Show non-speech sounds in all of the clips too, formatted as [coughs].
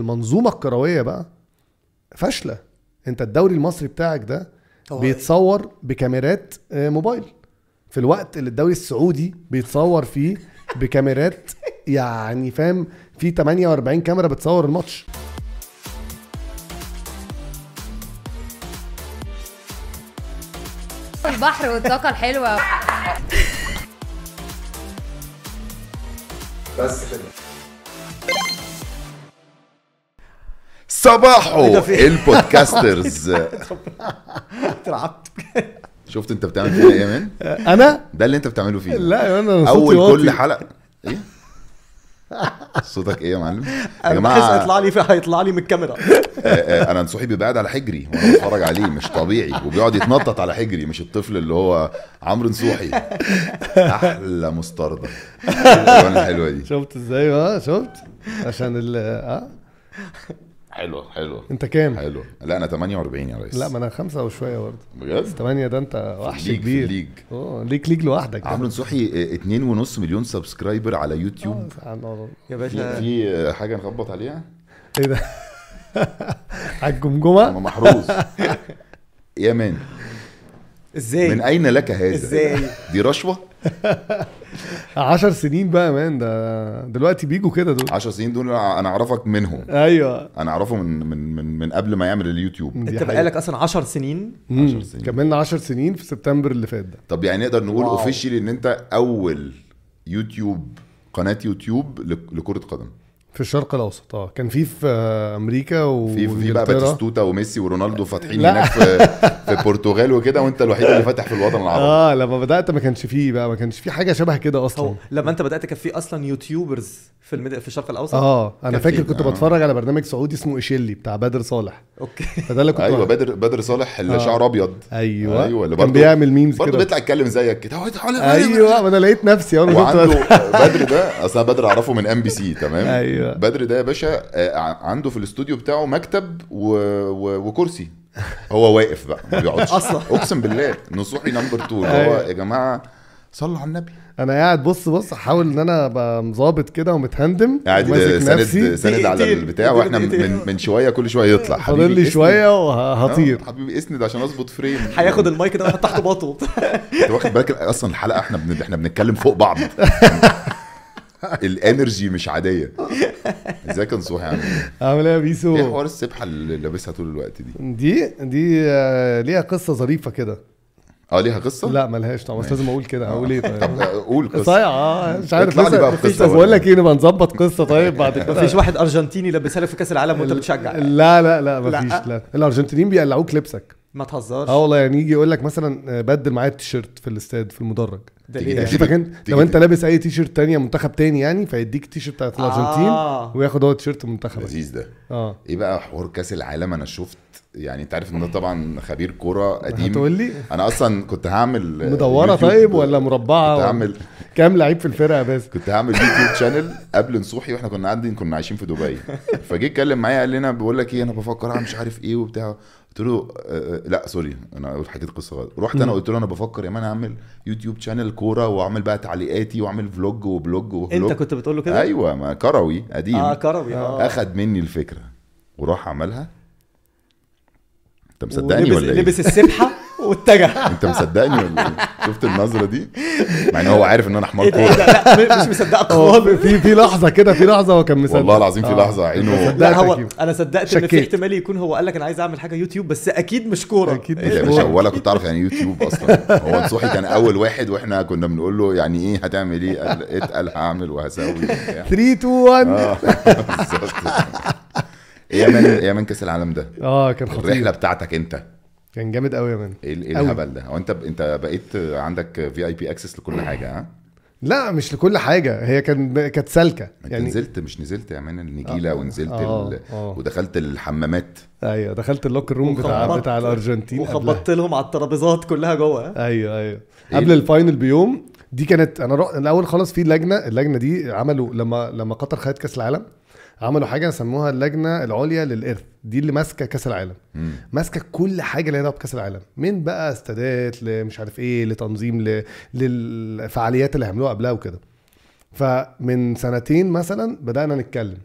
المنظومة الكروية بقى فاشلة. انت الدوري المصري بتاعك ده بيتصور بكاميرات آه، موبايل. في الوقت اللي الدوري السعودي بيتصور فيه بكاميرات [laughs] يعني فاهم في 48 كاميرا بتصور الماتش. البحر والطاقة الحلوة. بس كده. صباحو البودكاسترز. [laughs] اترعبت شفت انت بتعمل فينا إيه يا مان؟ أنا؟ ده اللي انت بتعمله فينا لا يا أنا صوتي أول واطي. كل حلقة. إيه؟ صوتك إيه يا معلم؟ يا جماعة. هيطلع لي هيطلع لي من الكاميرا. آه، آه، أنا نصوحي بيبقى قاعد على حجري وأنا بتفرج عليه مش طبيعي. وبيقعد يتنطط على حجري مش الطفل اللي هو عمرو نصوحي. أحلى مستردة. الحلوة دي. شفت إزاي؟ بقى شفت. عشان ال آه. حلوة حلوة انت كام؟ حلوة لا أنا 48 يا ريس. لا ما أنا خمسة وشوية برضه. بجد؟ 8 ده أنت وحش ليج في كبير. الليج. آه ليك ليك لوحدك عمرو نصوحي 2.5 مليون سبسكرايبر على يوتيوب. آه،. يا في باشا في حاجة نخبط عليها؟ إيه ده؟ [laughs] على الجمجمة؟ محروس. [laughs] يا مان إزاي؟ من أين لك هذا؟ إزاي؟ دي رشوة؟ [laughs] 10 سنين بقى يا man ده دلوقتي بيجوا كده دول. 10 سنين دول أنا أعرفك منهم. أيوه. أنا أعرفه من من من, من قبل ما يعمل اليوتيوب. أنت. بقالك أصلا 10 سنين؟ مم. 10 سنين. كملنا 10 سنين في سبتمبر اللي فات ده. طب يعني نقدر نقول. officially إن أنت أول يوتيوب قناة يوتيوب لك- لكرة قدم. في الشرق الأوسط آه. كان في في أمريكا و في في بقى. باتيستوتا وميسي ورونالدو فاتحين. هناك في في [laughs] البرتغال وكده وأنت الوحيد اللي فاتح في الوطن العربي. آه لما بدأت ما كانش فيه بقى ما كانش فيه حاجة شبه كده أصلا. لما أنت بدأت كان في أصلا YouTubers في المد... في الشرق الأوسط؟ آه أنا فاكر كنت آه. بتفرج على برنامج سعودي اسمه إيشيلي بتاع بدر صالح. okay. فده اللي كنت أيوه بدر بدر صالح اللي آه. شعره أبيض. أيوه. أيوه اللي كان برضه بيعمل memes برضه كده. بيطلع يتكلم زيك كده. أيوه ما أنا لقيت نفسي وعنده بدر. ده أصل أنا بدر أعرفه من MBC تمام؟ أيوه بدر ده يا باشا آه، عنده في الاستوديو بتاعه مكتب و... و... وكرسي هو واقف بقى ما بيقعدش [laughs] أصلاً. أقسم بالله نصوحي number 2 اللي هو أيوة. يا جماعة صلوا على النبي أنا قاعد بص بص أحاول إن أنا أبقى مظابط كده ومتهندم قاعد ساند ساند على. البتاع وإحنا. من من شوية كل شوية يطلع فاضل لي. شوية وهطير آه، حبيبي إسند عشان أظبط frame هياخد المايك ده ويحط تحته باطو أنت واخد بالك أصلا الحلقة إحنا بن... إحنا بنتكلم فوق بعض [laughs] [laughs] ال energy مش عادية. ازيك يا نصوحي عامل إيه؟ عامل إيه يا إيه بيسو حوار السبحة اللي لابسها طول الوقت دي؟ دي دي آه، ليها قصة ظريفة كده. آه ليها قصة؟ لا ملهاش طبعا بس. لازم أقول كده أقول إيه طب طيب؟ آه، قول قصة. صايع آه مش عارف اطلع لي بقى بقصة طب بقول ولا لك إيه نبقى نظبط قصة طيب بعد كده. مفيش واحد أرجنتيني لابسها لك في كأس العالم وأنت بتشجع. لا لا لا مفيش لا. لا. الأرجنتينيين بيقلعوك لبسك. ما تهزرش. آه والله يعني يجي يقول لك مثلا آه، بدل معايا التيشيرت في الاستاد في المدرج. ده ليه؟ تيجي لو انت. لابس اي تيشيرت تانية منتخب تاني يعني فيديك التيشيرت بتاعت الأرجنتين آه. وياخد هو تيشيرت المنتخب. لذيذ ده. آه. إيه بقى حوار كأس العالم؟ أنا شفت يعني أنت عارف إن أنا طبعا خبير كورة قديم. هتقول لي؟ أنا أصلا كنت هعمل آه، مدورة يوتيوب- طيب ولا مربعة كنت هعمل كام لعيب في الفرقة يا باسم؟ كنت هعمل يوتيوب channel قبل نصوحي وإحنا كنا قاعدين كنا عايشين في دبي. فجه اتكلم معايا قال لي أنا بقول لك إيه أنا بفكر أعمل مش عارف إيه وبتاع. قلت له آه، آه، لا sorry أنا قلت حكيت قصة غلط. رحت أنا. قلت له أنا بفكر يا مان أعمل يوتيوب channel كورة وأعمل بقى تعليقاتي وأعمل vlog و blog و vlog أنت كنت بتقول له كده؟ أيوه ما كروي قديم. آه كروي آه. أخد مني الفكرة وراح عملها. انت مصدقني ولا إيه؟ لبس السبحة؟ [laughs] واتجه انت مصدقني ولا إيه؟ شفت النظره دي؟ مع إن هو عارف إن أنا حمار ده؟ كورة. لا لا مش مصدقك خالص. في في لحظة كده في لحظة هو كان مصدق. والله العظيم في آه. لحظة عينه. لا هو. أنا صدقت إن في. احتمال يكون هو قال لك أنا عايز أعمل حاجة يوتيوب بس أكيد مش كورة. أكيد ده يا مش كورة. ولا كنت أعرف يعني إيه يوتيوب أصلا. هو نصوحي كان أول واحد وإحنا كنا بنقول له يعني إيه هتعمل إيه؟ قال اتقل هعمل وهسوي وبتاع. 3 2 1 آه. بالظبط. إيه يا man يا man كأس العالم ده. آه كان خطير. الرحلة بتاعتك أنت. كان جامد قوي يا man إيه أوي. الهبل ده هو أنت أنت بقيت عندك VIP access لكل حاجة ها لا مش لكل حاجة هي كان كانت سالكة أنت يعني نزلت مش نزلت يا man النجيلة آه. ونزلت آه. ال... آه. ودخلت الحمامات أيوه دخلت ال locker room بتاع بتاع الأرجنتين قبلها. وخبطت لهم على الترابيزات كلها جوه أيوه أيوه إيه قبل ال- ال final بيوم دي كانت أنا رحت الأول خالص في لجنه اللجنة دي عملوا لما لما قطر خدت كأس العالم عملوا حاجة سموها اللجنة العليا للإرث. دي اللي ماسكة كأس العالم. ماسكة كل حاجة ليها دعوه بكأس العالم. من بقى استادات لمش عارف إيه لتنظيم ل... للفعاليات اللي هيعملوها قبلها وكده. فمن سنتين مثلا بدأنا نتكلم.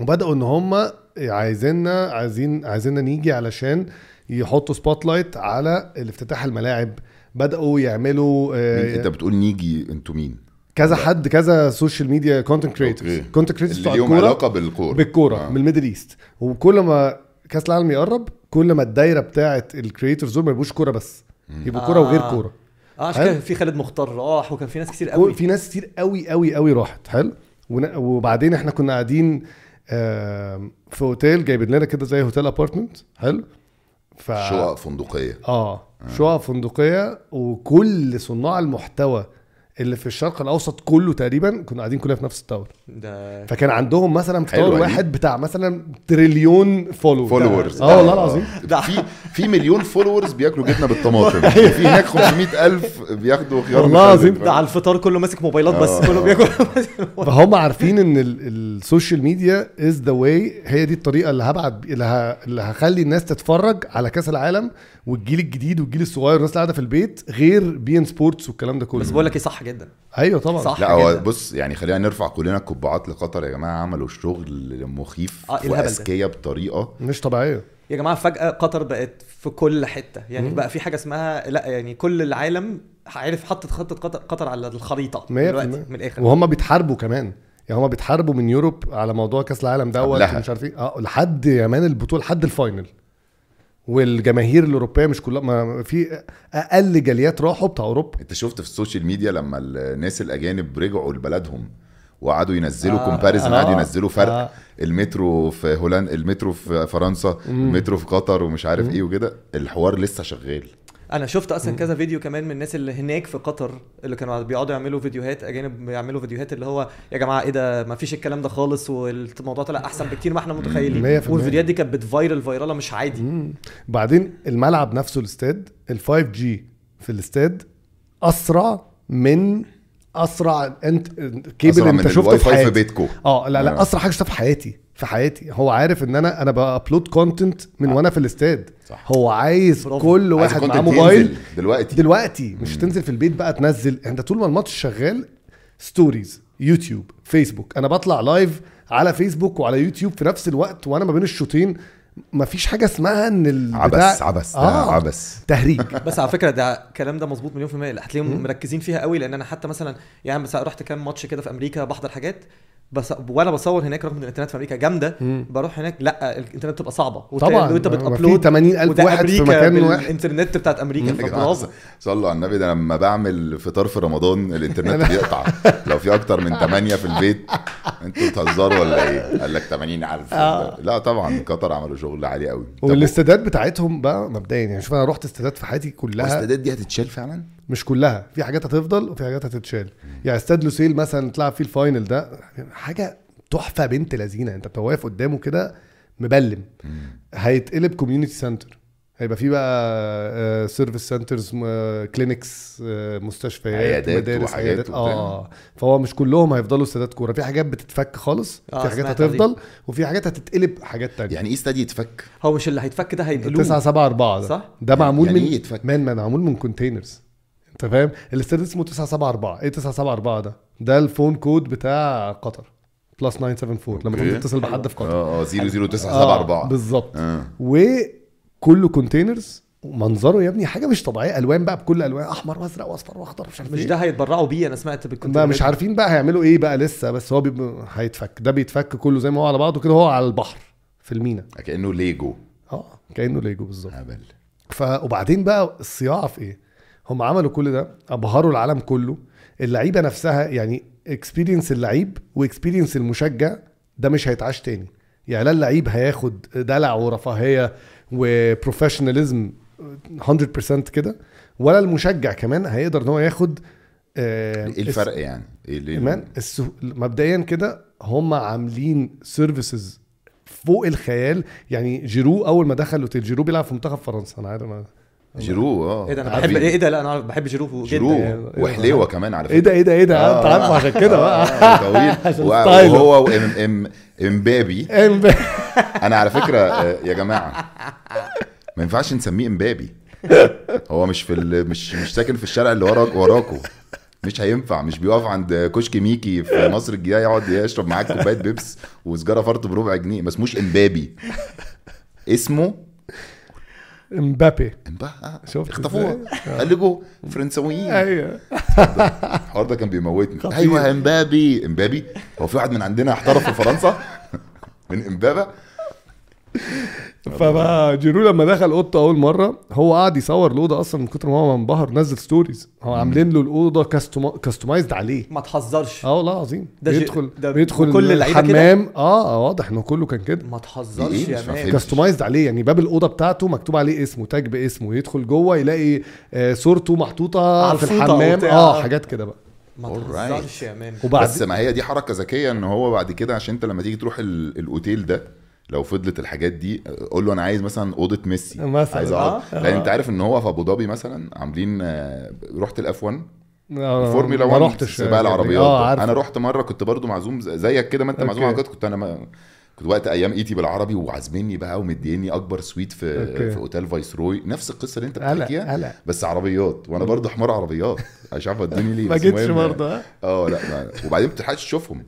وبدأوا إن هم عايزيننا عايزين عايزيننا نيجي علشان يحطوا spotlight على الافتتاح الملاعب. بدأوا يعملوا آه، أنت بتقول نيجي أنتوا مين؟ كذا حد كذا social media content creators. content creators اللي ليهم علاقة بالكورة. بالكورة آه. من ال Middle East وكل ما كأس العالم يقرب كل ما الدايرة بتاعه ال creators دول ما يبقوش كورة بس. يبقوا كورة وغير آه. كورة. آه عشان في خالد مختار. راح وكان في ناس كتير قوي. في ناس كتير قوي قوي قوي راحت. حلو. ون- وبعدين إحنا كنا قاعدين في أوتيل جايبين لنا كده زي hotel apartment حلو. ف شقق فندقية. آه. شقق فندقية وكل صناع المحتوى اللي في الشرق الأوسط كله تقريبا كنا قاعدين كلنا في نفس ال tower ده فكان عندهم مثلا في tower. واحد بتاع مثلا تريليون follow followers آه والله العظيم [laughs] في في مليون followers بياكلوا جبنة بالطماطم [laughs] في هناك 500 ألف بياخدوا خيار والله. العظيم. ده على الفطار كله ماسك موبايلات بس آه. كله بياكل [laughs] فهم عارفين إن ال- ال social media is the way هي دي الطريقة اللي هبعت اللي, هخلي الناس تتفرج على كأس العالم والجيل الجديد والجيل الصغير الناس اللي قاعدة في البيت غير بي ان سبورتس والكلام ده كله بس بقول لك إيه صح جدا. أيوه طبعا. صح. لا هو. بص يعني خلينا نرفع كلنا القبعات لقطر يا جماعة عملوا شغل مخيف آه،؟ واذكياء بطريقة. مش طبيعية. يا جماعة فجأة قطر بقت في كل حتة. يعني بقى في حاجة اسمها لا يعني كل العالم عارف حطت خطة قطر, قطر على الخريطة 100% دلوقتي من الآخر. وهم بيتحاربوا كمان. يعني هم بيتحاربوا من Europe على موضوع كأس العالم دوت. مش عارف إيه. آه لحد كمان البطولة لحد ال final. والجماهير الأوروبية مش كلها ما في أقل جاليات راحوا بتاع أوروبا. انت شفت في ال social media لما الناس الأجانب رجعوا لبلدهم وقعدوا ينزلوا آه، comparison آه، قعدوا ينزلوا فرق. آه. المترو في هولندا المترو في فرنسا المترو في قطر ومش عارف إيه وكده. الحوار لسه شغال. أنا شفت أصلا كذا فيديو كمان من الناس اللي هناك في قطر اللي كانوا بيقعدوا يعملوا فيديوهات أجانب بيعملوا فيديوهات اللي هو يا جماعة إيه ده؟ ما فيش الكلام ده خالص والموضوع طلع أحسن بكتير ما إحنا متخيلين. في. والفيديوهات دي كانت بت viral viral مش عادي. مم. بعدين الملعب نفسه الاستاد ال 5G في الاستاد أسرع من أسرع internet capable أسرع أنت من شفته في في حياتي. بيتكو. آه لا لا آه. أسرع حاجة شفتها في حياتي. في حياتي. هو عارف إن أنا أنا ب upload content من وأنا في الاستاد. صح. هو عايز برافو. كل واحد معاه موبايل. دلوقتي. دلوقتي. مش تنزل في البيت بقى تنزل. أنت طول ما الماتش شغال stories يوتيوب فيسبوك أنا بطلع live على فيسبوك وعلى يوتيوب في نفس الوقت وأنا ما بين الشوطين. مفيش حاجة اسمها إن البتاع عبس عبس آه. آه. عبس تهريج. [laughs] بس على فكرة ده الكلام ده مظبوط مليون في المية. هتلاقيهم مركزين فيها قوي. لأن أنا حتى مثلا يعني بس رحت كام ماتش كده في أمريكا بحضر حاجات. بس وأنا بصور هناك رغم إن الإنترنت في أمريكا جامدة بروح هناك لا الإنترنت بتبقى صعبة. طبعاً. وانت بتأبلود 80,000 وده واحد في مكان واحد. بالانترنت بتاعت أمريكا فبرافو صلوا على النبي ده لما بعمل فطار في رمضان الإنترنت [laughs] بيقطع. لو في أكتر من 8 في البيت أنتوا بتهزروا ولا إيه؟ قال لك 80000 لا طبعا قطر عملوا شغل عالي قوي. والاستادات بتاعتهم بقى مبدئيا يعني شوف أنا رحت استادات في حياتي كلها. الاستادات دي هتتشال فعلا؟ مش كلها في حاجات هتفضل وفي حاجات هتتشال. يعني استاد لوسيل مثلا تلعب فيه ال final ده حاجة تحفة بنت لذينة. انت بتبقى واقف قدامه كده مبلم. هيتقلب community center هيبقى فيه بقى service centers clinics مستشفيات عيادات مدارس عيادات. آه. فهو مش كلهم هيفضلوا استادات كورة. في حاجات بتتفك خالص آه، في حاجات عن دي. هتفضل وفي حاجات هتتقلب حاجات تانية. يعني إيه استاد يتفك؟ هو مش اللي هيتفك ده هينقلوه. 9 7 4 ده صح؟ ده معمول يعني من إيه يتفك؟ man man معمول من containers انت فاهم؟ الاستاد اسمه 974 إيه 974 ده؟ ده ال phone code بتاع قطر. plus 974 لما تيجي. تتصل بحد في قطر. آه آه 00974 آه بالظبط. آه. وكله containers منظره يا ابني حاجة مش طبيعية. ألوان بقى بكل ألوان. أحمر وأزرق وأصفر وأخضر مش عارف مش إيه. ده هيتبرعوا بيه؟ أنا سمعت بالكنت ما مش عارفين بقى هيعملوا إيه بقى لسه بس هو بيب... هيتفك. ده بيتفك كله زي ما هو على بعضه كده هو على البحر في المينا. كأنه ليجو. آه كأنه ليجو بالظبط. هبل. ف وبعدين بقى الصياعة في إيه؟ هم عملوا كل ده أبهروا العالم كله اللعيبة نفسها يعني experience اللعيب و experience المشجع ده مش هيتعاش تاني يعني لا اللعيب هياخد دلع ورفاهية و professionalism 100% كده ولا المشجع كمان هيقدر إن هو ياخد آه، إيه الفرق يعني؟ إيه كمان السه... مبدئيا كده هم عاملين services فوق الخيال يعني جيرو أول ما دخل أوتيل جيرو بيلعب في منتخب فرنسا أنا عارف. جيرو آه. إيه ده أنا. بحب إيه ده؟ لا أنا بحب جيرو جدا جيرو يعني. وحليوه كمان على فكره إيه ده إيه ده إيه ده؟ آه. انت عارفه عشان كده بقى. آه، طويل. [laughs] عشان و- style ه. وهو وام ام إمبابي. أنا على فكرة آه، يا جماعة ما ينفعش نسميه إمبابي. هو مش في ال... مش مش ساكن في الشارع اللي وراك وراكو. مش هينفع مش بيقف عند كشك ميكي في مصر الجديده يقعد يشرب معاك كوباية بيبس وسجارة فرط بربع جنيه. ما اسموش إمبابي. اسمه امبابي امبا آه، شفت اخطفوها إزاي؟ قال لكم فرنساويين. أيوه. [laughs] الحوار ده كان بيموتني. خطير. أيوه امبابي امبابي هو في واحد من عندنا احترف في فرنسا. [laughs] من امبابه فبقى جيرو لما دخل اوضته اول مره هو قعد يصور الاوضه أصلا من كتر ما هو منبهر نزل stories هو عاملين له الأوضة customized عليه. ما تهزرش. آه والله العظيم. ده بيدخل ده بيدخل كل؟ الحمام. آه آه، واضح إنه كله كان كده. ما تهزرش إيه؟ يا man فاهم. customized عليه. يعني باب الأوضة بتاعته مكتوب عليه اسمه tag باسمه. يدخل جوه يلاقي آه، صورته محطوطة في الحمام. آه حاجات كده بقى. ما. تهزرش يا man. وبعد بس ما هي دي حركة ذكية إن هو بعد كده عشان أنت لما تيجي تروح ال- الأوتيل ده لو فضلت الحاجات دي قول له أنا عايز مثلا أوضة ميسي مثلا. عايز أقعد آه. لأن أنت عارف إن هو في أبو ظبي مثلا عاملين آه، رحت ال F 1 آه، فورمولا ما 1 رحتش سباق العربيات. عارف أنا رحت مرة كنت برضو معزوم زيك كده ما أنت معزوم. على كنت أنا وقت أيام ET بالعربي وعازميني بقى ومديني أكبر suite في okay. في أوتيل فايسروي نفس القصة اللي أنت بتحكيها بس عربيات وأنا برضو حمار عربيات مش عارف ودوني ليه [laughs] ما جيتش برضه ها؟ آه لا ما. وبعدين ما بتلحقش تشوفهم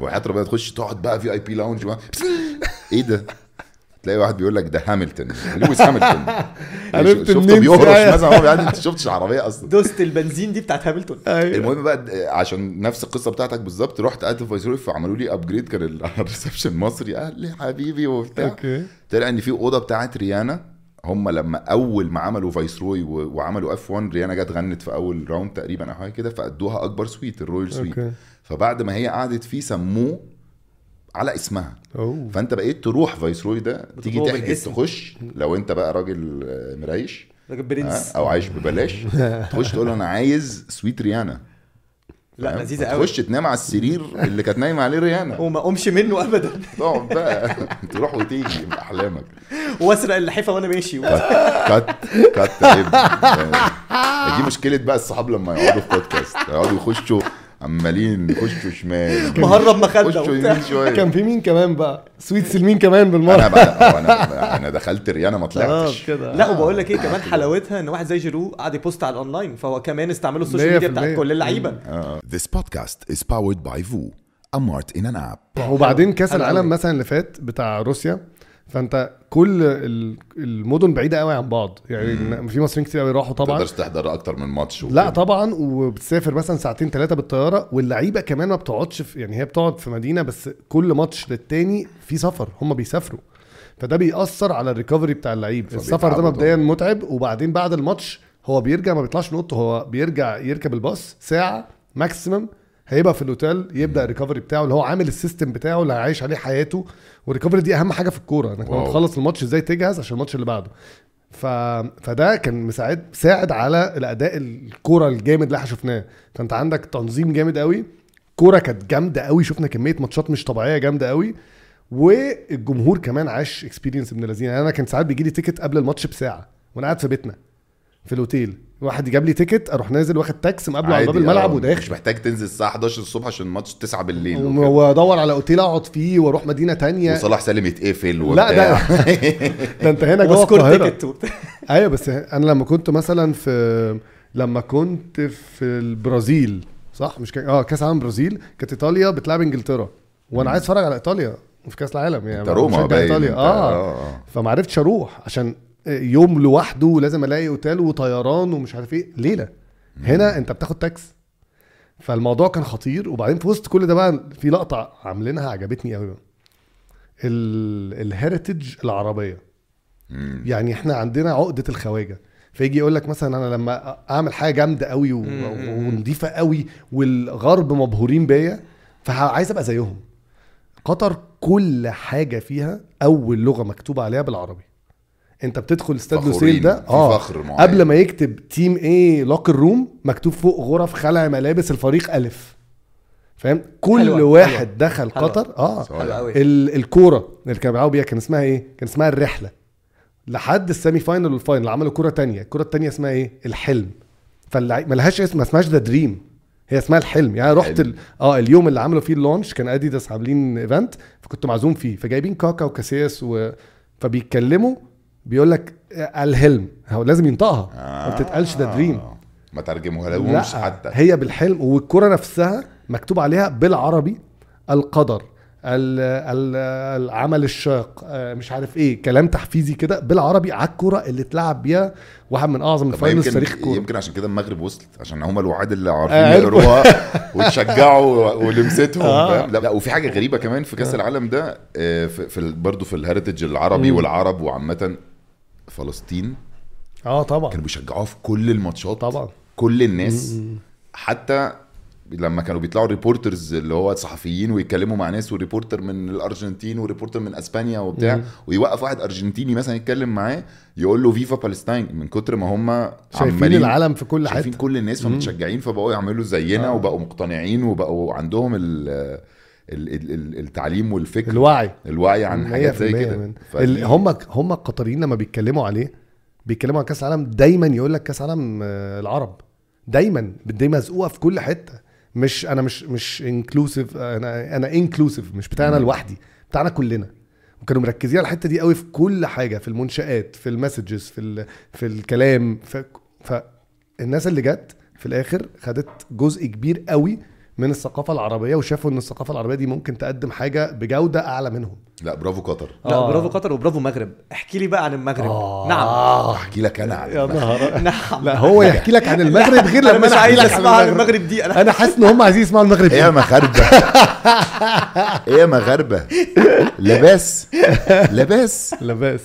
وحياة ربنا تخش تقعد بقى VIP lounge بقى. [laughs] إيه ده؟ تلاقي واحد بيقول لك ده هاميلتون لويس هاميلتون [laughs] عرفت شفته بيهرش. مثلا هو يعني أنت شفتش العربية أصلا؟ دوست البنزين دي بتاعت هاميلتون [laughs] أيوه. المهم بقى عشان نفس القصة بتاعتك بالظبط رحت قعدت في فايسروي فعملوا لي upgrade كان ال- [laughs] ال reception مصري. قال لي حبيبي وبتاع. okay. طلع إن في أوضة بتاعت ريانا. هم لما أول ما عملوا فايسروي وعملوا F 1 ريانا جت غنت في أول round تقريبا أو حاجة كده فأدوها أكبر suite ال royal suite فبعد ما هي قعدت فيه سموه على اسمها. أوه. فأنت بقيت تروح فايسروي ده تيجي تحجز. تخش لو أنت بقى راجل آه، مريش راجل آه، برنس أو عايش ببلاش [laughs] تخش تقول أنا عايز suite ريانا. لا؟ لذيذة قوي تخش تنام على السرير اللي كانت نايمة عليه ريانا. وما اقومش منه ابدا. تقعد بقى. [laughs] تروح وتيجي في أحلامك. واسرق اللحيفه وأنا ماشي. cut cut دي مشكلة بقى الصحاب لما يقعدوا في بودكاست يقعدوا يخشوا عمالين يخشوا شمال. [laughs] مهرب مخده يخشوا وبتاع. يمين شوية. كان في مين كمان بقى؟ suites لمين كمان أنا بالمرة بقى آه، أنا أنا دخلت ريانا ما طلعتش. كده. لا وبقول لك إيه كمان حلاوتها إن واحد زي جيرو قاعد ي post على الأونلاين فهو كمان استعملوا ال social media 100% بتاعت كل اللعيبة. This podcast is powered by VU, a mart in an app. وبعدين كأس العالم. مثلا اللي فات بتاع روسيا فانت كل ال- المدن بعيدة قوي عن بعض. يعني في مصريين كتير قوي راحوا طبعا. تقدرش تحضر أكتر من ماتش لا. طبعا وبتسافر مثلا ساعتين ثلاثة بالطيارة واللعيبة كمان ما بتقعدش في يعني هي بتقعد في مدينة بس كل ماتش للتاني في سفر هم بيسافروا. فده بيأثر على ال recovery بتاع اللعيب. السفر ده مبدئيا. متعب وبعدين بعد الماتش هو بيرجع ما بيطلعش من اوضته هو بيرجع يركب الباص ساعة maximum هيبقى في الأوتيل يبدأ ال recovery بتاعه اللي هو عامل ال system بتاعه اللي هيعيش عليه حياته. وال recovery دي أهم حاجة في الكورة إنك لما. تخلص الماتش إزاي تجهز عشان الماتش اللي بعده. ف... فده كان مساعد ساعد على الأداء الكورة الجامد اللي إحنا شفناه. فأنت عندك تنظيم جامد قوي كورة كانت جامدة قوي شفنا كمية ماتشات مش طبيعية جامدة قوي والجمهور كمان عاش experience ابن لذينه يعني أنا كان ساعات بيجي لي ticket قبل الماتش بساعة وأنا قاعد في بيتنا في الأوتيل. واحد جاب لي ticket أروح نازل واخد تاكس مقابله على باب الملعب آه، مش وداخل محتاج تنزل الساعة 11 الصبح عشان الماتش 9 بالليل. وأدور على أوتيل أقعد فيه وأروح مدينة تانية. وصلاح سالم يتقفل لا ده ده أنت هنا جوه القاهرة. أيوه بس أنا لما كنت مثلا في لما كنت في البرازيل صح؟ مش كان آه كأس العالم برازيل كانت إيطاليا بتلعب إنجلترا. وأنا عايز أتفرج على إيطاليا في كأس العالم يعني أنت روما إيطاليا. انت- آه آه. فما عرفتش أروح عشان يوم لوحده لازم الاقي أوتيل وطيران ومش عارف إيه. ليلة. هنا أنت بتاخد تاكس. فالموضوع كان خطير. وبعدين في وسط كل ده بقى في لقطة عاملينها عجبتني قوي ال heritage العربية. مم. يعني إحنا عندنا عقدة الخواجة. فيجي يقول لك مثلا أنا لما أعمل حاجة جامدة قوي. ونضيفة قوي والغرب مبهورين بيا فعايز أبقى زيهم. قطر كل حاجة فيها أول لغة مكتوبه عليها بالعربي. انت بتدخل استاد لوسيل ده في فخر معين. قبل ما يكتب team إيه locker room مكتوب فوق غرف خلع ملابس الفريق ألف فاهم كل حلوة، واحد حلوة. دخل حلوة. قطر آه حلو قوي ال- الكورة اللي كانوا بيلعبوا بيها كان اسمها إيه؟ كان اسمها الرحلة لحد ال semi final وال final عملوا كوره تانية الكوره التانية اسمها إيه؟ الحلم فاللعيب ملهاش اسم ما اسمهاش the dream هي اسمها الحلم يعني رحت. ال... آه اليوم اللي عملوا فيه ال launch كان أديداس عاملين event فكنت معزوم فيه فجايبين كاكا وكاسياس و... فبيتكلموا بيقول لك الهلم. هو لازم ينطقها. ما بتتقالش the dream ما ترجموها لهمش لا حتى. هي بالحلم والكرة نفسها مكتوب عليها بالعربي القدر ال- ال- العمل الشاق آه، مش عارف إيه كلام تحفيزي كده بالعربي على الكرة اللي اتلعب بيها واحد من أعظم الفاينلز في تاريخ الكوره يمكن عشان كده المغرب وصلت عشان هم الوحيد اللي آه، عارفين عرفوا. يقروها وتشجعوا ولمستهم آه. لا, لا وفي حاجة غريبة كمان في كأس العالم ده آه، في, برضه في الهeritage العربي. والعرب وعامة فلسطين. آه طبعا. كانوا بيشجعوها في كل الماتشات. طبعا. كل الناس. حتى لما كانوا بيطلعوا reporters اللي هو صحفيين ويتكلموا مع ناس و reporter من الأرجنتين و reporter من أسبانيا وبتاع مم. ويوقف واحد أرجنتيني مثلا يتكلم معاه يقول له viva Palestine من كتر ما هم شايفين العالم في كل شايفين حتة. كل الناس فمتشجعين فبقوا يعملوا زينا آه. وبقوا مقتنعين وبقوا عندهم ال- التعليم والفكر الوعي. الوعي عن حاجات 100% زي كده. هم هم القطريين لما بيتكلموا عليه بيتكلموا عن كأس العالم دايما يقول لك كأس العالم آه، العرب. دايما دي مزقوقة في كل حتة. مش أنا مش مش exclusive أنا أنا exclusive مش بتاعنا. لوحدي بتاعنا كلنا. وكانوا مركزين على الحتة دي قوي في كل حاجة في المنشآت في ال messages في ال- في الكلام. في فالناس اللي جت في الآخر خدت جزء كبير قوي من الثقافة العربية وشافوا إن الثقافة العربية دي ممكن تقدم حاجة بجودة أعلى منهم. لا برافو قطر. لا آه. برافو قطر وبرافو مغرب. احكي لي بقى عن المغرب. آه. نعم. أحكي لك أنا عن يا نهار. [laughs] نعم. لا هو يحكي لك عن المغرب غير [laughs] لما أنا عايز احكي لك أسمع عن المغرب. المغرب دي. أنا أنا [laughs] حاسس إن هم عايزين يسمعوا المغرب إيه يا مغاربه إيه يا مغاربه لباس لباس لباس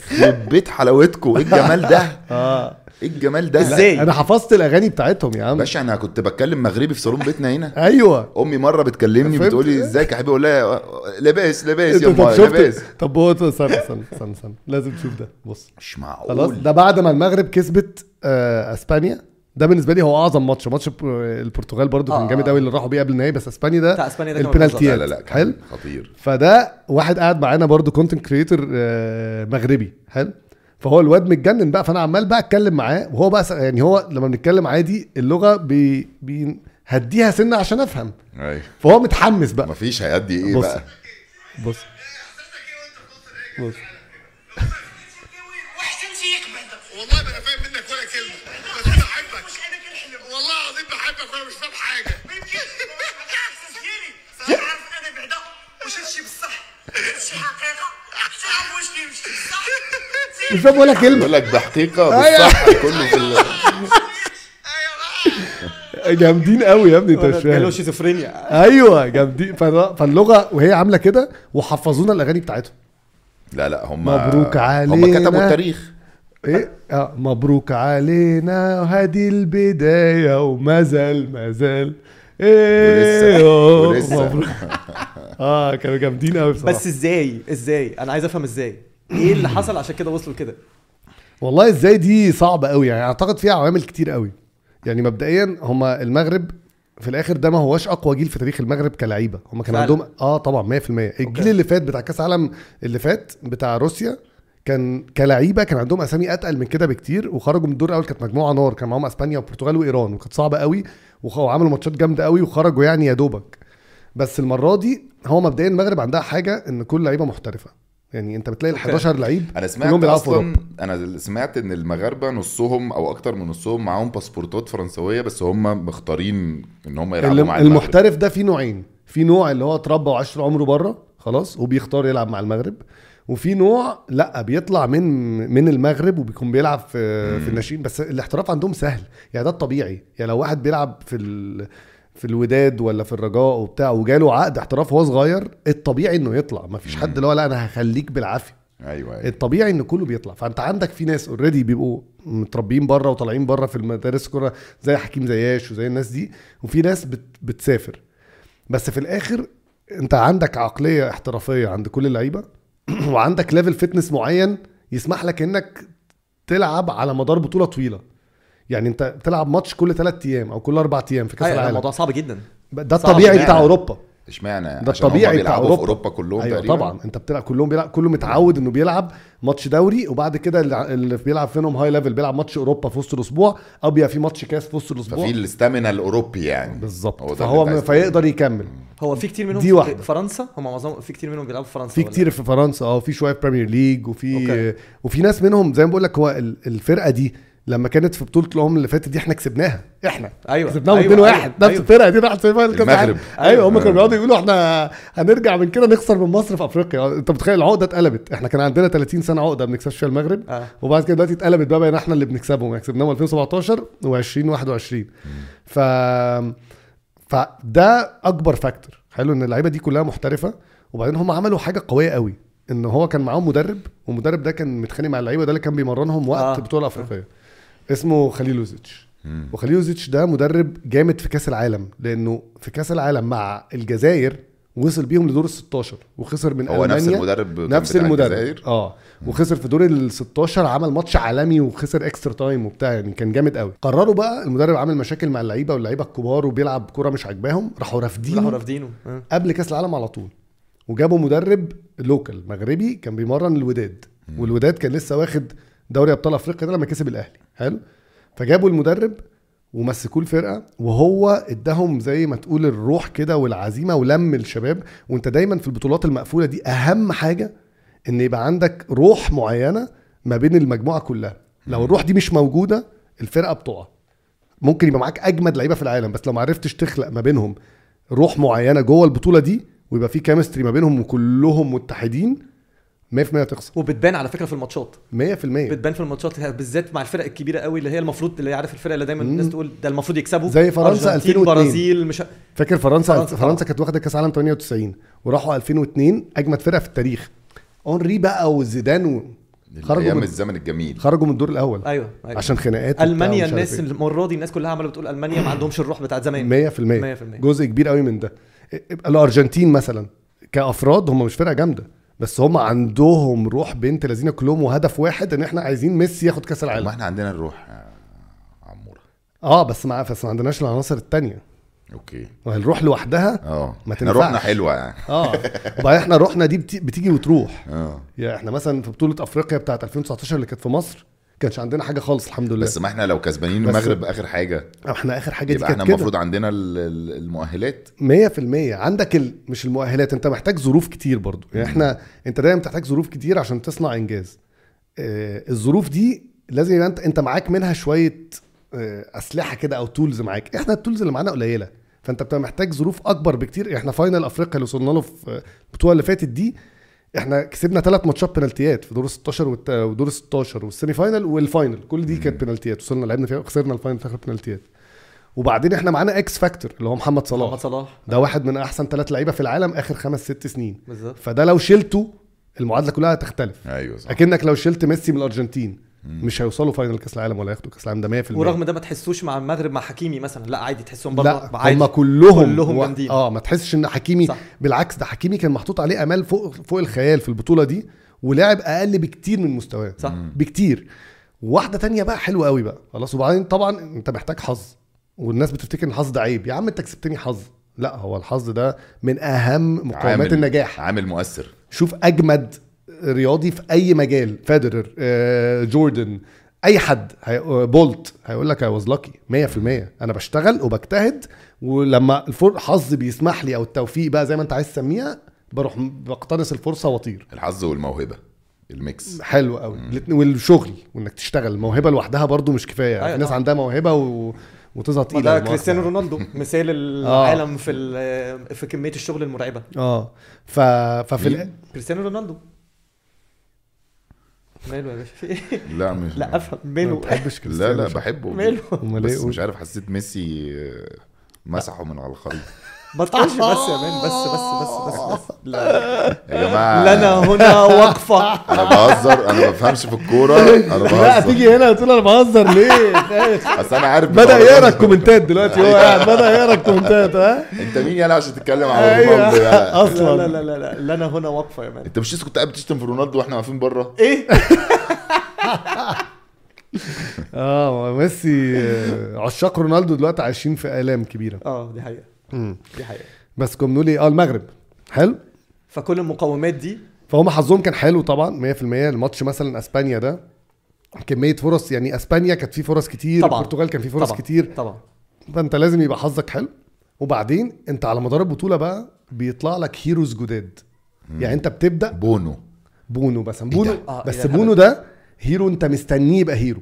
بيت حلاوتكم. إيه الجمال ده؟ آه. إيه الجمال ده؟ إزاي؟ أنا حفظت الأغاني بتاعتهم يا عم. باشا أنا كنت بتكلم مغربي في صالون بيتنا هنا. [laughs] أيوه. أمي مرة بتكلمني. بتقولي إزيك يا حبيبي؟ أقول لها لباس لباس يا أمي لباس شفت؟ طب هو استنى استنى استنى استنى. لازم تشوف ده. بص. مش خلاص. معقول. ده بعد ما المغرب كسبت آه أسبانيا. ده بالنسبة لي هو أعظم ماتش. ماتش البر- البرتغال برضو كان آه. جامد قوي اللي راحوا بيه قبل النهائي بس أسبانيا ده بتاع أسبانيا ده كان البنالتيات. لا لا حلو؟ خطير. فده واحد قاعد معانا برضو content creator مغربي. حلو؟ فهو الواد متجنن بقى فأنا عمال بقى أتكلم معاه وهو بقى يعني هو لما بنتكلم عادي اللغة بي بي هديها سنة عشان أفهم. أيوه. فهو متحمس بقى. مفيش هيأدي إيه بص. بقى؟ بص. بص. واحسن فيك بعدك والله ما أنا فاهم منك ولا كلمه بس أنا بحبك مش والله العظيم بحبك وأنا مش فاهم حاجة هادشي بصح هادشي حقيقه واش كيمشي بصح مش فاهم ولا كلمة. بيقول لك بحقيقه أيوة. بالصح كله في ال... جامدين قوي يا ابني انت مش فاهم. شيزوفرينيا. أيوه جامدين. فال- فاللغة وهي عاملة كده وحفظونا الأغاني بتاعتهم. لا لا هم مبروك هم علينا. كتبوا التاريخ. إيه؟ آه مبروك علينا هذه البداية وما زال ما زال. إيه ولسه- ولسه. مبروك. آه كانوا جامدين قوي بصراحة. بس إزاي؟ إزاي؟ أنا عايز أفهم إزاي. إيه اللي حصل عشان كده وصلوا كده والله إزاي دي صعبة قوي؟ يعني أعتقد فيها عوامل كتير قوي. يعني مبدئيا هما المغرب في الآخر ده ما هواش أقوى جيل في تاريخ المغرب كلعيبه هما كان. عندهم آه طبعا 100% الجيل. اللي فات بتاع كأس العالم اللي فات بتاع روسيا كان كلعيبه كان عندهم أسامي أتقل من كده بكتير وخرجوا من الدور الأول كانت مجموعة نار كان معاهم أسبانيا والبرتغال وإيران وكانت صعبة قوي وعملوا ماتشات جامدة قوي وخرجوا يعني يا دوبك. بس المرة دي هو مبدئيا المغرب عندها حاجة إن كل لعيبة محترفة. يعني انت بتلاقي ال أوكي. 11 لعيب أنا كلهم سمعت أصلا أنا سمعت إن المغاربة نصهم أو أكتر من نصهم معاهم باسبورتات فرنسوية بس هم مختارين إن هم يلعبوا مع المغرب. المحترف ده في نوعين. في نوع اللي هو اتربى وعاش عمره بره خلاص وبيختار يلعب مع المغرب. وفي نوع لا بيطلع من من المغرب وبيكون بيلعب في في الناشئين. بس الاحتراف عندهم سهل. يعني ده الطبيعي. يعني لو واحد بيلعب في ال في الوداد ولا في الرجاء وبتاع وجاله عقد احتراف وهو صغير الطبيعي إنه يطلع. ما فيش حد اللي هو لا أنا هخليك بالعافية. أيوه أيوه. الطبيعي إن كله بيطلع. فأنت عندك في ناس already بيبقوا متربيين بره وطالعين بره في المدارس كوره زي حكيم زياش وزي الناس دي وفي ناس بت بتسافر. بس في الآخر أنت عندك عقلية احترافية عند كل اللعيبة [clears throat] وعندك level fitness معين يسمح لك إنك تلعب على مدار بطولة طويلة. يعني انت بتلعب ماتش كل ثلاث أيام أو كل أربع أيام في كأس أيوة، العالم. الموضوع صعب جدا. ده الطبيعي يعني. بتاع أوروبا. اشمعنى؟ ده الطبيعي بتاع بيلعبوا اوروبا في أوروبا. كلهم أيوه تقريبا. طبعا. انت بتلعب كلهم بيلعب كله متعود إنه بيلعب ماتش دوري وبعد كده اللي- بيلعب فيهم high level بيلعب ماتش أوروبا في وسط الأسبوع أو بيبقى في ماتش كاس في وسط الأسبوع. ففي ال stamina الأوروبي يعني. بالظبط. فهو فيقدر يكمل. هو في كتير منهم دي في واحدة. فرنسا؟ هم معظم في كتير منهم بيلعبوا في فرنسا في؟ كتير في فرنسا. آه في شوية في Premier League وفي أوكي. وفي ناس منهم زي ما بقول لك هو ال- الفرقة دي لما كانت في بطولة الأمم اللي فاتت دي إحنا كسبناها إحنا أيوه كسبناهم أيوة، 2 1 أيوة، نفس أيوة. الفرقة دي راحت semi final كاس العالم. المغرب. أيوه هم كانوا أيوة. بيقعدوا يقولوا إحنا هنرجع من كده نخسر من مصر في أفريقيا أنت متخيل العقدة اتقلبت إحنا كان عندنا 30 سنة عقدة ما بنكسبش فيها المغرب آه. وبعد كده دلوقتي اتقلبت بقى بقينا إحنا اللي بنكسبهم يعني كسبناهم 2017 و2021 ف فده أكبر factor حلو إن اللعيبة دي كلها محترفة وبعدين هم عملوا حاجة قوية قوي إن هو كان معاهم مدرب والمدرب ده كان متخانق مع اللعيبة ده اللي كان بيمرنهم وقت آه. آه. البطوله الأفريقية اسمه خليلوزيتش. وخليلوزيتش ده مدرب جامد في كأس العالم لأنه في كأس العالم مع الجزائر وصل بيهم لدور ال 16 وخسر من هو نفس ألمانيا. المدرب نفس المدرب. الجزائر؟ آه. وخسر في دور ال 16 عمل ماتش عالمي وخسر extra time وبتاع يعني كان جامد قوي. قرروا بقى المدرب عامل مشاكل مع اللعيبة واللعيبة الكبار وبيلعب كوره مش عاجباهم راحوا رافدينه راحوا رافضينه. آه. قبل كأس العالم على طول. وجابوا مدرب لوكال مغربي كان بيمرن الوداد. والوداد كان لسه واخد دوري أبطال أفريقيا ده لما كسب الأهلي. حلو؟ فجابوا المدرب ومسكوه الفرقة وهو اداهم زي ما تقول الروح كده والعزيمة ولم الشباب. وانت دايما في البطولات المقفولة دي أهم حاجة إن يبقى عندك روح معينة ما بين المجموعة كلها. لو الروح دي مش موجودة الفرقة بتقع. ممكن يبقى معاك أجمد لعيبة في العالم بس لو ما عرفتش تخلق ما بينهم روح معينة جوه البطولة دي ويبقى في chemistry ما بينهم وكلهم متحدين 100% تخسر وبتبان على فكرة في الماتشات. 100% بتبان في الماتشات بالذات مع الفرق الكبيرة قوي اللي هي المفروض اللي عارف الفرق اللي دايما الناس تقول ده المفروض يكسبوا. زي فرنسا أرجنتين، 2002. برازيل مش فاكر فرنسا فرنسا فرنسا. كانت واخدة كأس عالم 98 وراحوا 2002 أجمد فرقة في التاريخ. هنري بقى وزيدان و... خرجوا أيام من الزمن الجميل. خرجوا من الدور الأول أيوه أيوه. عشان خناقات ألمانيا الناس إيه. المرة دي الناس كلها عمالة بتقول ألمانيا ما عندهمش الروح بتاعت زمان. 100% 100%. جزء كبير قوي من ده. الأرجنتين مثلا كأفراد هم مش فرقة جامدة. بس هم عندهم روح بنت لذينة كلهم وهدف واحد إن إحنا عايزين ميسي ياخد كأس ما العالم إحنا عندنا الروح يا عمورة. آه بس مع بس ما عندناش العناصر التانية. أوكي. الروح لوحدها آه. ما إحنا. روحنا حلوة يعني. آه. وبعدين إحنا روحنا دي بت- بتيجي وتروح. آه. يعني إحنا مثلا في بطولة أفريقيا بتاعت 2019 اللي كانت في مصر كانش عندنا حاجة خالص الحمد لله. بس ما إحنا لو كسبانين المغرب آخر حاجة. إحنا آخر حاجة دي يبقى إحنا المفروض عندنا ال- ال- المؤهلات. 100% عندك ال... مش المؤهلات انت محتاج ظروف كتير برضو. يعني إحنا انت دايما بتحتاج ظروف كتير عشان تصنع إنجاز. آه الظروف دي لازم يبقى انت انت معاك منها شوية آه أسلحة كده أو tools معاك. إحنا ال tools اللي معانا قليلة. فانت بتبقى محتاج ظروف أكبر بكتير. إحنا final أفريقيا اللي وصلنا له في البطوله اللي فاتت دي إحنا كسبنا ثلاث ماتشات penaltyات في دور ال 16 والت- ودور ال 16 وال semi-final وال final. كل دي كانت penaltyات. وصلنا لعبنا فيها وخسرنا ال final في آخر penaltyات. وبعدين إحنا معانا X factor اللي هو محمد صلاح. محمد صلاح. ده واحد من أحسن ثلاث لعيبة في العالم آخر خمس ست سنين. بالظبط. فده لو شلته المعادلة كلها هتختلف. أيوه صح. أكنك لو شلت ميسي من الأرجنتين. مش هيوصلوا final كأس العالم ولا ياخدوا كأس العالم. ده 100% ورغم ده ما تحسوش مع المغرب مع حكيمي مثلا. لا عادي تحسهم لا برضه عادي. هم كلهم كلهم و- جامدين. آه ما تحسش إن حكيمي صح. صح. بالعكس ده حكيمي كان محطوط عليه أمال فوق فوق الخيال في البطولة دي ولعب أقل بكتير من مستواه. صح. بكتير. واحدة تانية بقى حلوة قوي بقى. خلاص وبعدين طبعا أنت محتاج حظ والناس بتفتكر إن الحظ ده عيب. يا عم أنت كسبتني حظ. لا هو الحظ ده من أهم مقومات عامل- النجاح. عامل مؤثر. شوف أجمد رياضي في أي مجال فederer آه، جوردن أي حد. آه، Bolt هيقول لك I was lucky 100% أنا بشتغل وبجتهد ولما الفر- الحظ بيسمح لي أو التوفيق بقى زي ما أنت عايز تسميها بروح بقتنص الفرصة وأطير. الحظ والموهبة ال mix. حلو قوي. والشغل وإنك تشتغل. الموهبة لوحدها برضو مش كفاية. يعني أيوة في ناس طبعا. عندها موهبة و... وتظهر تقيلة ده كريستيانو. رونالدو [laughs] مثال العالم في ال- في كمية الشغل المرعبة. آه. ف... ففي ال... كريستيانو رونالدو. ماله يا باشا؟ في إيه؟ لا مش لا أفهم. ما ماله بحبش لا كريستيانو لا مش- بحبه ماله؟ بس؟ مش عارف حسيت ميسي آه، مسحه من على الخريطة. تقولش بس يا man بس بس بس بس, بس. لا. يا جماعة. لنا هنا وقفة. أنا بهزر أنا ما بفهمش في الكورة أنا لا بهزر. تيجي هنا وتقول أنا بهزر ليه؟ [laughs] أصل أنا عارف بدأ يقرأ رونالدو. الكومنتات دلوقتي هو قاعد بدأ يقرأ ال commentات ها؟ أنت مين يالا عشان تتكلم على أيوه. رونالدو يالا [laughs] أصلا. لا لا لا لا لا لنا هنا وقفة يا مان. أنت مش لسه كنت قاعد بتشتم في رونالدو وإحنا واقفين بره؟ إيه؟ [laughs] آه ميسي آه، عشاق رونالدو دلوقتي عايشين في آلام كبيرة. آه دي حقيقة. دي حقيقة. بس كنا بنقول إيه؟ آه المغرب. حلو. فكل المقومات دي فهم حظهم كان حلو طبعا 100% الماتش مثلا أسبانيا ده كمية فرص يعني أسبانيا كانت فيه فرص كتير طبعا. البرتغال كان فيه فرص طبعا. كتير. طبعا. فأنت لازم يبقى حظك حلو. وبعدين أنت على مدار البطولة بقى بيطلع لك heroes جداد. يعني أنت بتبدأ بونو. بونو بس بونو آه، بس إيه ده؟ بونو ده hero أنت مستنيه يبقى hero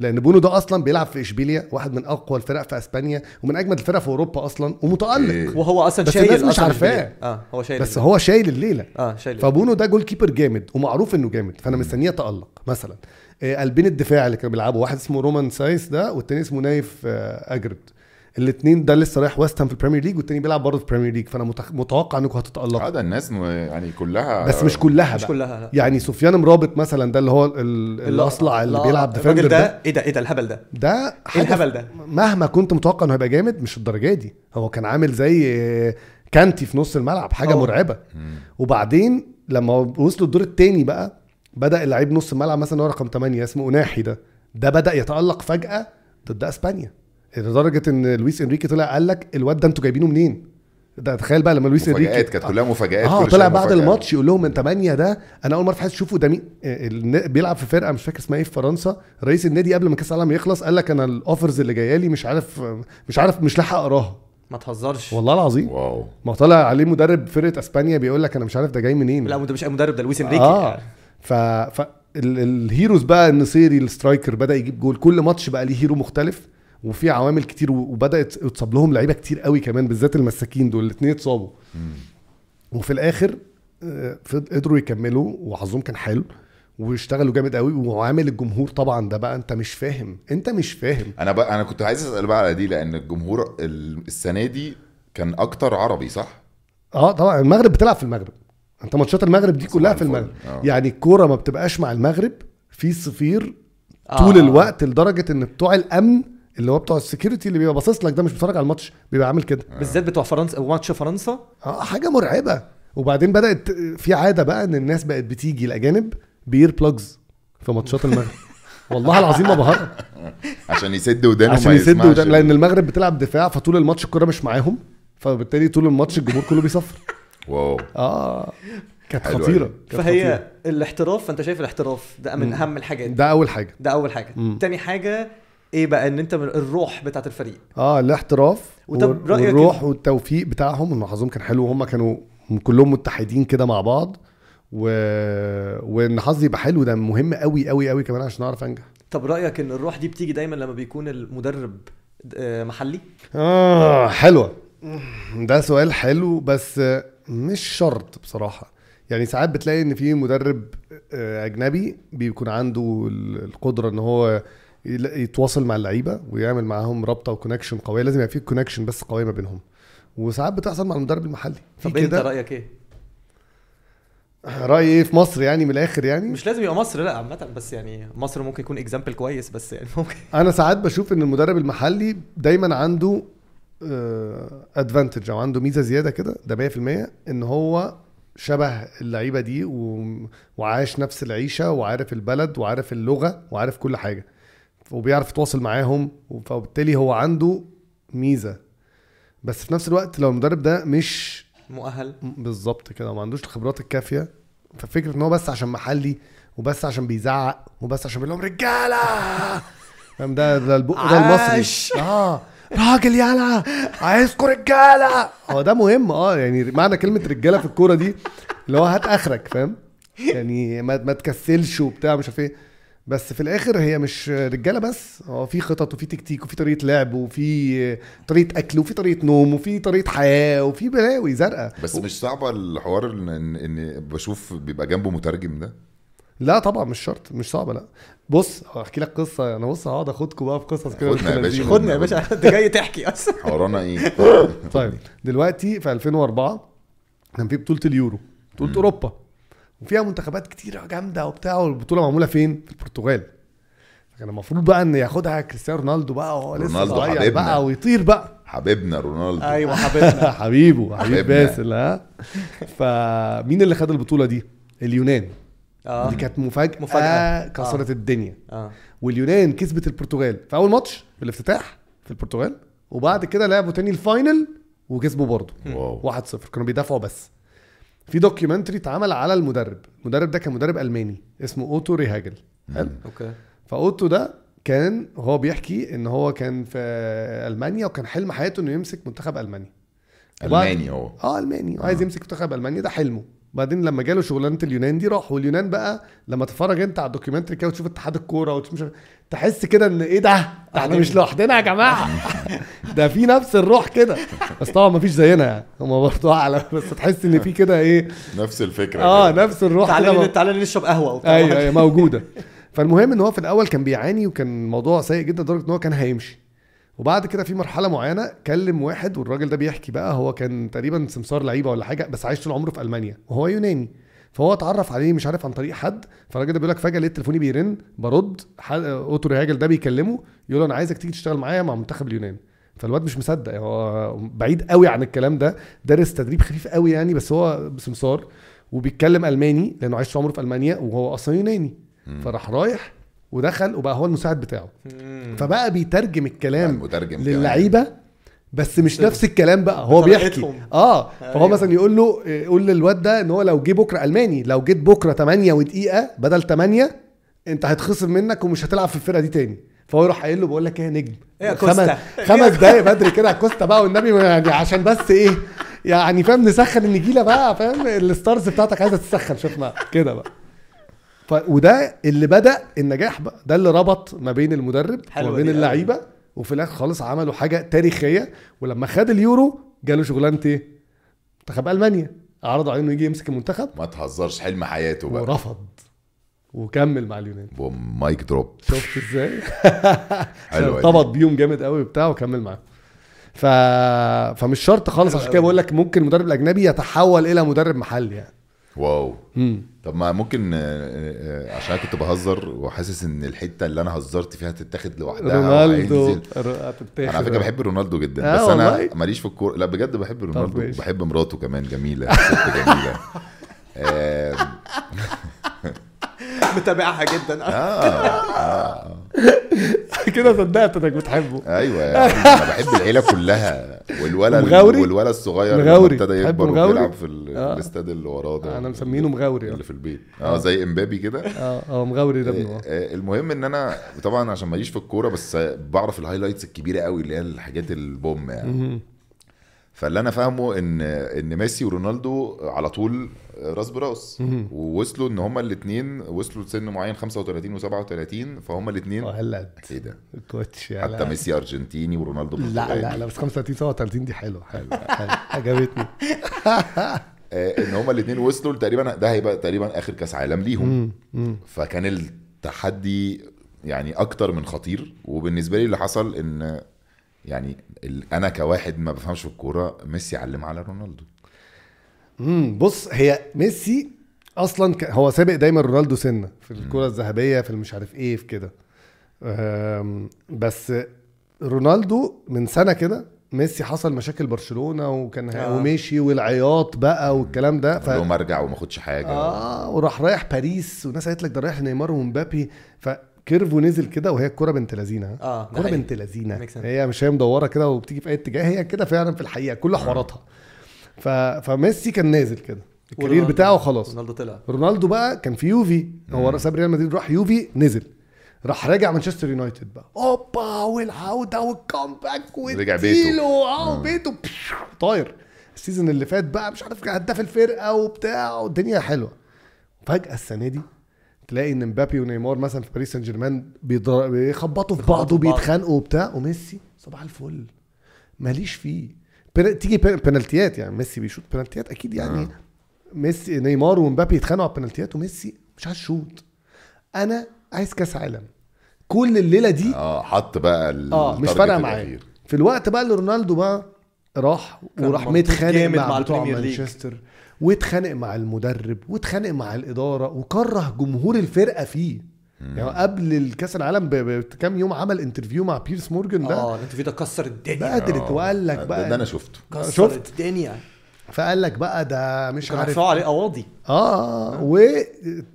لأن بونو ده أصلا بيلعب في إشبيليا واحد من أقوى الفرق في أسبانيا ومن أجمد الفرق في أوروبا أصلا ومتألق إيه. وهو أصلا بس شايل الناس مش أصلاً عارفاه. آه هو شايل بس. هو شايل الليلة آه شايل فبونو ده goalkeeper جامد ومعروف إنه جامد فأنا مستنيه يتألق مثلا آه، قلبين الدفاع اللي كانوا بيلعبوا واحد اسمه رومان سايس ده والتاني اسمه نايف آه، أجرد الاثنين ده لسه رايح ويست هام في البريمير ليج والتاني بيلعب برضه في البريمير ليج فأنا. متوقع إنكم آه هتتالقوا ده الناس م- يعني كلها بس مش كلها مش بقى. كلها لا. يعني سفيان مرابط مثلا ده اللي هو ال- الأصلع اللي لا، بيلعب الراجل defender ده ده. إيه ده إيه ده الهبل ده. ده حاجة الهبل ده؟ مهما كنت متوقع إنه هيبقى جامد مش الدرجة دي. هو كان عامل زي آه، كانتي في نص الملعب حاجة آه. مرعبة. وبعدين لما وصلوا الدور الثاني بقى بدأ اللعيب نص الملعب مثلا هو رقم 8 اسمه اناحي ده. ده بدأ يتألق فجأة ضد أسبانيا. لدرجة إن لويس إنريكي طلع قال لك الواد ده أنتوا جايبينه منين؟ ده تخيل بقى لما لويس انريكي مفاجآت كانت كلها مفاجآت آه كل طلع بعد. الماتش يقول لهم من 8 ده؟ أنا أول مرة في حياتي أشوفه. ده مين؟ آه، الن- بيلعب في فرقة مش فاكر اسمها إيه في فرنسا. رئيس النادي قبل ما كأس العالم يخلص قال لك أنا ال offers اللي جاية لي مش عارف مش عارف مش لاحق أقراها. ما تهزرش. والله العظيم. واو. ما طلع عليه مدرب فرقة إسبانيا بيقول لك أنا مش عارف ده جاي منين. لا ده مش أي مدرب ده لويس إنريكي. آه. ف ف ال- ال heroes بقى النصيري ال striker بدأ يجيب جول. كل ماتش بقى ليه hero مختلف. وفي عوامل كتير وبدأت يتصاب لهم لعيبة كتير قوي كمان بالذات المساكين دول الاثنين اتصابوا وفي الآخر آه، قدروا يكملوا وحظهم كان حلو واشتغلوا جامد قوي وعامل الجمهور طبعا ده بقى أنت مش فاهم أنت مش فاهم أنا بقى أنا كنت عايز أسأل بقى على دي لأن الجمهور ال- السنة دي كان أكتر عربي صح؟ آه طبعا المغرب بتلعب في المغرب أنت ماتشات المغرب دي كلها في المغرب. آه. يعني الكورة ما بتبقاش مع المغرب في صفير آه. طول الوقت لدرجة إن بتوع الأمن اللي هو بتوع ال security اللي بيبقى باصص لك ده مش بيتفرج على الماتش بيبقى عامل كده. بالذات بتوع فرنسا ماتش فرنسا؟ آه حاجة مرعبة. وبعدين بدأت في عادة بقى إن الناس بقت بتيجي الأجانب بear plugs في ماتشات المغرب. [laughs] والله العظيم ما بهزر عشان يسد ودانه عشان ده ال- لأن المغرب بتلعب دفاع فطول الماتش الكوره مش معاهم فبالتالي طول الماتش الجمهور كله بيصفر واو. آه. كانت خطيرة. كانت فهي خطيرة. الاحتراف فأنت شايف الاحتراف ده من أهم الحاجات. ده أول حاجة. ده أول حاجة. تاني حاجة إيه بقى؟ إن أنت من الروح بتاعت الفريق. آه الاحتراف وطب رأيك والروح إيه؟ والتوفيق بتاعهم ان حظهم كان حلو. وهم كانوا كلهم متحدين كده مع بعض. و... وإن حظي يبقى حلو ده مهم قوي قوي قوي كمان عشان أعرف أنجح. طب رأيك إن الروح دي بتيجي دايما لما بيكون المدرب آه، محلي؟ آه حلوة. ده سؤال حلو بس مش شرط بصراحة. يعني ساعات بتلاقي إن في مدرب آه، أجنبي بيكون عنده ال- القدرة إن هو يتواصل مع اللعيبة ويعمل معاهم رابطة و connection قوية. لازم يبقى في connection بس قوية ما بينهم. وساعات بتحصل مع المدرب المحلي. في طب أنت رأيك إيه؟ رأيي إيه في مصر يعني من الآخر يعني؟ مش لازم يبقى مصر لا عامة بس يعني مصر ممكن يكون example كويس بس يعني ممكن. [laughs] أنا ساعات بشوف إن المدرب المحلي دايما عنده advantage أو عنده ميزة زيادة كده ده 100% إن هو شبه اللعيبة دي و... وعايش نفس العيشة وعارف البلد وعارف اللغة وعارف كل حاجة. وبيعرف يتواصل معاهم فبالتالي هو عنده ميزة. بس في نفس الوقت لو المدرب ده مش مؤهل. بالظبط كده. وما عندوش الخبرات الكافية. ففكرة إن هو بس عشان محلي وبس عشان بيزعق وبس عشان بيقول لهم رجالة! فاهم؟ ده ده البق ده. المصري. آه. راجل يالا! عايزكم رجالة! هو ده مهم آه. يعني معنى كلمة رجالة في الكورة دي اللي هو هات آخرك فاهم؟ يعني ما, ما تكسلش وبتاع مش عارف إيه. بس في الآخر هي مش رجالة بس هو في خطط وفي تكتيك وفي طريقة لعب وفي طريقة أكل وفي طريقة نوم وفي طريقة حياة وفي بلاوي زرقاء. بس مش صعبه الحوار ان ان بشوف بيبقى جنبه مترجم ده؟ لا طبعا مش شرط مش صعبه لا. بص أحكي لك قصة أنا بص هقعد اخدكم بقى في قصص كده خدنا يا باشا،. خدنا يا باشا. [laughs] أنت جاي تحكي أصلا. [laughs] حورانا إيه؟ طيب دلوقتي في 2004 كان في بطولة اليورو بطولة أوروبا. وفيها منتخبات كتيرة جامدة وبتاع والبطولة معمولة فين؟ في البرتغال. كان المفروض بقى إن ياخدها كريستيانو رونالدو بقى وهو لسه رونالدو صغير حبيبنا. بقى ويطير بقى. حبيبنا رونالدو. أيوه [laughs] حبيبنا. حبيبه حبيب. باسل ها. فمين اللي خد البطولة دي؟ اليونان. آه. دي كانت مفاجأة, مفاجأة. كسرت آه. الدنيا. آه. واليونان كسبت البرتغال في أول ماتش في الافتتاح في البرتغال وبعد كده لعبوا تاني ال final وكسبوا برضه. واو. 1-0 كانوا بيدافعوا بس. في documentary اتعمل على المدرب. المدرب ده كان مدرب ألماني اسمه أوتو ريهاجل. حلو؟ Okay. فأوتو ده كان هو بيحكي إن هو كان في ألمانيا وكان حلم حياته إنه يمسك منتخب المانيا ألماني هو. آه ألماني. وعايز يمسك منتخب المانيا ده حلمه. وبعدين لما جاله شغلانة اليونان دي راح. واليونان بقى لما تتفرج أنت على ال documentary كده وتشوف اتحاد الكورة وتشوف تحس كده إن إيه ده؟ ده إحنا مش لوحدنا يا جماعة. [laughs] ده في نفس الروح كده. بس طبعا ما فيش زينا يعني. هم برضه أعلى. بس تحس إن في كده إيه؟ نفس الفكرة آه كده. نفس الروح كده. تعالى مو- تعالى نشرب قهوة وبتاع. أيوه أيوه موجودة. فالمهم إن هو في الأول كان بيعاني وكان الموضوع سيء جدا لدرجة إن هو كان هيمشي. وبعد كده في مرحلة معينة كلم واحد والراجل ده بيحكي بقى. هو كان تقريبا سمسار لعيبة ولا حاجة بس عايش طول عمره في ألمانيا. وهو يوناني. فهو اتعرف عليه مش عارف عن طريق حد فالراجل ده بيقول لك فجأة لقيت تليفوني بيرن برد أوتو ريهاجل ده بيكلمه يقول له أنا عايزك تيجي تشتغل معايا مع منتخب اليونان. فالواد مش مصدق هو بعيد قوي عن الكلام ده دارس تدريب خفيف قوي يعني بس هو سمسار وبيتكلم ألماني لأنه عايش عمره في ألمانيا وهو أصلا يوناني. فراح رايح ودخل وبقى هو المساعد بتاعه. فبقى بيترجم الكلام. للعيبة بس مش نفس الكلام بقى هو بيحكي بطريقتهم. آه فهو أيوة. مثلا يقول له إيه، قول للواد ده إن هو لو جه بكرة ألماني لو جيت بكرة 8 ودقيقة بدل 8 أنت هيتخصم منك ومش هتلعب في الفرقة دي تاني فهو يروح قايل له بقول لك إيه يا نجم إيه يا خمس؟ خمس دقايق بدري كده على كوستا بقى والنبي يعني عشان بس إيه يعني فاهم نسخن النجيلة بقى فاهم ال stars بتاعتك عايزة تسخن شفنا كده بقى ف... وده اللي بدأ النجاح بقى ده اللي ربط ما بين المدرب وما بين. اللعيبة وفي الآخر خالص عملوا حاجة تاريخية ولما خد اليورو جاله شغلانه إيه؟ منتخب ألمانيا عرضوا عليه إنه يجي يمسك المنتخب ما تهزرش حلم حياته بقى ورفض وكمل مع اليونان boom mic drop شفت إزاي؟ [laughs] حلوة دي. ارتبط بيهم جامد قوي بتاع وكمل معاهم ف... فمش شرط خالص عشان كده بقول لك ممكن المدرب الأجنبي يتحول إلى مدرب محلي يعني wow مم. طب ما ممكن آه، آه، عشان أنا كنت بهزر وحاسس إن الحتة اللي أنا هزرت فيها تتاخد لوحدها رونالدو أنا. على فكرة بحب رونالدو جدا آه بس أنا؟ ماليش في الكورة لا بجد بحب رونالدو ماشي. بحب مراته كمان جميلة ست جميلة [laughs] آه، [laughs] متابعها جدا. آه. كده صدقت إنك بتحبه. أيوه يعني أنا بحب العيلة كلها. والولد مغاوري؟ والولد الصغير مغاوري. ابتدى يكبر؟ وبيلعب في ال- آه. الاستاد اللي وراه ده. أنا مسمينه مغاوري. اللي في البيت. آه زي إمبابي كده. آه آه مغاوري ده ابنه. آه. آه، المهم إن أنا طبعا عشان ماليش في الكورة بس بعرف ال highlights الكبيرة قوي اللي هي الحاجات ال boom يعني. فاللي أنا فاهمه ان إن ميسي ورونالدو على طول راس براس. ووصلوا إن هما الاثنين وصلوا لسن معين 35 و37 فهم الاثنين ولد إيه ده؟ الكوتش يا حتى. ميسي أرجنتيني ورونالدو لا لا. لا بس 35 37 دي حلوة حلوة. عجبتني. [laughs] آه، إن هما الاثنين وصلوا تقريبا ده هيبقى تقريبا آخر كأس عالم ليهم. فكان التحدي يعني أكتر من خطير. وبالنسبة لي اللي حصل إن يعني أنا كواحد ما بفهمش في الكورة ميسي علم على رونالدو. امم بص هي ميسي أصلا. هو سابق دايما رونالدو سنة في الكره الذهبية في المش عارف إيه في كده. بس رونالدو من سنة كده ميسي حصل مشاكل برشلونة وكان آه. ومشي والعياط بقى والكلام ده. ف... لهم أرجع وما أخدش حاجة. آه وراح رايح باريس والناس قالت لك ده رايح نيمار ومبابي. ف curve ه نزل كده وهي الكوره بنت لذينة. آه ده كوره. بنت لذينة. هي مش هي مدورة كده وبتيجي في أي اتجاه هي كده فعلا في الحقيقة كل حواراتها. ف... فميسي كان نازل كده ال career بتاعه خلاص. رونالدو طلع. رونالدو بقى كان في يوفي هو ساب ريال مدريد راح يوفي نزل. راح راجع مانشستر يونايتد بقى. أوبا والعوده وال comeback رجع بيته. آه بيته. طاير. ال season اللي فات بقى مش عارف هداف الفرقة وبتاع والدنيا حلوة. فجأة السنة دي تلاقي إن مبابي ونيمار مثلا في باريس سان جيرمان بيخبطوا في بعض. وبيتخانقوا وبتاع وميسي صباح الفل ماليش فيه بن- تيجي بن- بنالتيات يعني ميسي بيشوط بنالتيات أكيد يعني آه. ميسي نيمار ومبابي يتخانقوا على البنالتيات وميسي مش عايز شوط أنا عايز كأس عالم كل الليلة دي آه حط بقى ال- آه مش فارقة معايا. في الوقت بقى اللي رونالدو بقى راح وراح متخانق جامد مع, مع بتوع. مانشستر واتخانق مع المدرب واتخانق مع الإدارة وكره جمهور الفرقة فيه. يعني قبل الكأس العالم بكام يوم عمل interview مع بيرس مورجان ده؟ آه ال interview ده كسر الدنيا. بدرت وقال لك بقى ده أنا شفته. كسر شفت؟ الدنيا. فقال لك بقى ده مش كانوا عارف عليه قواضي. آه و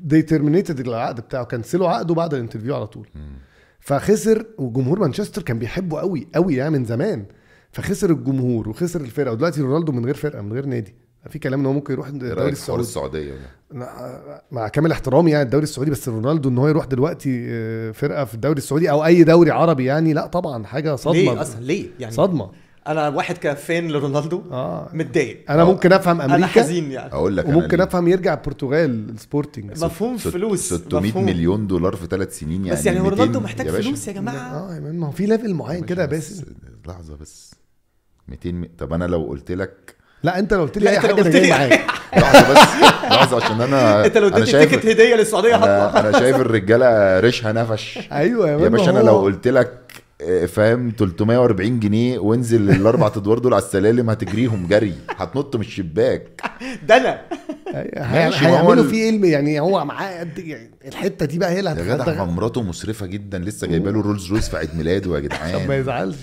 they terminated العقد بتاعه كنسلوا عقده بعد ال interview على طول. فخسر وجمهور مانشستر كان بيحبه قوي قوي يعني من زمان. فخسر الجمهور وخسر الفرقة. ودلوقتي رونالدو من غير فرقة من غير نادي. في كلام إن هو ممكن يروح إيه الدوري السعودي. السعودية؟ مع كامل احترامي يعني الدوري السعودي بس رونالدو إن هو يروح دلوقتي آه، فرقة في الدوري السعودي أو أي دوري عربي يعني لا طبعا حاجة صدمة. ليه أصلا؟ ليه؟ يعني صدمة. أنا واحد ك fan لرونالدو آه. متضايق. أنا ممكن أفهم أنا أمريكا حزين يعني. أقول لك وممكن. أفهم يرجع البرتغال السبورتنج. مفهوم ست- فلوس 600 مفهوم. مليون دولار في ثلاث سنين يعني بس يعني هو 200 رونالدو محتاج يا. فلوس يا جماعة. آه ما هو في level معين كده يا بس- لحظة بس. 200 م... طب أنا لو قلت لك لا انت لو قلت لي لا، أي أنت لو حاجة أنا قلت لي جاي معاك لحظة بس لحظة عشان أنا [laughs] انت لو شايف ticket هديه للسعودية هطلع. أنا, أنا شايف الرجالة ريشها نفش أيوه يا باشا أنا لو قلت لك آه، فاهم 340 جنيه وانزل الأربع [laughs] أدوار دول على السلالم هتجريهم جري هتنط من الشباك. [laughs] ده أنا. هو هيعملوا فيه إيه يعني هو معاه قد يعني الحتة دي بقى هي اللي يا جدع مراته مسرفة جدا لسه جايبة له رولز رويس في عيد ميلاده يا طب ما جدعان يزعلش.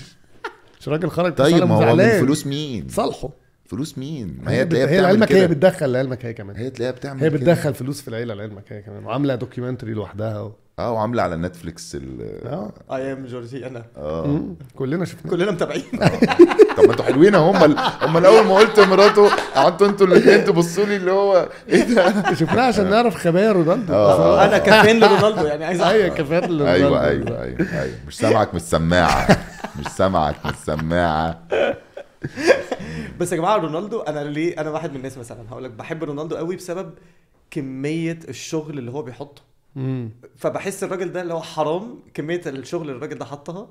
مش راجل خرج طيب ما هو. من فلوس مين؟ صالحه. فلوس مين؟ ما هي تلاقيها هي بتعمل لعلمك هي كده بتدخل لعلمك هي كمان هي تلاقيها بتعمل هي كده. بتدخل فلوس في العيلة لعلمك هي كمان وعاملة documentary لوحدها و... آه وعاملة على نتفليكس ال آه I am جورجينا آه. كلنا شفنا كلنا متابعين [laughs] طب ما أنتوا حلوين اهو هم ال- هم الأول ما قلت مراته قعدتوا أنتوا الاثنين تبصوا لي اللي هو إيه ده؟ شفناها عشان نعرف خبايا رونالدو آه. أنا ك fan لرونالدو يعني عايز. أيوه كفايه اللي أيوه رونالدو. أيوه أيوه أيوه مش سامعك من السماعة مش سامعك من السماعة بس يا جماعة رونالدو أنا ليه؟ أنا واحد من الناس مثلا هقول لك بحب رونالدو قوي بسبب كمية الشغل اللي هو بيحطه. مم. فبحس الراجل ده اللي هو حرام كمية الشغل اللي الراجل ده حطها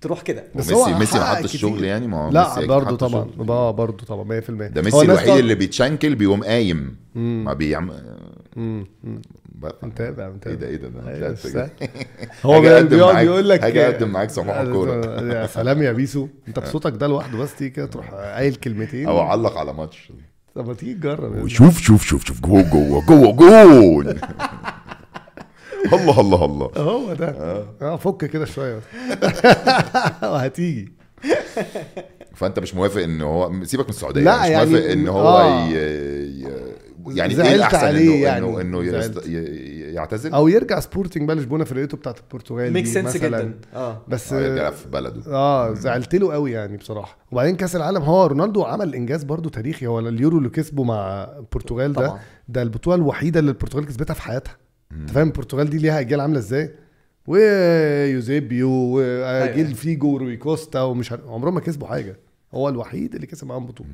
تروح كده. بس هو وميسي ميسي ما حطش كتير. شغل يعني؟ ما هو ميسي لا برضه طبعا. آه برضه طبعا 100% ده ميسي الوحيد اللي بيتشنكل بيقوم قايم. ما بيعمل متابع متابع. إيه ده إيه ده أيوة، بس- إيه. [laughs] هو بيقعد يقول لك هاجي أقدم معاك صباح [laughs] الكورة. [laughs] يا سلام يا بيسو. أنت بصوتك ده لوحده بس تيجي كده تروح قايل كلمتين. أو أعلق على ماتش. طب ما تيجي تجرب يا وشوف شوف شوف شوف. جوه جوه جوه جون الله الله الله. هو ده. آه. فك كده شوية. وهتيجي. فأنت مش موافق إن هو سيبك من السعودية لا، مش يعني- موافق إن هو آه. ي... ي... يعني زعلت إيه الأحسن عليه انه يعني، إنه انه زعلت. يعتزل؟ أو يرجع سبورتنج بقى لشبونة فرقته بتاعت البرتغال make sense مثلاً. جدا. آه. بس آه، يرجع في بلده. آه زعلت له قوي يعني بصراحة. وبعدين كأس العالم هو رونالدو عمل إنجاز برضو تاريخي. هو اليورو اللي كسبه مع البرتغال ده طبعا. ده البطولة الوحيدة اللي البرتغال كسبتها في حياتها. أنت فاهم البرتغال دي ليها أجيال عاملة إزاي؟ ويوزيبيو واجيل أيوة. فيجو وروي كوستا ومش عمرهم ما كسبوا حاجة. هو الوحيد اللي كسب معاهم بطولة.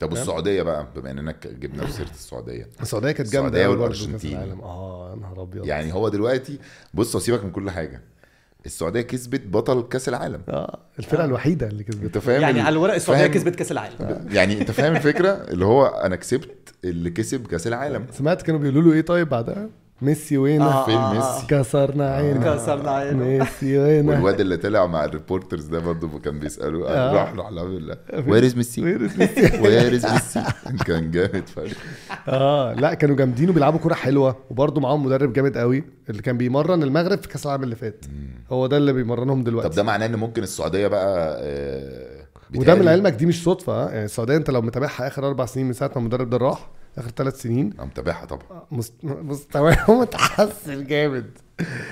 طب والسعودية بقى؟ بما إننا جبنا في سيرة السعودية. السعودية كانت جامدة. كأس العالم. آه يا نهار أبيض. يعني هو دلوقتي بص سيبك من كل حاجة. السعودية كسبت بطل كأس العالم. آه الفرقة الوحيدة اللي كسبت. أنت فاهم يعني ال- على الورق السعودية فاهم- كسبت كأس العالم. يعني أنت فاهم الفكرة؟ اللي هو أنا كسبت اللي كسب كأس العالم. سمعت كانوا بيقولوا له إيه طيب بعدها؟ ميسي وين آه، فين آه، ميسي؟ كسرنا عينه. كسرنا عينه. ميسي وين والواد اللي طلع مع ال reporters ده برضه كان بيسألوه آه. راح راح له where is ميسي وين ميسي where is ميسي كان جامد فشخ. آه لا كانوا جامدين وبيلعبوا كورة حلوة وبرضه معاهم مدرب جامد قوي اللي كان بيمرن المغرب في كأس العالم اللي فات. هو ده اللي بيمرنهم دلوقتي. طب ده معناه إن ممكن السعودية بقى آه، وده من علمك دي مش صدفة؟ يعني السعودية أنت لو متابعها آخر أربع سنين من ساعة ما المدرب ده راح آخر ثلاث سنين. أنا متابعها طبعا. مست- مستواهم [laughs] متحسن جامد.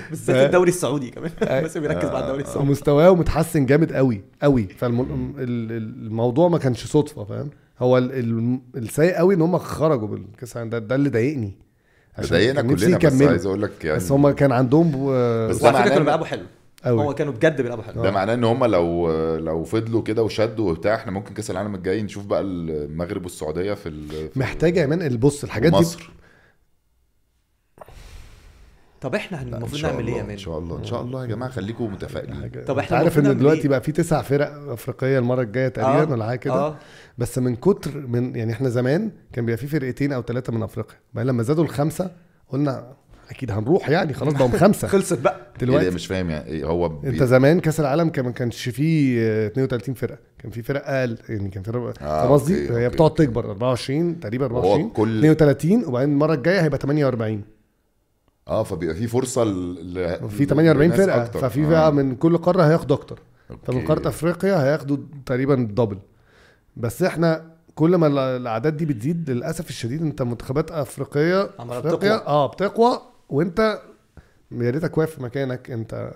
بالذات الدوري السعودي كمان. بس بيركز مع الدوري السعودي. مستواه متحسن جامد قوي قوي. فالموضوع ما كانش صدفة فاهم؟ هو ال- ال- السيء قوي إن هم خرجوا بالكأس العالم. ده ده اللي ضايقني. عشان ضايقنا كلنا بس. عايز أقول لك يعني بس هم كان عندهم بس وعلى فكرة كانوا بيلعبوا حلو. قوي هو كانوا بجد بيلعبوا حلو. ده معناه إن هم لو لو فضلوا كده وشدوا وبتاع إحنا ممكن كأس العالم الجاي نشوف بقى المغرب والسعودية في ال- في محتاجة يا مان البص الحاجات دي. مصر طب إحنا إن المفروض نعمل إيه يا إن مان؟ شاء الله إن شاء الله يا جماعة خليكم متفائلين. طب إحنا عارف إن نعمل دلوقتي إيه؟ بقى في تسع فرق أفريقية المرة الجاية تقريبا ولا حاجة كده؟ آه. بس من كتر من يعني إحنا زمان كان بيبقى في فرقتين أو ثلاثة من أفريقيا. بعدين لما زادوا الخمسه قلنا أكيد هنروح يعني خلاص بقوا [laughs] خمسة. خلصت بقى. دلوقتي؟ مش فاهم يعني إيه هو بي- أنت زمان كأس العالم كان ما كانش فيه آه، 32 فرقة. كان في فرق أقل يعني كان فرق آه، فاهم قصدي؟ okay، هي بتقعد. تكبر 24 تقريبا وهو 24 كل 32 وبعدين المرة الجاية هيبقى 48 آه فبيبقى في فرصة ل... في 48 لناس فرقة. أكتر. ففي آه. بقى من كل قارة هياخدوا أكتر. فمن. قارة أفريقيا هياخدوا تقريبا ال double بس إحنا كل ما ال- الأعداد دي بتزيد للأسف الشديد أنت منتخبات افريقيه أفريقيا بتقوى. آه بتقوى. وانت يا ريتك واقف في مكانك انت آه،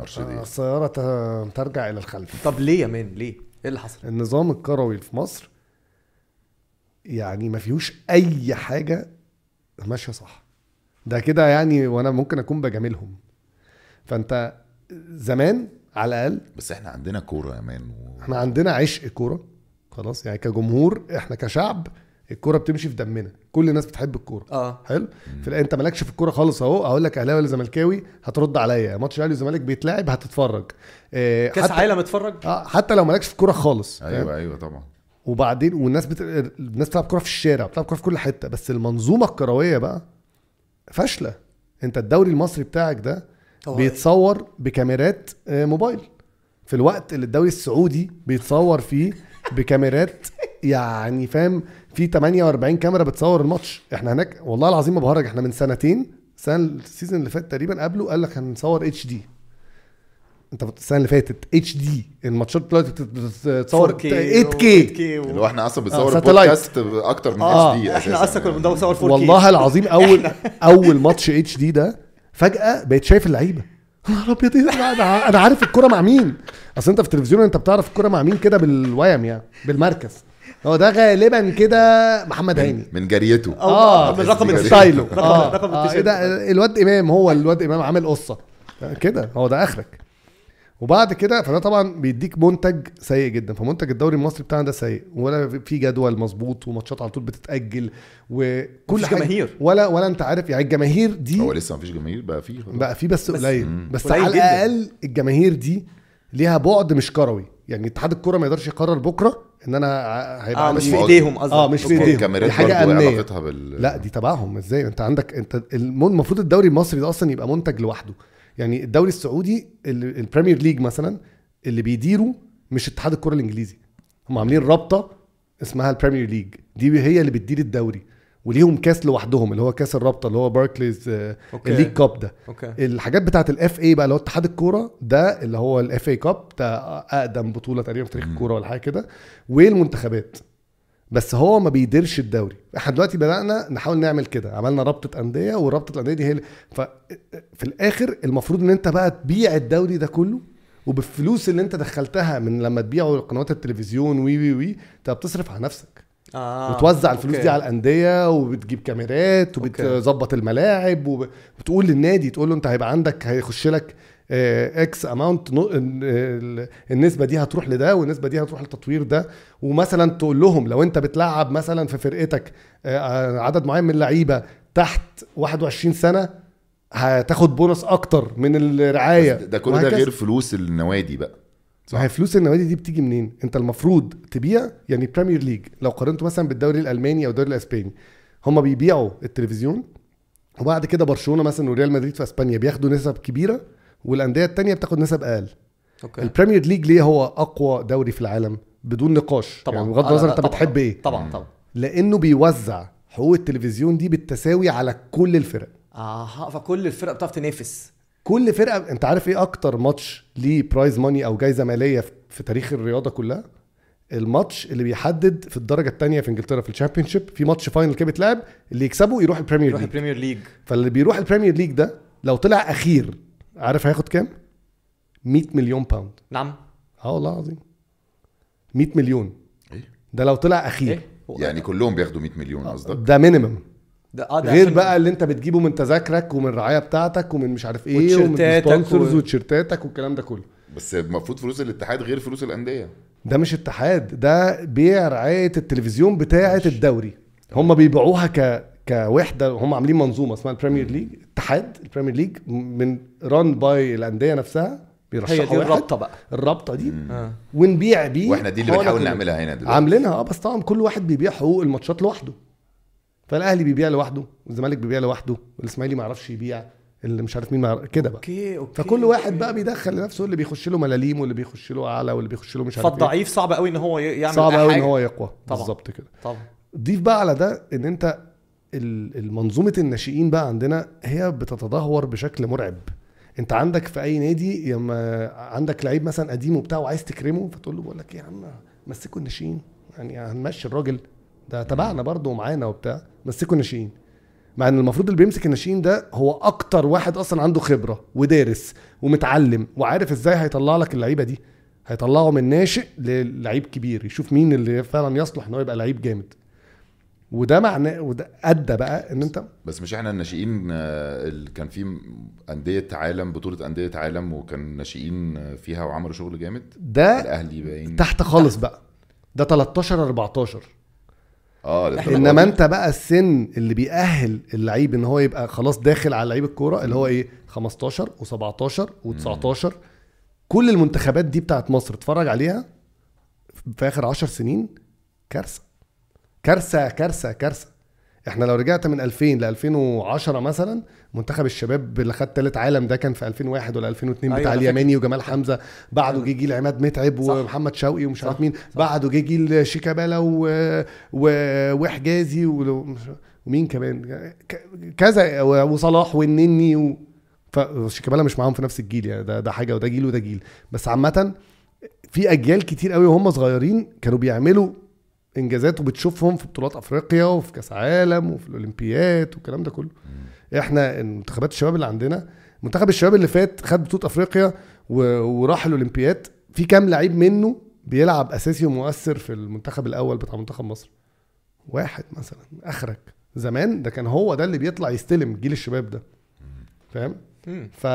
مرسيدس السيارة ت- ترجع إلى الخلف. طب ليه يا مان؟ ليه؟ إيه اللي حصل؟ النظام الكروي في مصر يعني ما فيهوش أي حاجة ماشية صح. ده كده يعني وأنا ممكن أكون بجاملهم. فأنت زمان على الأقل بس إحنا عندنا كورة يا مان و... إحنا عندنا عشق كورة خلاص. يعني كجمهور إحنا كشعب الكوره بتمشي في دمنا. كل الناس بتحب الكوره. آه. حلو؟ في انت مالكش في الكوره خالص اهو. أقول لك أهلاوي ولا زملكاوي هترد عليا. ماتش الأهلي والزمالك بيتلعب هتتفرج. آه كأس حتى عالم اتفرج آه حتى لو مالكش في الكوره خالص. فاهم؟ أيوه أيوه طبعا. وبعدين والناس بت... الناس بتلعب كوره في الشارع بتلعب كوره في كل حتة. بس المنظومة الكروية بقى فاشلة. انت الدوري المصري بتاعك ده بيتصور بكاميرات آه، موبايل. في الوقت اللي الدوري السعودي بيتصور فيه بكاميرات يعني فاهم في 48 كاميرا بتصور الماتش. إحنا هناك والله العظيم ما بهرج إحنا من سنتين السنة ال season اللي فات تقريبا قبله قال لك هنصور HD انت السنة اللي فاتت HD الماتشات دلوقتي بت- بتتصور 4K 8K اللي هو إحنا أصلا بنصور satellite. البودكاست أكتر من آه، HD إحنا أصلا كنا بنصور 4K والله العظيم أول [laughs] أول ماتش HD ده فجأة بقيت شايف اللعيبة. يا نهار أبيض إيه ده؟ أنا أنا عارف الكوره مع مين. أصل أنت في التلفزيون أنت بتعرف الكوره مع مين كده بالويم يعني بالمركز. هو ده غالبا كده محمد هاني. من جريته. آه. من رقم هتحس دي ستايله. رقم- آه, رقم آه التيشيرت. إيه ده الواد إمام هو الواد إمام عامل قصة. كده هو ده آخرك. وبعد كده فده طبعا بيديك منتج سيء جدا. فمنتج الدوري المصري بتاعنا ده سيء. ولا في جدول مظبوط وماتشات على طول بتتأجل وكل مفيش حاجة. جماهير. ولا ولا أنت عارف يعني الجماهير دي هو لسه مفيش جماهير؟ بقى فيه. بقى في بس بس- قليل. مم. بس قليل على. الأقل الجماهير دي ليها بعد مش كروي. يعني اتحاد الكوره ما يقدرش يقرر بكره ان أنا هيبقى آه مش في إيديهم قصدك. آه مش في. إيديهم. دي حاجة أمنية. بال لا دي تبعهم. إزاي؟ أنت عندك أنت الم- المفروض الدوري المصري ده أصلا يبقى منتج لوحده. يعني الدوري السعودي ال- ال Premier League مثلا اللي بيديره مش اتحاد الكرة الإنجليزي. هم عاملين رابطة اسمها ال Premier League دي هي اللي بتدير الدوري. وليهم كاس لوحدهم اللي هو كاس الرابطة اللي هو باركليز آه، okay. ال League Cup ده. okay. الحاجات بتاعت ال FA بقى اللي هو اتحاد الكورة ده اللي هو ال FA Cup ده أقدم بطولة تقريبا في تاريخ الكورة ولا حاجة كده والمنتخبات. بس هو ما بيديرش الدوري. إحنا دلوقتي بدأنا نحاول نعمل كده. عملنا رابطة أندية ورابطة الأندية دي هي ففي الآخر المفروض إن أنت بقى تبيع الدوري ده كله وبالفلوس اللي أنت دخلتها من لما تبيعه قنوات التلفزيون و و و أنت بتصرف على نفسك. آه وتوزع الفلوس okay. دي على الأندية وبتجيب كاميرات وبتظبط الملاعب وب- وبتقول للنادي تقول له أنت هيبقى عندك هيخش لك X amount النسبة دي هتروح لده والنسبة دي هتروح للتطوير ده ومثلا تقول لهم لو أنت بتلعب مثلا في فرقتك آه، عدد معين من اللعيبة تحت 21 سنة هتاخد بونص أكتر من الرعاية ده كل ده. غير فلوس النوادي بقى ما هي فلوس النوادي دي بتيجي منين؟ انت المفروض تبيع يعني Premier League لو قارنته مثلا بالدوري الألماني أو الدوري الإسباني. هم بيبيعوا التلفزيون وبعد كده برشلونة مثلا وريال مدريد في إسبانيا بياخدوا نسب كبيرة والأندية التانية بتاخد نسب أقل. okay. ال Premier League ليه هو أقوى دوري في العالم؟ بدون نقاش. طبعا. يعني بغض النظر أنت بتحب إيه. طبعا طبعا. لأنه بيوزع حقوق التلفزيون دي بالتساوي على كل الفرق. آه فكل الفرق بتعرف تنافس. كل فرقة انت عارف إيه أكتر ماتش ليه prize money أو جايزة مالية في- في تاريخ الرياضة كلها؟ الماتش اللي بيحدد في الدرجة الثانية في انجلترا في ال Championship في ماتش final كده بيتلعب اللي يكسبه يروح ال Premier يروح League ال Premier League فاللي بيروح ال Premier League ده لو طلع أخير عارف هياخد كام؟ 100 مليون pound نعم. آه والله العظيم. 100 مليون. إيه؟ ده لو طلع أخير. هو- يعني كلهم بياخدوا 100 مليون قصدك؟ ده minimum ده ده غير بقى اللي انت بتجيبه من تذاكرك ومن الرعايه بتاعتك ومن مش عارف إيه ومن وتيشيرتاتك sponsors و- وتيشيرتاتك والكلام ده كله. بس المفروض فلوس الاتحاد غير فلوس الأندية. ده مش اتحاد ده بيع رعاية التلفزيون بتاعة الدوري. هم بيبيعوها ك كوحدة هم عاملين منظومة اسمها ال Premier League اتحاد ال Premier League من run by الأندية نفسها هي بيرشحوا دي واحد. الرابطة بقى. الرابطة دي. آه. ونبيع بيه. وإحنا دي اللي بنحاول. نعملها هنا دلوقتي. عاملينها آه بس طبعا كل واحد بيبيع حقوق الماتشات لوحده. فالأهلي بيبيع لوحده والزمالك بيبيع لوحده والإسماعيلي ما يعرفش يبيع اللي مش عارف مين كده بقى. okay okay فكل واحد بقى بيدخل لنفسه اللي بيخش له ملاليم واللي بيخش له أعلى واللي بيخش له مش عارف فالضعيف صعب قوي إن هو يعمل صعب قوي إن. هو يقوى. بالظبط كده. طبعا. ضيف بقى على ده إن أنت ال- المنظومة الناشئين بقى عندنا هي بتتدهور بشكل مرعب. أنت عندك في أي نادي لما عندك لعيب مثلا قديم وبتاع وعايز تكرمه فتقول له بقول لك إيه يا عم مسكوا الناشئين يعني هنمشي الراجل. ده تبعنا برضه ومعانا وبتاع مسكوا الناشئين مع إن المفروض اللي بيمسك الناشئين ده هو أكتر واحد أصلا عنده خبرة ودارس ومتعلم وعارف إزاي هيطلع لك اللعيبة دي. هيطلعه من ناشئ للعيب كبير يشوف مين اللي فعلا يصلح إن هو يبقى لعيب جامد. وده معناه وده أدى بقى إن أنت بس مش إحنا الناشئين آه، ال- كان في أندية عالم بطولة أندية عالم وكان ناشئين آه، فيها وعملوا شغل جامد؟ ده الأهلي باين. تحت خالص بقى. ده 13 14 آه إنما. أنت بقى السن اللي بيأهل اللعيب إن هو يبقى خلاص داخل على لعيب الكورة اللي هو إيه؟ 15 و17 و19 كل المنتخبات دي بتاعت مصر اتفرج عليها في آخر 10 سنين؟ كارثة. كارثة كارثة كارثة. إحنا لو رجعت من 2000 ل 2010 مثلا منتخب الشباب اللي خد ثالث عالم ده كان في 2001 ولا 2002 أيوة، بتاع. اليماني وجمال حمزة بعده جه جيل عماد متعب صح. ومحمد شوقي ومش عارف صح، مين بعده جه جيل شيكابالا و... و... وحجازي و... ومين كمان. كذا وصلاح والنني و... فشيكابالا مش معاهم في نفس الجيل يعني ده ده حاجة وده جيل وده جيل بس عامة في أجيال كتير قوي وهم صغيرين كانوا بيعملوا إنجازات وبتشوفهم في بطولات أفريقيا وفي كأس عالم وفي الاولمبيات والكلام ده كله. إحنا منتخبات الشباب اللي عندنا منتخب الشباب اللي فات خد بطولة أفريقيا. وراح الاولمبيات في كام لعيب منه بيلعب أساسي ومؤثر في المنتخب الأول بتاع منتخب مصر؟ واحد مثلا آخرك. زمان ده كان هو ده اللي بيطلع يستلم جيل الشباب ده. فاهم. ف...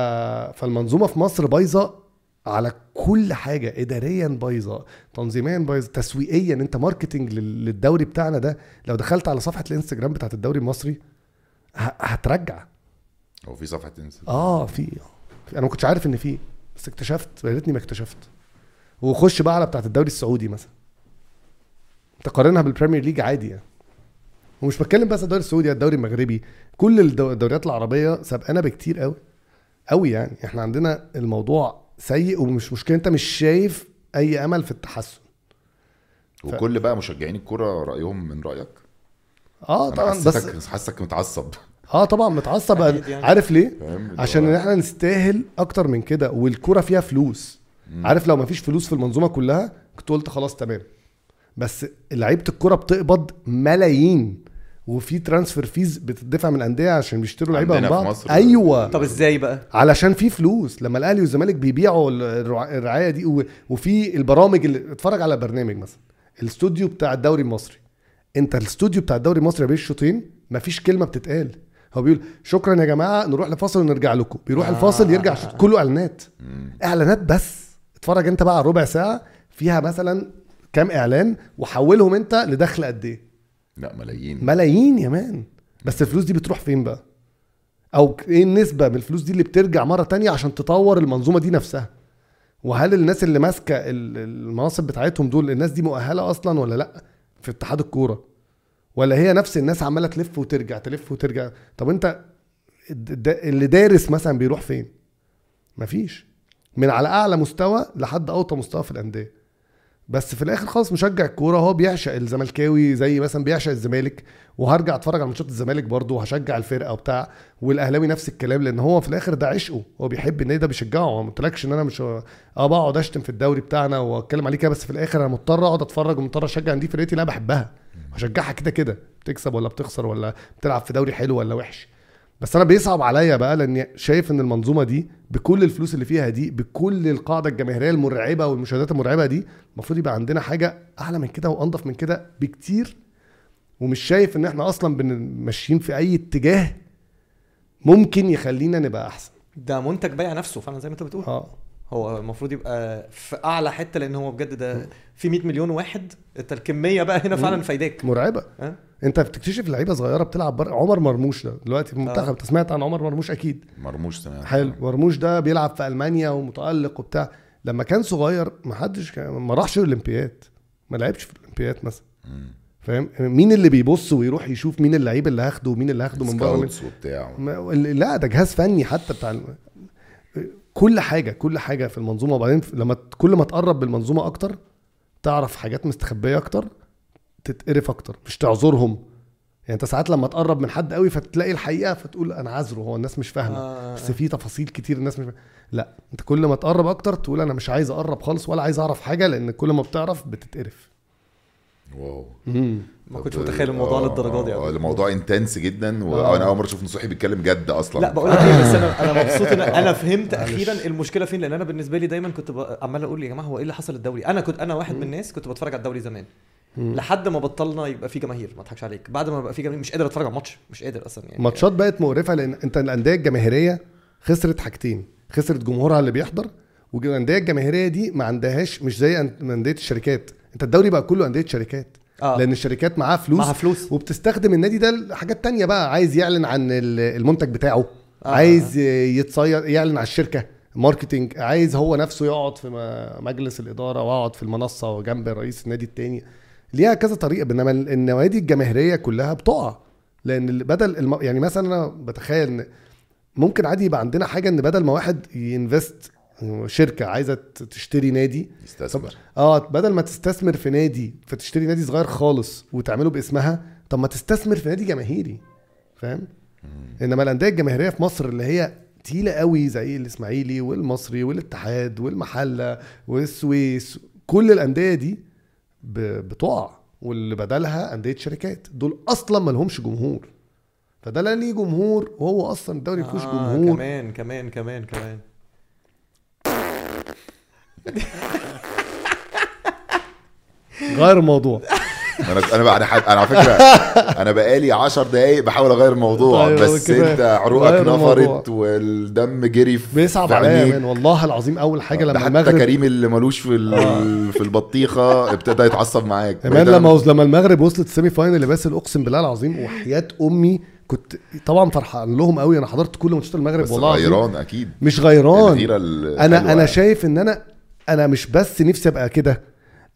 فالمنظومة في مصر بايظة على كل حاجة اداريا بايظة تنظيميا بايظة تسويقيا. أنت ماركتنج لل- للدوري بتاعنا ده لو دخلت على صفحة الإنستجرام بتاعت الدوري المصري. هترجع. هو في صفحة تنسى آه في أنا ما كنتش عارف إن في بس اكتشفت يا ريتني ما اكتشفت. وخش بقى على بتاعت الدوري السعودي مثلا. تقارنها بال Premier League عادي يعني. ومش بتكلم بس الدوري السعودي الدوري المغربي. كل الدو- الدوريات العربية سابقانا بكتير قوي قوي يعني. إحنا عندنا الموضوع سيء ومش مشكلة أنت مش شايف أي أمل في التحسن. وكل بقى مشجعين الكورة رأيهم من رأيك؟ آه أنا طبعا بس حاسك متعصب. آه طبعا متعصب. يعني. عارف ليه؟ عشان إحنا نستاهل أكتر من كده والكورة فيها فلوس. عارف لو ما فيش فلوس في المنظومة كلها كنت قلت خلاص تمام. بس لعيبة الكورة بتقبض ملايين. وفي transfer fees بتدفع من الأندية عشان بيشتروا لعيبة من عندنا في بعض. مصر. أيوه. طب إزاي بقى؟ علشان في فلوس. لما الأهلي والزمالك بيبيعوا الرع- الرعاية دي وفي البرامج اللي اتفرج على برنامج مثلا. الاستوديو بتاع الدوري المصري. أنت الاستوديو بتاع الدوري المصري بين الشوطين مفيش كلمة بتتقال. هو بيقول شكرا يا جماعة نروح لفاصل ونرجع لكم. بيروح آه. الفاصل يرجع شوط كله إعلانات. إعلانات بس. اتفرج أنت بقى على ربع ساعة فيها مثلا كام إعلان وحولهم أنت لدخل قد إيه. لا ملايين. ملايين يا مان. بس الفلوس دي بتروح فين بقى؟ أو إيه النسبة من الفلوس دي اللي بترجع مرة تانية عشان تطور المنظومة دي نفسها؟ وهل الناس اللي ماسكة ال- المناصب بتاعتهم دول الناس دي مؤهلة أصلا ولا لأ في اتحاد الكورة؟ ولا هي نفس الناس عمالة تلف وترجع تلف وترجع؟ طب أنت اللي دارس مثلا بيروح فين؟ مفيش. من على أعلى مستوى لحد أوطى مستوى في الأندية. بس في الآخر خالص مشجع الكورة هو بيعشق الزملكاوي زي مثلا بيعشق الزمالك. وهرجع أتفرج على ماتشات الزمالك برضه وهشجع الفرقة وبتاع. والأهلاوي نفس الكلام لأن هو في الآخر ده عشقه. هو بيحب النادي ده بيشجعه. ما قلتلكش إن أنا مش آه بقعد أشتم في الدوري بتاعنا وأتكلم عليه كده بس في الآخر أنا مضطر أقعد أتفرج ومضطر أشجع دي فرقتي اللي أنا بحبها. هشجعها كده كده. بتكسب ولا بتخسر ولا بتلعب في دوري حلو ولا وحش. بس أنا بيصعب عليا بقى لأني شايف إن المنظومة دي بكل الفلوس اللي فيها دي بكل القاعدة الجماهيرية المرعبة والمشاهدات المرعبة دي المفروض يبقى عندنا حاجة أعلى من كده وأنضف من كده بكتير. ومش شايف إن إحنا أصلا ماشيين في أي اتجاه ممكن يخلينا نبقى أحسن. ده منتج بايع نفسه فعلا زي ما أنت بتقول. آه. هو المفروض يبقى في أعلى حتة لأن هو بجد ده في 100 مليون واحد. انت الكميه بقى هنا فعلا فايداك. مرعبة. ها؟ انت بتكتشف لعيبة صغيرة بتلعب بره عمر مرموش ده. دلوقتي في المنتخب آه. أنت سمعت عن عمر مرموش؟ أكيد. مرموش سمعت حلو. مرموش ده بيلعب في ألمانيا ومتألق وبتاع. لما كان صغير ما حدش كان ما راحش الأولمبياد. ما لعبش في الأولمبياد مثلا. فاهم؟ مين اللي بيبص ويروح يشوف مين اللعيب اللي هاخده ومين اللي هاخده من بره؟ وبتاع. ما- لا ده جهاز فني حتى بتاع كل حاجة كل حاجة في المنظومة. وبعدين لما كل ما تقرب بالمنظومة أكتر تعرف حاجات مستخبية أكتر. تتقرف أكتر مش تعذرهم. يعني أنت ساعات لما تقرب من حد قوي فتلاقي الحقيقة فتقول أنا عذره هو الناس مش فاهمة. آه، بس في تفاصيل كتير الناس مش فاهمة. لا أنت كل ما تقرب أكتر تقول أنا مش عايز أقرب خالص ولا عايز أعرف حاجة لأن كل ما بتعرف بتتقرف. واو. ما كنتش متخيل الموضوع آه، للدرجة دي آه،. الموضوع انتنس جدا وأنا أول مرة أشوف نصوحي بيتكلم جد أصلا. لا بقول لك إيه بس أنا أنا [laughs] مبسوط إن أنا فهمت أخيرا المشكلة فين لأن أنا بالنسبة لي دايما كنت عمال أقول يا جماعة هو إيه اللي حصل الدوري أنا كنت أنا واحد من الناس كنت بتفرج على الدوري زمان. لحد ما بطلنا يبقى في جماهير ما اضحكش عليك. بعد ما بقى في جماهير مش قادر اتفرج على الماتش مش قادر أصلا يعني. ماتشات بقت مقرفة لأن أنت الأندية الجماهيرية خسرت حاجتين. خسرت جمهورها اللي بيحضر والأندية الجماهيرية دي ما عندهاش مش زي أندية الشركات. أنت الدوري بقى كله أندية شركات. آه. لأن الشركات معاها فلوس معاها فلوس. وبتستخدم النادي ده لحاجات تانية بقى. عايز يعلن عن ال- المنتج بتاعه. آه. عايز يتصير يعلن على الشركة. ماركتينج. عايز هو نفسه يقعد في مجلس الإدارة وأقعد في المنصة وجنب رئيس النادي التاني. ليها كذا طريقة بينما ال- النوادي الجماهيرية كلها بتقع. لأن بدل الم... يعني مثلا أنا بتخيل إن ممكن عادي يبقى عندنا حاجة إن بدل ما واحد ينفست شركة عايزة تشتري نادي يستثمر. آه بدل ما تستثمر في نادي فتشتري نادي صغير خالص وتعمله باسمها طب ما تستثمر في نادي جماهيري فاهم؟ إنما الأندية الجماهيرية في مصر اللي هي تقيلة قوي زي الإسماعيلي والمصري والاتحاد والمحلة والسويس كل الأندية دي بتقع واللي بدلها أندية شركات. دول أصلا ما لهمش جمهور. فده لا ليه جمهور وهو أصلا الدوري ما فيهوش آه جمهور. كمان كمان كمان كمان. غير الموضوع. [laughs] أنا أنا أنا, على فكرة أنا بقالي 10 دقايق بحاول أغير الموضوع طيب، بس كده أنت عروقك. نفرت والدم جري في بيصعب عليا والله العظيم أول حاجة ده لما حتى المغرب كريم اللي ملوش في ال... في البطيخة ابتدى يتعصب معاك. كمان لما لما المغرب وصلت ال semi final باسل اقسم بالله العظيم وحياة أمي كنت طبعا فرحان لهم قوي أنا حضرت كل ماتشات المغرب والله غيران أكيد. مش غيران. أنا أنا يعني. شايف إن أنا أنا مش بس نفسي أبقى كده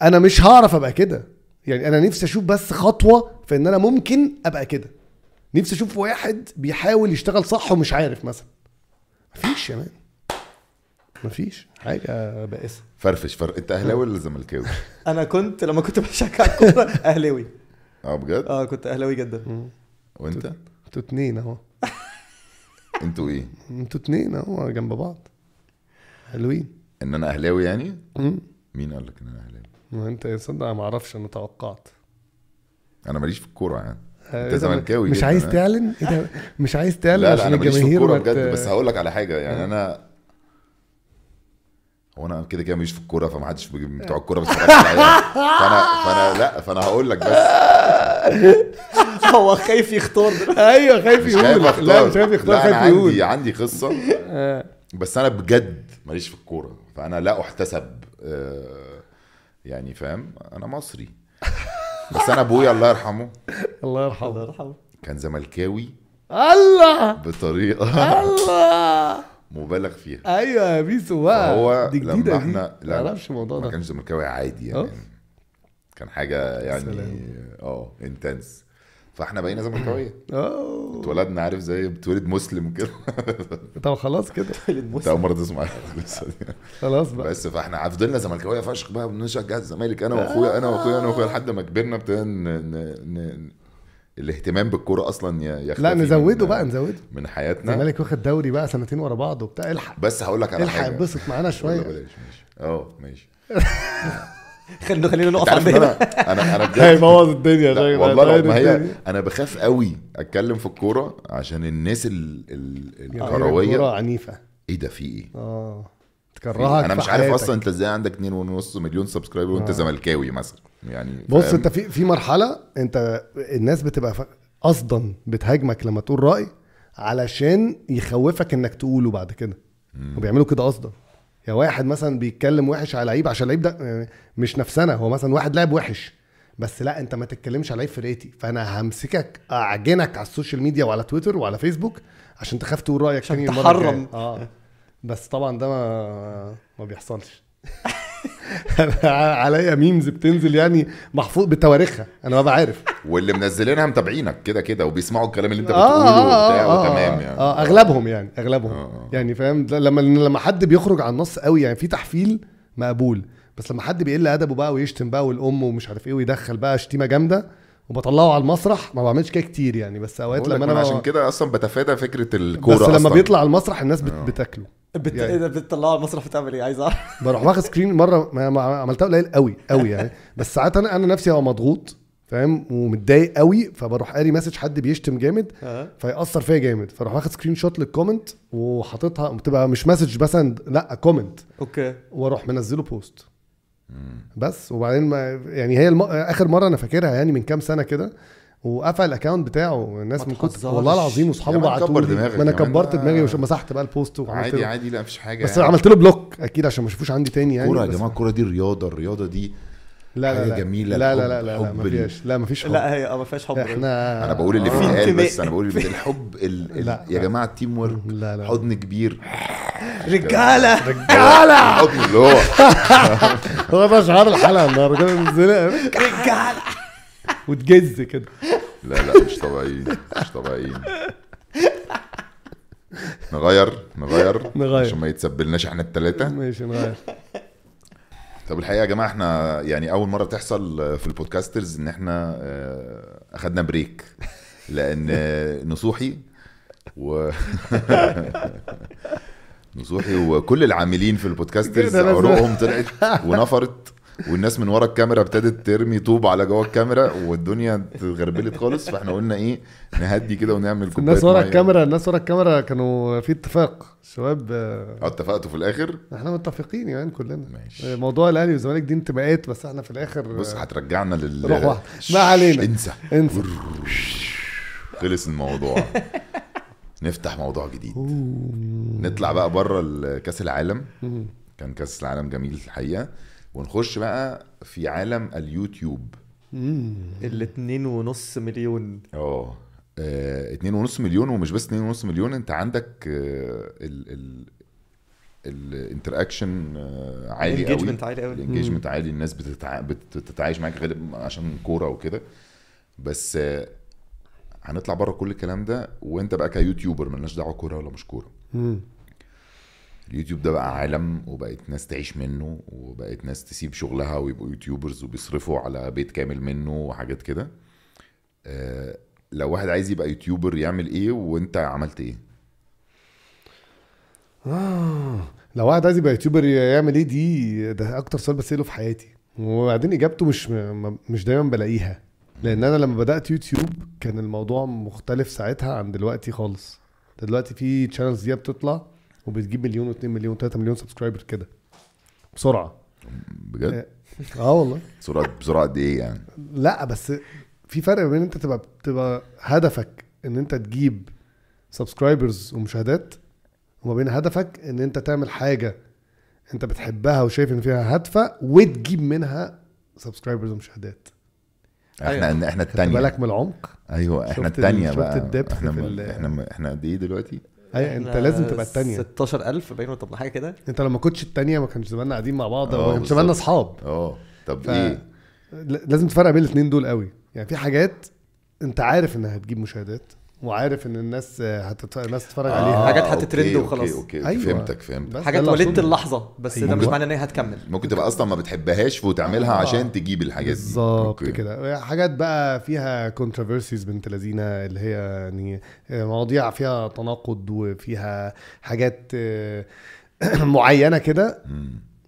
أنا مش هعرف أبقى كده. يعني أنا نفسي أشوف بس خطوة في إن أنا ممكن أبقى كده نفسي أشوف واحد بيحاول يشتغل صح ومش عارف مثلا مفيش يا مان مفيش حاجة بائسة فرفش فرق أنت أهلاوي ولا زملكاوي؟ [laughs] أنا كنت لما كنت بشجع الكورة [laughs] أهلاوي آه بجد؟ آه كنت أهلاوي جدا وأنت؟ أنتوا اتنين أهو [laughs] أنتوا إيه؟ أنتوا اتنين أهو جنب بعض حلوين إن أنا أهلاوي يعني؟ مين قال لك إن أنا أهلاوي؟ ما انت يا صدق ما أعرفش أنا توقعت. أنا ماليش في الكورة يعني. آه، انت؟ زملكاوي مش عايز؟ تعلن؟ إيه ده مش عايز تعلن لا لا عشان أنا ماليش في الجماهير الكورة بجد بس هقول لك على حاجة يعني أنا هو أنا كده كده ماليش في الكورة فما حدش بيجي- بتوع الكورة عليا. فأنا فأنا لا فأنا هقول لك بس. [laughs] هو خايف يختار. أيوه خايف يقول. لا مش خايف يختار أنا خايف يقول عندي عندي قصة. بس أنا بجد ماليش في الكورة فأنا لا أحتسب آه، يعني فاهم؟ أنا مصري. بس أنا أبويا الله يرحمه. الله يرحمه. الله يرحمه. كان زملكاوي الله! بطريقة الله! [laughs] مبالغ فيها. أيوه يا بيسو بقى فهو دي لما جديدة دي. إحنا ما أعرفش الموضوع ما ده. كانش زملكاوي عادي يعني. آه. كان حاجة يعني سلام. آه انتنس فاحنا بقينا زملكاويه آه. اتولدنا عارف زي بتولد مسلم كده. [laughs] طب خلاص كده. انت أول مرة تسمع خلاص بقى. بس فاحنا فضلنا زملكاوية فشخ بقى بنشجع الزمالك. أنا وأخويا أنا وأخويا أنا وأخويا لحد ما كبرنا ابتدينا ن- ن- ن- الاهتمام بالكورة أصلا ي- يختفي لا نزوده بقى نزوده. من حياتنا. الزمالك واخد دوري بقى سنتين ورا بعض وبتاع. الحق. بس هقول لك على الحق. حاجة. اتبسط معانا ولا شوية. بلاش ماشي. أه ماشي. [laughs] خلينا خلينا نقف عند ان هنا أنا أنا [laughs] هيبوظ الدنيا؟ والله ما هي. أنا بخاف قوي اتكلم في الكوره عشان الناس ال- ال- الكورة الكروية عنيفة إيه ده في إيه؟ آه تكرهك إيه؟ أنا مش عارف. أصلا انت إزاي عندك 2.5 مليون سبسكرايبر وانت آه. زملكاوي مثلا يعني بص؟ انت في في مرحلة انت الناس بتبقى قصدا بتهاجمك لما تقول رأي علشان يخوفك انك تقوله بعد كده وبيعملوا كده قصدا يا واحد مثلا بيتكلم وحش على لعيب عشان اللعيب ده آه، مش نفسنا هو مثلا واحد لاعب وحش. بس لا انت ما تتكلمش على لعيب فرقتي فأنا همسكك أعجنك على ال social media وعلى تويتر وعلى فيسبوك عشان تخاف تقول رأيك عشان تحرم. آه. بس طبعا ده ما ما بيحصلش. [laughs] عليا memes بتنزل يعني محفوظ بتواريخها. أنا ببقى عارف واللي منزلينها متابعينك كده كده وبيسمعوا الكلام اللي انت آه، بتقوله آه، وبتاع آه، وتمام آه، يعني آه أغلبهم يعني أغلبهم آه، آه. يعني فاهم لما لما حد بيخرج عن النص قوي يعني في تحفيل مقبول بس لما حد بيقل أدبه بقى ويشتم بقى والأم ومش عارف إيه ويدخل بقى شتيمة جامدة وبطلعه على المسرح ما بعملش كده كتير يعني بس أوقات لما ما أنا عشان كده أصلا بتفادى فكرة الكورة بس لما أصلاً. بيطلع على المسرح الناس بت... آه. بتاكله بت... يعني. ده بتطلعوا على المسرح بتعمل إيه عايز أعرف بروح واخد سكرين مرة ما ما عملتها قليل قوي قوي يعني [laughs] بس ساعات أنا أنا نفسي أبقى مضغوط فاهم ومتضايق قوي فبروح قاري message حد بيشتم جامد آه فيأثر فيا جامد فأروح واخد screenshot لل comment وحاططها بتبقى مش message مثلا لا comment okay وأروح منزله post بس وبعدين ما يعني هي الم... آخر مرة أنا فاكرها يعني من كام سنة كده وقفل ال account بتاعه الناس من كتر تهزرش. والله العظيم وأصحابه بعتوا لي ما أنا. كبرت آه. دماغي ومسحت بقى ال post وعملت عادي له- عادي لا مفيش حاجة بس يعني. عملت له block أكيد عشان ما يشوفوش عندي تاني يعني كورة يا جماعة الكورة دي رياضة الرياضة دي لا لا لا. جميلة، لا لا الحب- لا لا, لا ما فيهاش. لا ما فيش حب. لا هي آه ما فيهاش حب. إحنا أنا بقول اللي في بيتقال انتماء. بس أنا بقول اللي [laughs] الحب ال... ال... لا، يا لا. جماعة ال teamwork لا لا. حضن كبير. رجالة. [laughs] رجالة. الحضن اللي هو. [laughs] هو ده شعار الحلقة النهارده رجالة. وتجز كده. لا لا مش طبيعيين مش طبيعيين. نغير نغير نغير. عشان ما يتسبلناش إحنا التلاتة. ماشي نغير. طب الحقيقة يا جماعة إحنا يعني أول مرة تحصل في ال podcasters إن إحنا آه، أخدنا break. [laughs] لأن آه، نصوحي و [laughs] نصوحي وكل العاملين في ال podcasters عروقهم طلعت ونفرت. والناس من ورا الكاميرا ابتدت ترمي طوب على جوه الكاميرا والدنيا اتغربلت خالص فاحنا قلنا إيه نهدي كده ونعمل كوباية الناس ورا. الكاميرا الناس ورا الكاميرا كانوا في اتفاق الشباب آه اتفقتوا في الآخر؟ إحنا متفقين يعني كلنا. ماشي. آه، موضوع الأهلي والزمالك دي انتماءات بس إحنا في الآخر بص آه، هترجعنا لل روح واحد. ما علينا. انسى. انسى. خلص الموضوع. [laughs] نفتح موضوع جديد. نطلع بقى بره كأس العالم. كان كأس العالم جميل الحقيقة. ونخش بقى في عالم اليوتيوب. الاتنين ونص مليون. آه آه، اتنين ونص مليون ومش بس اتنين ونص مليون انت عندك آه، ال ال ال interaction عالي قوي. Engagement عالي قوي. ال engagement عالي الناس بتتع... بتتعايش معاك غالب عشان كورة وكده. بس آه، هنطلع بره كل الكلام ده وانت بقى ك YouTuber ملناش دعوة كورة ولا مش كورة. اليوتيوب ده بقى عالم وبقت ناس تعيش منه وبقت ناس تسيب شغلها ويبقوا YouTubers وبيصرفوا على بيت كامل منه وحاجات كده. آه، لو واحد عايز يبقى YouTuber يعمل إيه وانت عملت إيه؟ لو واحد عايز يبقى YouTuber يعمل إيه؟ دي ده أكتر سؤال بسأله في حياتي. وبعدين إجابته مش مش دايما بلاقيها. لأن أنا لما بدأت يوتيوب كان الموضوع مختلف ساعتها عن دلوقتي خالص. دلوقتي في channels دي بتطلع وبتجيب مليون و2 مليون 3 مليون subscriber كده. بسرعة. بجد؟ آه. والله. بسرعة بسرعة قد إيه يعني؟ لا بس في فرق بين أنت تبقى تبقى هدفك إن أنت تجيب subscribers ومشاهدات وما بين هدفك إن أنت تعمل حاجة أنت بتحبها وشايف إن فيها هادفة وتجيب منها subscribers ومشاهدات. إحنا إحنا خدت التانية. بالك من العمق؟ أيوه إحنا شفت ال- التانية شفت بقى. ال depth إحنا في إحنا إحنا قد إيه دلوقتي؟ اي أنت لازم تبقى التانية. 16000 باين طب حاجة كده؟ أنت لو ما كنتش التانية ما كانش زماننا قاعدين مع بعض آه وما كانش زماننا. أصحاب. آه طب ف... إيه؟ ل- لازم تفرق بين الاثنين دول قوي. يعني في حاجات أنت عارف إنها هتجيب مشاهدات وعارف إن الناس هتت... الناس تتفرج عليها حاجات هتترند أوكي، وخلاص. أوكي أوكي أيوة. فهمتك فهمتك بس حاجات ده ولدت. اللحظة بس ده أيوة. مش معناه إن هي هتكمل ممكن تبقى أصلا ما بتحبهاش وتعملها آه. عشان تجيب الحاجات دي بالظبط. كده حاجات بقى فيها كونتروفيرسيز بنت لذينة اللي هي يعني مواضيع فيها تناقض وفيها حاجات آه، [clears throat] معينة كده.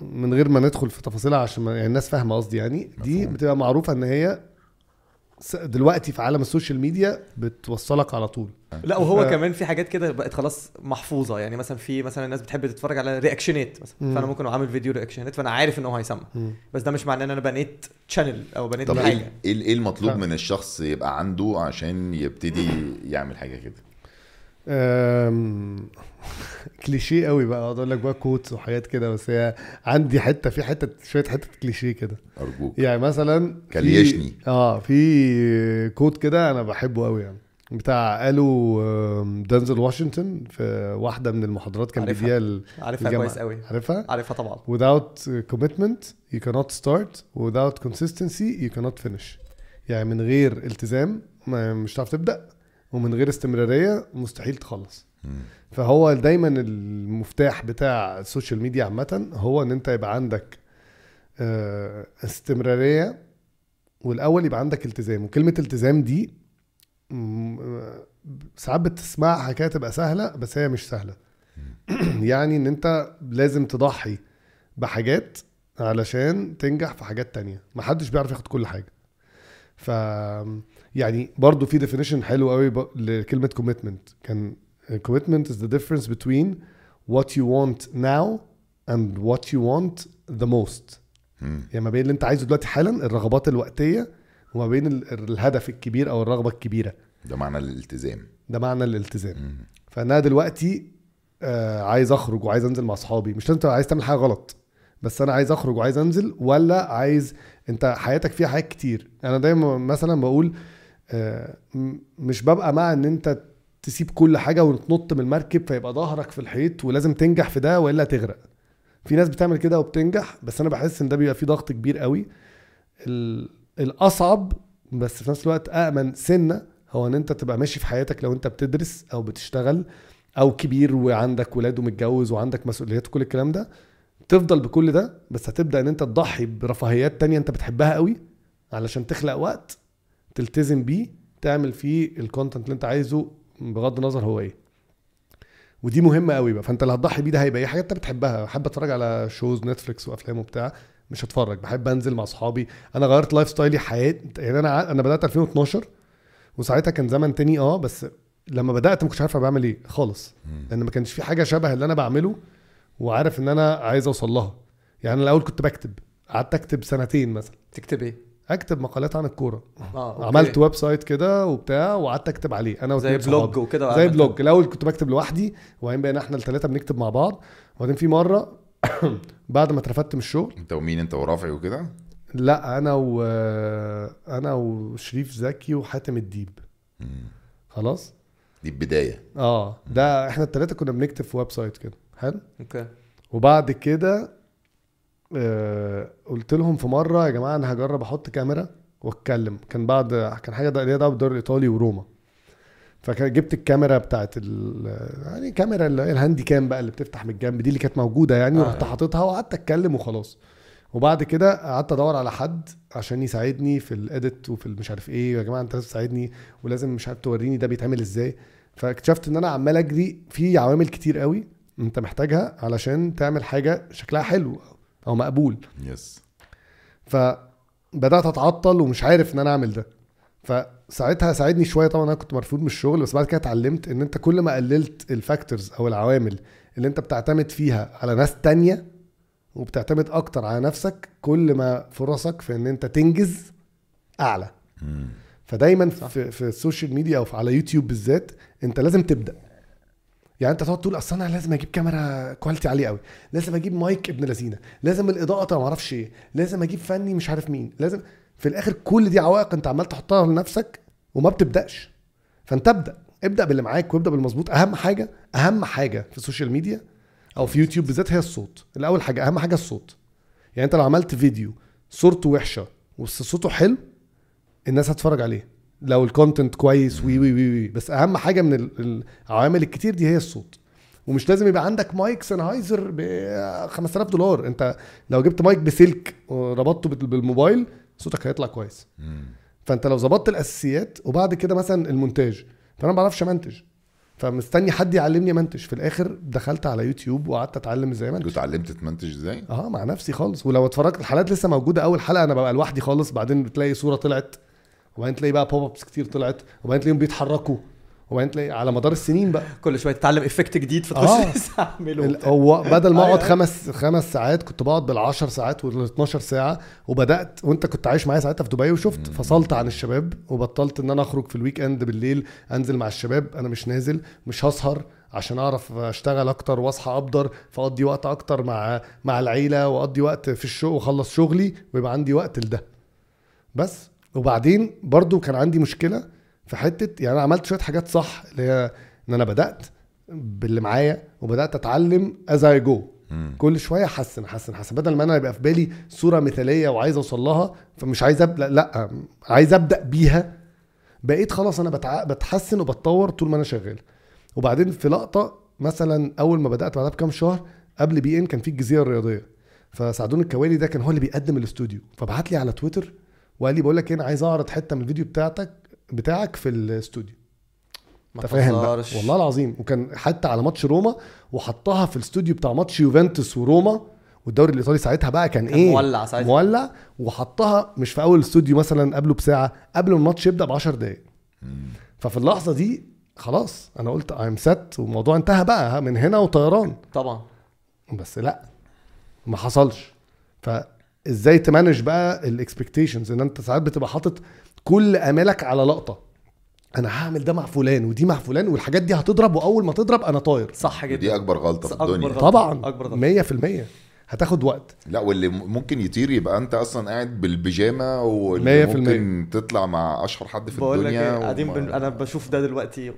من غير ما ندخل في تفاصيلها عشان ما- يعني الناس فاهمة قصدي يعني دي. بتبقى معروفة إن هي دلوقتي في عالم ال social media بتوصلك على طول. لا وهو ف- كمان في حاجات كده بقت خلاص محفوظة. يعني مثلا في مثلا الناس بتحب تتفرج على reactionات مثلا. مم. فأنا ممكن اعمل فيديو reactionات فأنا عارف إن هو هيسمع. بس ده مش معناه إن أنا بنيت channel أو بنيت طب حاجة. إيه إيه إيه المطلوب ف- من الشخص يبقى عنده عشان يبتدي يعمل حاجة كده؟ أم... [laughs] كليشيه قوي بقى أقعد أقول لك بقى quotes وحاجات كده بس هي عندي حتة في حتة شوية حتة كليشيه كده. أرجوك. يعني مثلا كليشيه. آه في quote كده أنا بحبه قوي يعني بتاع قالوا دنزل واشنطن في واحدة من المحاضرات كان عارفها. بيديها عارفها. كويس قوي. عارفها؟ عارفها طبعا. Without commitment you cannot start. Without consistency you cannot finish. يعني من غير التزام ما مش هتعرف تبدأ ومن غير استمرارية مستحيل تخلص. فهو دايما المفتاح بتاع السوشيال ميديا عامة هو إن أنت يبقى عندك آه، استمرارية والأول يبقى عندك التزام. وكلمة التزام دي آه، ساعات بتسمعها كده تبقى سهلة بس هي مش سهلة. [clears throat] يعني إن أنت لازم تضحي بحاجات علشان تنجح في حاجات تانية. محدش بيعرف ياخد كل حاجة. ف يعني برضو في definition حلو قوي. لكلمة commitment. كان commitment is the difference between what you want now and what you want the most. يعني ما بين اللي انت عايزه دلوقتي حالا الرغبات الوقتية وما بين ال- الهدف الكبير أو الرغبة الكبيرة. ده معنى الالتزام. ده معنى الالتزام. فأنا دلوقتي آه عايز أخرج وعايز أنزل مع أصحابي. مش تبقى عايز تعمل حاجة غلط بس أنا عايز أخرج وعايز أنزل ولا عايز أنت حياتك فيها حاجات كتير. أنا دايما مثلا بقول آه مش ببقى مع إن أنت تسيب كل حاجة وتنط من المركب فيبقى ظهرك في الحيط ولازم تنجح في ده وإلا تغرق. في ناس بتعمل كده وبتنجح بس أنا بحس إن ده بيبقى فيه ضغط كبير قوي. ال- الأصعب بس في نفس الوقت امن سنة هو إن أنت تبقى ماشي في حياتك لو أنت بتدرس أو بتشتغل أو كبير وعندك ولاد ومتجوز وعندك مسؤوليات وكل الكلام ده. تفضل بكل ده بس هتبدأ إن أنت تضحي برفاهيات تانية أنت بتحبها قوي علشان تخلق وقت تلتزم بيه تعمل فيه ال content اللي أنت عايزه بغض النظر هو إيه. ودي مهمة قوي بقى. فأنت اللي هتضحي بيه ده هيبقى إيه؟ حاجات أنت بتحبها. بحب أتفرج على shows نتفليكس وأفلام وبتاع. مش هتفرج. بحب أنزل مع أصحابي. أنا غيرت lifestyle ي حياتي يعني أنا أنا بدأت 2012 وساعتها كان زمن تاني آه بس لما بدأت ما كنتش عارف أنا بعمل إيه خالص. لأن ما كانش في حاجة شبه اللي أنا بعمله وعارف إن أنا عايز أوصل لها. يعني أنا الأول كنت بكتب. قعدت أكتب سنتين مثلا. تكتب إيه؟ اكتب مقالات عن الكورة. آه okay. عملت website كده وبتاع وقعدت أكتب عليه. أنا زي blog. وكده زي blog. الأول كنت بكتب لوحدي وبعدين بقينا إحنا الثلاثه بنكتب مع بعض. وبعدين في مرة [coughs] بعد ما اترفدت من الشغل أنت ومين؟ أنت ورافعي وكده؟ لا أنا و أنا وشريف زكي وحاتم الديب. خلاص؟ دي البدايه آه ده إحنا الثلاثه كنا بنكتب في website كده. حلو؟ okay. وبعد كده آه قلت لهم في مرة يا جماعة أنا هجرب أحط كاميرا وأتكلم. كان بعد كان حاجة ده- ليها دعوة بالدوري الإيطالي وروما. فكان جبت الكاميرا بتاعت ال يعني كاميرا الهاندي كام بقى اللي بتفتح من الجنب دي اللي كانت موجودة يعني آه. ورحت حاططها وقعدت أتكلم وخلاص. وبعد كده قعدت أدور على حد عشان يساعدني في الاديت وفي مش عارف إيه. يا جماعة أنت لازم تساعدني ولازم مش عارف توريني ده بيتعمل إزاي. فاكتشفت إن أنا عمال أجري في عوامل كتير قوي أنت محتاجها علشان تعمل حاجة شكلها حلو. أو مقبول. يس فبدأت أتعطل ومش عارف إن أنا أعمل ده. فساعتها ساعدني شوية طبعا أنا كنت مرفوض من الشغل بس بعد كده اتعلمت إن أنت كل ما قللت ال factors أو العوامل اللي أنت بتعتمد فيها على ناس تانية وبتعتمد أكتر على نفسك كل ما فرصك في إن أنت تنجز أعلى. فدايما في, في ال social media أو في- على يوتيوب بالذات أنت لازم تبدأ. يعني انت تقعد تقول اصل أنا لازم أجيب كاميرا quality عالية قوي لازم أجيب مايك ابن لذينا لازم الإضاءة ما أعرفش إيه لازم أجيب فني مش عارف مين لازم في الآخر كل دي عوائق انت عمال تحطها لنفسك وما بتبدأش. فانت ابدأ ابدأ باللي معاك وابدأ بالمظبوط. أهم حاجة أهم حاجة في ال social media أو في يوتيوب بالذات هي الصوت. الأول حاجة أهم حاجة الصوت. يعني انت لو عملت فيديو صورته وحشة بس صوته حلو الناس هتتفرج عليه. لو ال content كويس وي وي وي, وي. بس أهم حاجة من ال- العوامل الكتير دي هي الصوت. ومش لازم يبقى عندك مايك سنهايزر ب 5000 دولار. أنت لو جبت مايك بسلك وربطته بال- بالموبايل صوتك هيطلع كويس. فأنت لو ظبطت الأساسيات وبعد كده مثلا المونتاج. فانا ما بعرفش أمنتج. فمستني حد يعلمني أمنتج. في الآخر دخلت على يوتيوب وقعدت أتعلم إزاي أمنتج. اتعلمت تمنتج إزاي؟ آه مع نفسي خالص. ولو اتفرجت الحلقات لسه موجودة أول حلقة أنا ببقى لوحدي خالص. بعدين بتلاقي صورة طلعت. وبعدين تلاقي بقى pop ups كتير طلعت وبعدين تلاقيهم بيتحركوا وبعدين تلاقي على مدار السنين بقى كل شوية تتعلم effect جديد آه. [laughs] فتخش ال- وبتاع. هو بدل ما أيوة، أقعد. خمس خمس ساعات كنت بقعد بال10 ساعات وال 12 ساعة وبدأت وأنت كنت عايش معايا ساعتها في دبي وشفت فصلت عن الشباب وبطلت إن أنا أخرج في ال weekend بالليل أنزل مع الشباب أنا مش نازل مش هسهر عشان أعرف أشتغل أكتر وأصحى أبدر فأقضي وقت أكتر مع مع العيلة وأقضي وقت في الشغل وأخلص شغلي ويبقى عندي وقت لده بس وبعدين برضو كان عندي مشكلة في حتة يعني أنا عملت شوية حاجات صح اللي هي إن أنا بدأت باللي معايا وبدأت أتعلم as I go كل شوية أحسن أحسن أحسن. بدل ما أنا يبقى في بالي صورة مثالية وعايز أوصل لها فمش عايز أبدأ لأ عايز أبدأ بيها. بقيت خلاص أنا بتع... بتحسن وبتطور طول ما أنا شغال. وبعدين في لقطة مثلا أول ما بدأت بعدها بكام شهر قبل بي إن كان في الجزيرة الرياضية. فسعدون الكواري ده كان هو اللي بيقدم الاستوديو. فبعت لي على تويتر وقال لي بقول لك إيه أنا عايز أعرض حتة من الفيديو بتاعتك بتاعك في الاستوديو. أنت فاهم بقى. والله العظيم. وكان حتى على ماتش روما وحطها في الاستوديو بتاع ماتش يوفنتوس وروما والدوري الإيطالي ساعتها بقى كان, كان إيه؟ مولع ساعتها. مولع. وحطها مش في أول استوديو مثلا قبله بساعة قبل ما الماتش يبدأ ب 10 دقائق ففي اللحظة دي خلاص أنا قلت I'm set والموضوع انتهى بقى من هنا وطيران. طبعا. بس لأ ما حصلش. ف إزاي ت manage بقى ال expectations ان انت ساعات بتبقى حاطط كل آمالك على لقطة. أنا هعمل ده مع فلان ودي مع فلان والحاجات دي هتضرب وأول ما تضرب أنا طاير. صح جدا. دي أكبر غلطة في أكبر الدنيا. غلطة. طبعا. أكبر غلطة. 100% هتاخد وقت. لا واللي ممكن يطير يبقى أنت أصلا قاعد بالبيجامة واللي في ممكن تطلع مع أشهر حد في بقول لك الدنيا إيه، قاعدين وما- بن... أنا بشوف ده دلوقتي 100%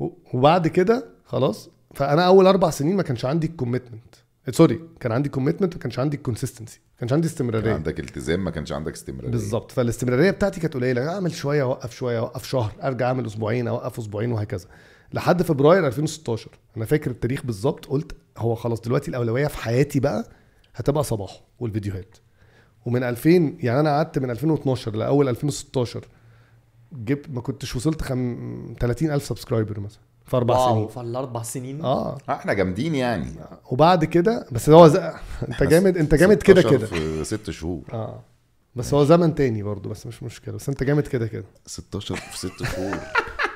و- وبعد كده خلاص فأنا أول أربع سنين ما كانش عندي ال commitment sorry كان عندي commitment ما كانش عندي ال consistency ما كانش عندي كان استمراريه عندك التزام ما كانش عندك استمرارية. بالظبط. فالاستمرارية بتاعتي كانت قليلة. أعمل شوية أوقف شوية أوقف شهر أرجع أعمل أسبوعين أوقف أسبوعين وهكذا. لحد فبراير 2016 أنا فاكر التاريخ بالظبط قلت هو خلاص دلوقتي الأولوية في حياتي بقى هتبقى صباح والفيديوهات. ومن 2000 يعني أنا قعدت من 2012 لأول 2016 جبت ما كنتش وصلت خم... 30000 subscriber مثلا. في أربع واو سنين. في الأربع سنين؟ آه. آه، إحنا جامدين يعني. وبعد كده بس هو ز... أنت جامد أنت جامد كده 16 كده. في ست شهور. آه. بس هو زمن تاني برضه بس مش مشكلة. بس أنت جامد كده كده. 16 في ست شهور.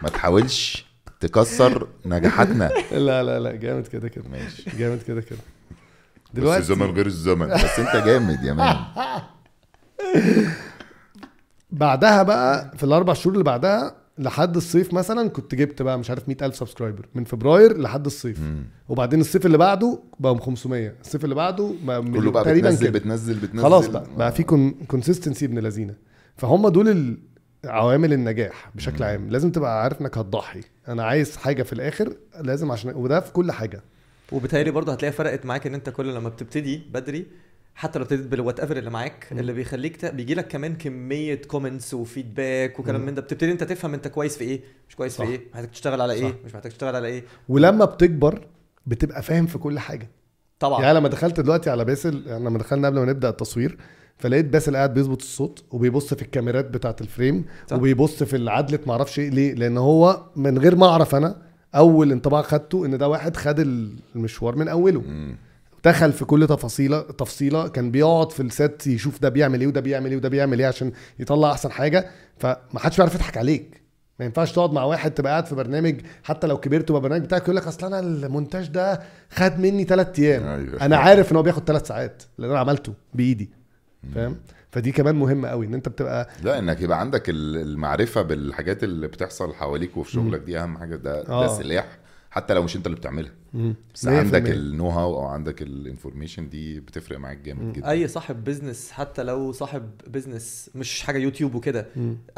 ما تحاولش تكسر نجاحاتنا. [laughs] لا لا لا جامد كده كده. ماشي. جامد كده كده. بس دلوقتي الزمن غير الزمن. بس أنت جامد يا مان. [laughs] بعدها بقى في الأربع شهور اللي بعدها لحد الصيف مثلا كنت جبت بقى مش عارف 100000 سبسكرايبر من فبراير لحد الصيف. وبعدين الصيف اللي بعده بقى 500 الصيف اللي بعده بقى كله بقى تقريبا بتنزل كده. بتنزل بتنزل. خلاص بقى. بقى آه. في consistency ابن لذينة. فهم دول عوامل النجاح بشكل عام. لازم تبقى عارف إنك هتضحي. أنا عايز حاجة في الآخر لازم عشان وده في كل حاجة. وبالتالي برضه هتلاقي فرقت معاك إن أنت كل لما بتبتدي بدري حتى لو ابتديت بال whatever اللي معاك اللي بيخليك ت... بيجي لك كمان كمية comments و feedback وكلام من ده بتبتدي انت تفهم انت كويس في إيه مش كويس صح. في إيه محتاج تشتغل على إيه صح. مش محتاج تشتغل على إيه ولما بتكبر بتبقى فاهم في كل حاجة طبعا يعني لما دخلت دلوقتي على باسل يعني لما دخلنا قبل ما نبدأ التصوير فلقيت باسل قاعد بيظبط الصوت وبيبص في الكاميرات بتاعة ال frame صح. وبيبص في العدله ما أعرفش إيه ليه لأن هو من غير ما أعرف أنا أول انطباع خدته إن ده واحد خد المشوار من أوله مم. دخل في كل تفاصيلة تفصيلة كان بيقعد في ال set يشوف ده بيعمل إيه وده بيعمل إيه وده بيعمل إيه عشان يطلع أحسن حاجة. فما حدش بيعرف يضحك عليك. ما ينفعش تقعد مع واحد تبقى قاعد في برنامج حتى لو كبرت وبقى برنامج بتاعك يقول لك أصل أنا المونتاج ده خد مني ثلاث أيام. أيوة. أنا عارف إن هو بياخد ثلاث ساعات لأن أنا عملته بإيدي. فاهم؟ فدي كمان مهمة قوي إن أنت بتبقى لا إنك يبقى عندك ال- المعرفة بالحاجات اللي بتحصل حواليك وفي شغلك دي أهم حاجة. ده ده آه. سلاح حتى لو مش أنت اللي بتعملها. بس 100% عندك ال know-how أو عندك ال information دي بتفرق معاك جامد جدا. أي صاحب business حتى لو صاحب business مش حاجة يوتيوب وكده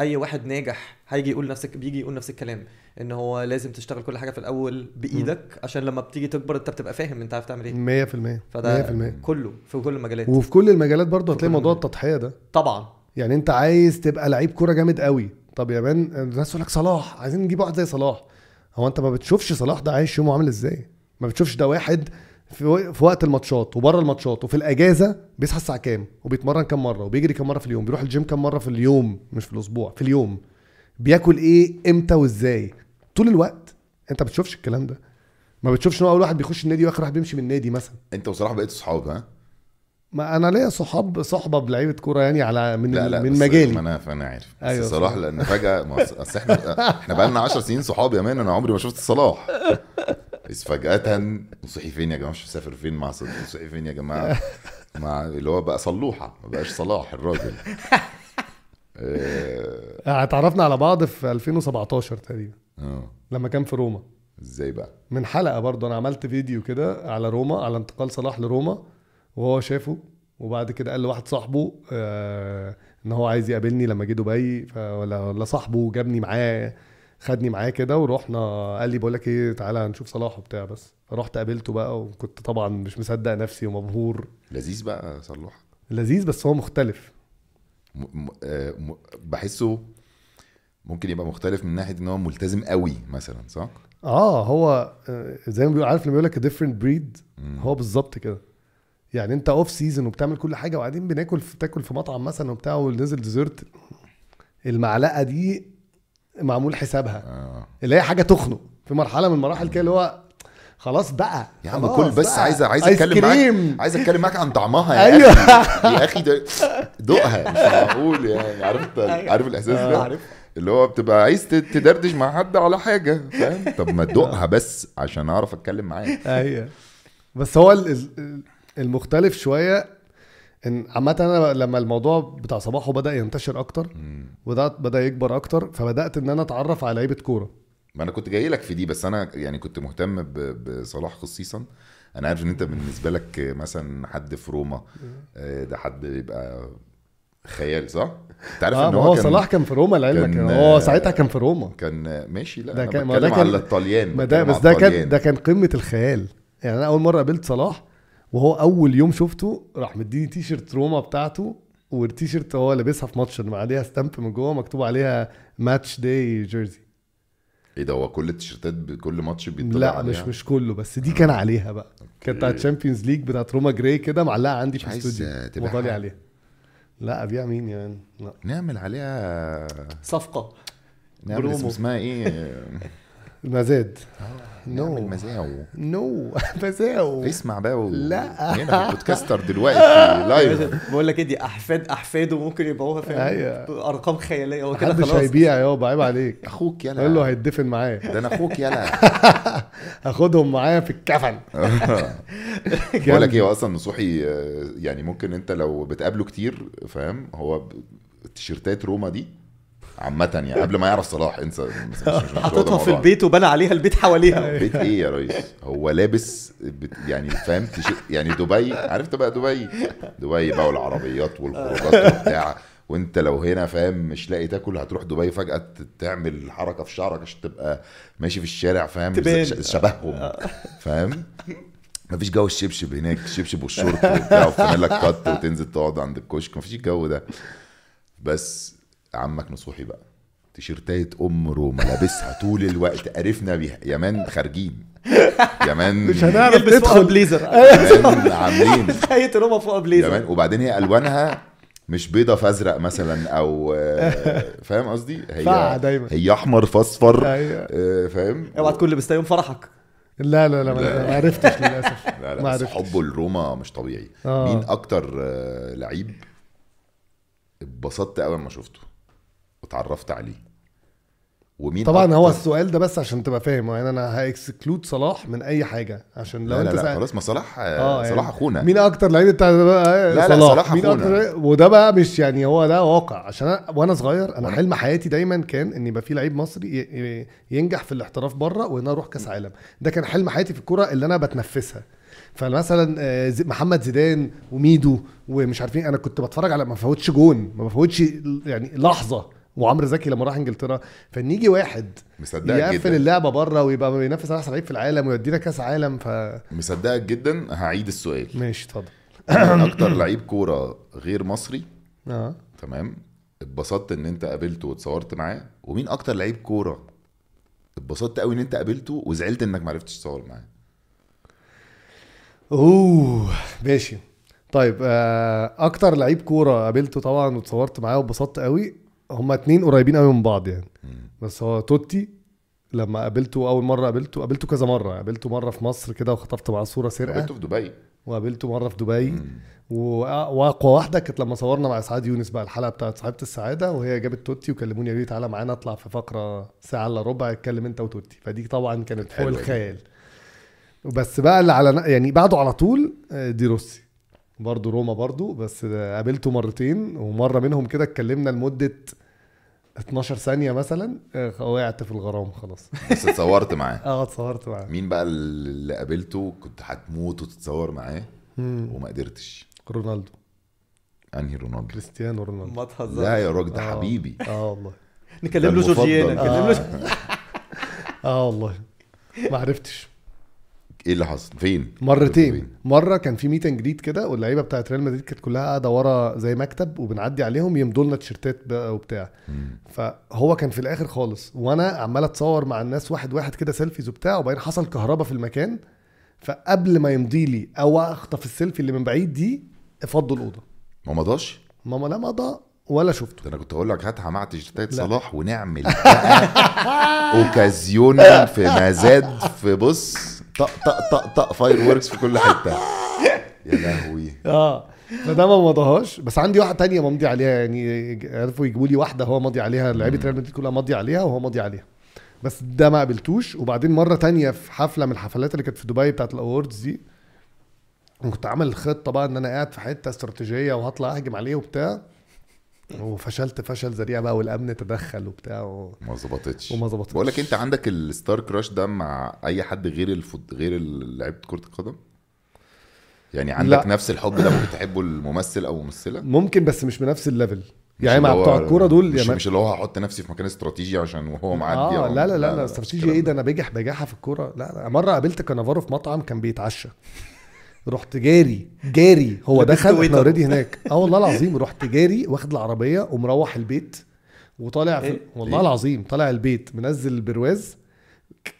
أي واحد ناجح هيجي يقول نفسك بيجي يقول نفس الكلام. إن هو لازم تشتغل كل حاجة في الأول بإيدك عشان لما بتيجي تكبر أنت بتبقى فاهم أنت عارف تعمل إيه. 100% فده 100% كله في كل المجالات. وفي كل المجالات برضه هتلاقي كل موضوع. التضحية ده. طبعا. يعني أنت عايز تبقى لعيب كورة جامد قوي. طب يا man الناس تقول لك صلاح عايزين نجيب واحد زي صلاح. هو أنت ما بتشوفش صلاح ده عايش يومه عامل إزاي؟ ما بتشوفش ده واحد في, في وقت الماتشات وبره الماتشات وفي الأجازة بيصحى الساعة كام؟ وبيتمرن كام مرة؟ وبيجري كام مرة في اليوم؟ بيروح الجيم كام مرة في اليوم؟ مش في الأسبوع في اليوم. بياكل إيه؟ إمتى وإزاي؟ طول الوقت. أنت ما بتشوفش الكلام ده. ما بتشوفش إن هو أول واحد بيخش النادي وآخر واحد بيمشي من النادي مثلا. أنت وصراحه بقيت صحاب ها؟ ما أنا ليا صحاب صحبة بلعيبة كورة يعني على من لا لا من مجالي. ما أنا فانا عارف. بس أيوة، صلاح. لأن فجأة أصل إحنا إحنا بقى لنا 10 سنين صحاب يا مان أنا عمري ما شفت صلاح. بس فجأة صحي فين يا جماعة مش مسافر فين مع صحي فين يا جماعة مع اللي هو بقى صلوحة ما بقاش صلاح الراجل. آه. اتعرفنا على بعض في 2017 تقريبا آه. لما كان في روما. إزاي بقى؟ من حلقة برضه أنا عملت فيديو كده على روما على انتقال صلاح لروما وهو شافه وبعد كده قال لواحد صاحبه آه إن هو عايز يقابلني لما جه دبي ولا صاحبه جابني معاه. خدني معاه كده ورحنا قال لي بقول لك إيه تعالى نشوف صلاح وبتاع بس. رحت قابلته بقى وكنت طبعا مش مصدق نفسي ومبهور. لذيذ بقى صلوح لذيذ بس هو مختلف. م... م... آه،. بحسه ممكن يبقى مختلف من ناحية إن هو ملتزم قوي مثلا صح؟ آه هو آه، زي ما بيقول عارف لما بيقول لك ديفرنت بريد هو بالظبط كده. يعني أنت off season وبتعمل كل حاجة وبعدين بناكل في تاكل في مطعم مثلا وبتاع ونزل dessert المعلقة دي معمول حسابها. آه. اللي هي حاجة تخنق. في مرحلة من المراحل كده اللي هو خلاص بقى. يا عم كل بس. عايز عايز أتكلم كريم. معاك عايز أتكلم معاك عن طعمها يا. أخي. يا أخي ده دوقها مش معقول يعني. عارف أنت عارف الإحساس ده؟ عارف. اللي هو بتبقى عايز تدردش مع حد على حاجة فاهم؟ طب ما تدوقها بس عشان أعرف أتكلم معاك. أيوه. بس هو ال- ال- المختلف شوية إن عامة أنا لما الموضوع بتاع صباحه بدأ ينتشر أكتر بدات بدأ يكبر أكتر فبدأت إن أنا أتعرف على لعيبة كورة. ما أنا كنت جاي لك في دي بس أنا يعني كنت مهتم بصلاح خصيصا. أنا عارف إن أنت بالنسبة لك مثلا حد في روما آه، ده حد يبقى خيال صح؟ أنت عارف آه إن هو, هو كان صلاح كان في روما لعلمك. كان- هو ساعتها كان في روما. كان ماشي لا ده كان- بتكلم ده كان- على الطليان ما ده بس ده كان. ده كان قمة الخيال. يعني أنا أول مرة قابلت صلاح وهو أول يوم شفته راح مديني تي شيرت روما بتاعته والتيشيرت هو لابسها في ماتش اللي عليها stamp من جوه مكتوب عليها match day jersey إيه ده هو كل التيشيرتات بكل ماتش بيطلع لا عليها؟ مش مش كله بس دي كان عليها بقى. كانت بتاعت Champions League بتاعت روما gray كده معلقة عندي في الاستوديو؟ ومضى لي عليها. لا أبيع مين يعني لا. نعمل عليها صفقة. نعمل. اسمها إيه؟ [laughs] مزاد. نعمل نو مزاو نو مزاو اسمع بقى و... لا. هنا في البودكاستر [laughs] دلوقتي لايف بقول لك إيه دي احفاد أحفاده ممكن يبيعوها في أيوة. أرقام خيالية. هو كده خلاص. هيبيع. يابا عيب عليك. أخوك قول له يلا هيتدفن معايا. ده أنا أخوك يلا. [laughs] هاخدهم معايا في الكفن. [laughs] بقول لك إيه هو أصلا نصوحي آه، يعني ممكن أنت لو بتقابله كتير فاهم؟ هو تيشيرتات روما دي عامة يعني قبل ما يعرف صلاح انسى [laughs] مش- حاططها في. البيت وبنى عليها البيت حواليها. [laughs] بيت إيه يا ريس؟ هو لابس يعني فاهم يعني دبي عرفت بقى دبي؟ دبي بقى والعربيات والخروجات وبتاع. وانت لو هنا فاهم مش لاقي تاكل هتروح دبي فجأة ت- تعمل حركة في شعرك عشان تبقى ماشي في الشارع فاهم شبههم فاهم؟ مفيش جو الشبشب هناك الشبشب والشورت وبتاع وفانيلا كات وتنزل تقعد عند الكشك مفيش الجو ده. بس عمك نصوحي بقى. تيشيرتات أم روما لابسها طول الوقت قرفنا بيها. يا man خارجين. يا man مش هنعرف ندخل. بليزر. يا man عاملين. [laughs] تخيل روما فوقها يا blazer man وبعدين هي ألوانها مش بيضة فازرق مثلا أو [laughs] فاهم قصدي؟ هي دايما. هي أحمر فاصفر أيوة. آه، فاهم؟ اوعى تكون لبستها يوم فرحك. لا لا لا ما لا. ما عرفتش للأسف. [laughs] لا لا ما بس حبه لروما مش طبيعي. آه. مين أكتر آه، لعيب اتبسطت قوي لما شفته؟ واتعرفت عليه. ومين طبعا هو السؤال ده بس عشان تبقى فاهم يعني أنا هأكسكلود صلاح من أي حاجة عشان لو لا لا أنت لا سأل- خلاص ما صلاح آه يعني صلاح أخونا. مين أكتر لعيب بتاع ده بقى؟ لا، لا، صلاح. صلاح مين. أكتر وده بقى مش يعني هو ده واقع. عشان أنا وأنا صغير أنا حلم حياتي دايما كان إن يبقى في لعيب مصري ينجح في الاحتراف بره وإن أروح كأس عالم. ده كان حلم حياتي في الكورة اللي أنا بتنفسها. فمثلا آه، محمد زيدان وميدو ومش عارفين أنا كنت بتفرج على ما بفوتش جون ما بفوتش يعني لحظة. وعمرو زكي لما راح انجلترا فإن يجي واحد مصدقك يقفل اللعبة بره ويبقى بينافس على أحسن لعيب في العالم ويودينا كأس عالم ف مصدقك جدا. هعيد السؤال. ماشي اتفضل. مين أكتر لعيب كورة غير مصري؟ آه. تمام. اتبسطت إن أنت قابلته واتصورت معاه؟ ومين أكتر لعيب كورة اتبسطت قوي إن أنت قابلته وزعلت إنك ما عرفتش تصور معاه؟ أوه ماشي. طيب آه، أكتر لعيب كورة قابلته طبعا واتصورت معاه واتبسطت قوي هما اتنين قريبين قوي من بعض يعني. بس هو توتي لما قابلته أول مرة قابلته قابلته كذا مرة. قابلته مرة في مصر كده وخطفت معاه صورة سرقة. قابلته في دبي. وقابلته مرة في دبي. وأقوى واحدة كانت لما صورنا مع اسعاد يونس بقى الحلقة بتاعت صاحبة السعادة وهي جابت توتي وكلموني قالوا لي تعالى معانا اطلع في فقرة ساعة إلا ربع اتكلم انت وتوتي. فدي طبعا كانت فوق. الخيال. بس بقى اللي على يعني بعده على طول آه، دي روسي. برضه روما برضه بس قابلته مرتين ومرة منهم كده اتكلمنا لمدة 12 ثانية مثلا آه، وقعت في الغرام خلاص. [laughs] بس اتصورت معاه. آه اتصورت معاه. مين بقى اللي قابلته؟ كنت هتموت وتتصور معاه. وما قدرتش. رونالدو. انهي رونالدو؟ كريستيانو رونالدو. ما تهزرش. لا يا راجل ده آه. حبيبي. آه والله. نكلم له. جورجيانا نكلم آه. له [laughs] آه والله. ما عرفتش. إيه اللي حصل؟ فين؟ مرتين. فين؟ مرة كان في meet and greet كده واللعيبة بتاعت ريال مدريد كانت كلها قاعدة ورا زي مكتب وبنعدي عليهم يمضوا لنا تيشيرتات بقى وبتاع. فهو كان في الآخر خالص وأنا عمال أتصور مع الناس واحد واحد كده selfies وبتاع وبعدين حصل كهرباء في المكان فقبل ما يمضي لي أو أخطف السيلفي اللي من بعيد دي فضوا الأوضة. ما مضاش؟ ماما لا مضى ولا شفته. ده أنا كنت أقول لك هاتها مع تيشيرتات لا. صلاح ونعمل [laughs] اوكازيون في مزاد في بص طق طق طق طق fireworks في كل حتة. يا لهوي. آه. فده ما مضاهاش. بس عندي واحدة تانية ممضي عليها يعني عرفوا يجيبوا لي واحدة هو ماضي عليها لعيبة ريال مدريد كلها ماضي عليها وهو ماضي عليها. بس ده ما قابلتوش. وبعدين مرة تانية في حفلة من الحفلات اللي كانت في دبي بتاعت ال awards دي كنت عامل خطة بقى إن أنا قاعد في حتة استراتيجية وهطلع أهجم عليه وبتاع. وفشلت فشل ذريع بقى والأمن تدخل وبتاع و... ما ظبطتش. وما ظبطتش. بقول لك انت عندك ال star crush ده مع أي حد غير الفوت غير لعيبة كرة القدم؟ يعني عندك لا. نفس الحب ده ممكن تحبه الممثل أو ممثلة؟ ممكن بس مش بنفس ال level يعني مع بتوع الكورة دول مش, يعني مش اللي هو هحط نفسي في مكان استراتيجي عشان وهو معدي آه أو- لا لا لا لا استراتيجي إيه ده؟ أنا بجح بجاحه في الكورة. لا, لا مرة قابلت كانافارو في مطعم كان بيتعشى. رحت جاري جاري هو دخل إحنا. already هناك [laughs] آه والله العظيم رحت جاري واخد العربية ومروح البيت وطالع في إيه؟ والله ليه؟ العظيم طالع البيت منزل البرواز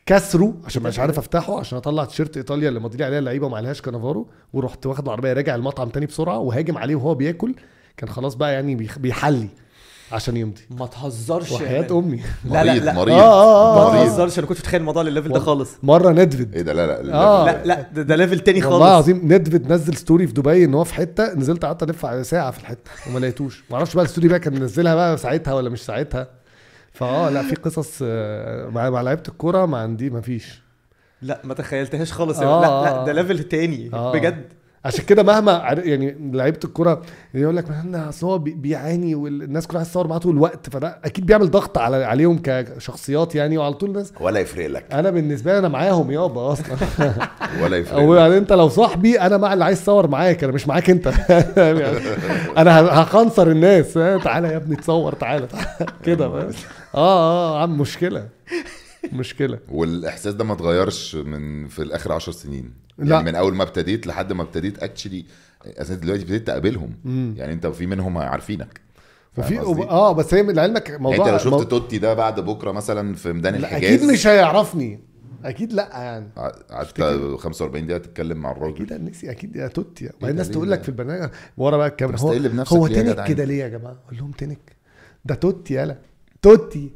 كسره عشان مش عارف افتحه عشان اطلع تيشيرت إيطاليا اللي ماضي عليها اللعيبة وما عليهاش كانافارو ورحت واخد العربية راجع المطعم تاني بسرعة وهاجم عليه وهو بياكل كان خلاص بقى يعني بيحلي عشان يمضي. ما تهزرش man. أمي. لا لا لا. مريض آه، آه، آه، ما تهزرش أنا كنت متخيل الموضوع للل level ده خالص. مرة نيدفيد. إيه ده؟ لا لا آه. لا لا ده, ده level تاني والله خالص. العظيم نيدفيد نزل story في دبي إن هو في حتة نزلت قعدت ألف على ساعة في الحتة وما لقيتوش. ما أعرفش بقى ال story بقى كان منزلها بقى ساعتها ولا مش ساعتها. فآه لا في قصص آه، مع مع لعيبة الكورة ما عندي ما فيش. لا ما تخيلتهاش خالص يا آه، لا. لا ده level تاني آه. بجد. عشان كده مهما يعني لعيبة الكوره يقول لك ما أصل هو بي- بيعاني والناس كلها عايزة تصور معاه طول الوقت. فده أكيد بيعمل ضغط على عليهم كشخصيات يعني وعلى طول الناس. ولا يفرق لك. أنا بالنسبة لي أنا معاهم يابا أصلا. [laughs] ولا يفرق لك. يعني أنت لو صاحبي أنا مع اللي عايز تصور معاك أنا مش معاك أنت. [laughs] يعني أنا هخنصر الناس. ها، تعالى يا ابني تصور تعالى تعالى. كده؟ آه آه عم مشكلة. [laughs] مشكلة. والإحساس ده ما اتغيرش من في الآخر 10 سنين. لا. يعني من أول ما ابتديت لحد ما ابتديت اكشلي أساسا دلوقتي ابتديت تقابلهم. يعني أنت في منهم عارفينك. وفي؟ آه بس هي لعلمك يعني موضوع أنت لو مو- شفت توتي ده بعد بكرة مثلا في ميدان الحجاز. أكيد مش هيعرفني. أكيد لا يعني. قعدت 45 دقيقة تتكلم مع الراجل. أكيد الناس أكيد يا توتي. وبعدين الناس تقول؟ لك في البرنامج ورا بقى الكاميرا هو, هو تنك؟ كده ليه يا جماعة؟ أقول لهم تنك. ده توتي يالا توتي.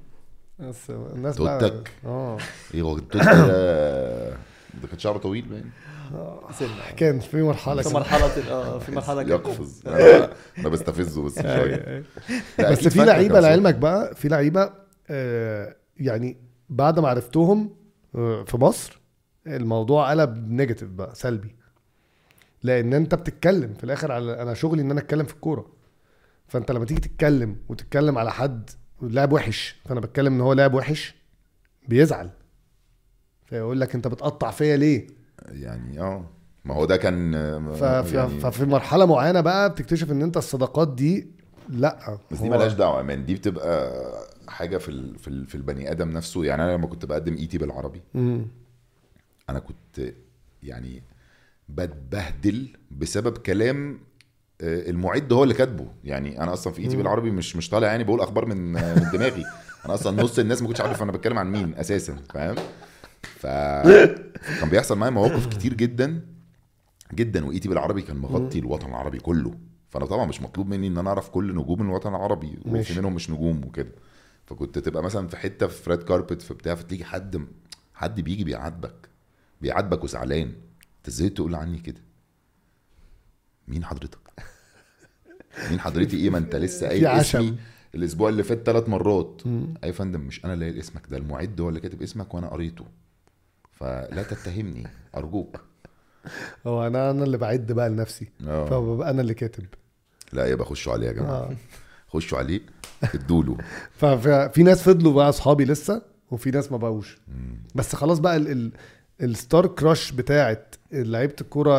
بس الناس توتك. آه. إيه هو التوتي ده ده كان شعره طويل باين. كان في مرحلة في. مرحلة آه في مرحلة كده. يقفز. أنا أنا بستفزه بس شوية. لا، بس في لعيبة. لعلمك بقى في لعيبة آه يعني بعد ما عرفتهم آه في مصر الموضوع قلب نيجاتيف بقى سلبي. لأن أنت بتتكلم في الآخر على أنا شغلي إن أنا أتكلم في الكورة. فأنت لما تيجي تتكلم وتتكلم على حد لاعب وحش. فأنا بتكلم إن هو لاعب وحش بيزعل. فيقول لك أنت بتقطع فيا ليه؟ يعني آه. ما هو ده كان ففي, يعني ففي مرحلة معينة بقى بتكتشف إن أنت الصداقات دي لأ بس دي ملهاش دعوة مان. دي بتبقى حاجة في ال... في, ال... في البني آدم نفسه. يعني أنا لما كنت بقدم إيتي بالعربي مم. أنا كنت يعني بتبهدل بسبب كلام آه، المعد هو اللي كاتبه. يعني أنا أصلا في ايتي بالعربي مش مش طالع يعني بقول أخبار من آه، من دماغي. أنا أصلا نص الناس ما كنتش عارف أنا بتكلم عن مين أساسا فاهم؟ ف كان بيحصل معايا مواقف كتير جدا جدا وايتي بالعربي كان مغطي الوطن العربي كله. فأنا طبعا مش مطلوب مني إن أنا أعرف كل نجوم الوطن العربي. وفي منهم مش نجوم وكده. فكنت تبقى مثلا في حتة في ريد كاربت في بتاع فتيجي حد حد بيجي بيعاتبك بيعاتبك وزعلان. أنت إزاي تقول عني كده؟ مين حضرتك؟ مين حضرتي إيه ما أنت لسه قايل. اسمي الأسبوع اللي فات ثلاث مرات. أي فندم مش أنا اللي قايل اسمك ده المعد هو اللي كاتب اسمك وأنا قريته. فلا تتهمني أرجوك. [laughs] هو أنا أنا اللي بعد بقى لنفسي. آه. فببقى أنا اللي كاتب. لا يبقى خشوا عليه يا جماعة. آه. خشوا عليه ادوا له [laughs] ففي ناس فضلوا بقى أصحابي لسه وفي ناس ما بقوش. بس خلاص بقى ال ال الستار كراش بتاعت لعيبة الكورة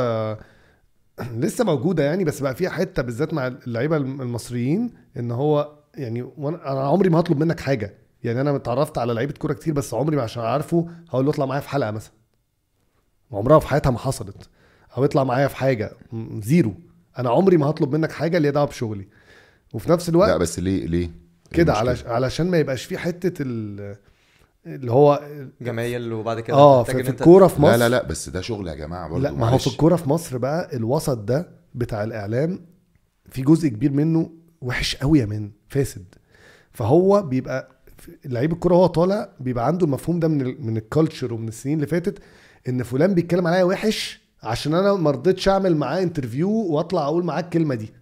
[clears throat] لسه موجودة يعني بس بقى فيها حتة بالذات مع اللعيبة المصريين إن هو يعني أنا عمري ما هطلب منك حاجة. يعني أنا اتعرفت على لعيبة كورة كتير بس عمري ما عشان عارفه هقول له اطلع معايا في حلقة مثلا. عمرها في حياتها ما حصلت. أو اطلع معايا في حاجة. زيرو. أنا عمري ما هطلب منك حاجة اللي هي دعوة بشغلي. وفي نفس الوقت لا بس ليه ليه؟ كده؟ علش... علشان ما يبقاش في حتة ال... اللي هو جمايل وبعد كده آه في, في الكورة في مصر لا لا لا بس ده شغل يا جماعة برضه لا ما هو في الكورة في مصر بقى الوسط ده بتاع الإعلام في جزء كبير منه وحش قوي يا man فاسد. فهو بيبقى لعيب الكورة وهو طالع بيبقى عنده المفهوم ده من ال... من ال culture ومن السنين اللي فاتت إن فلان بيتكلم عليا وحش عشان أنا ما رضيتش أعمل معاه interview وأطلع أقول معاه الكلمة دي.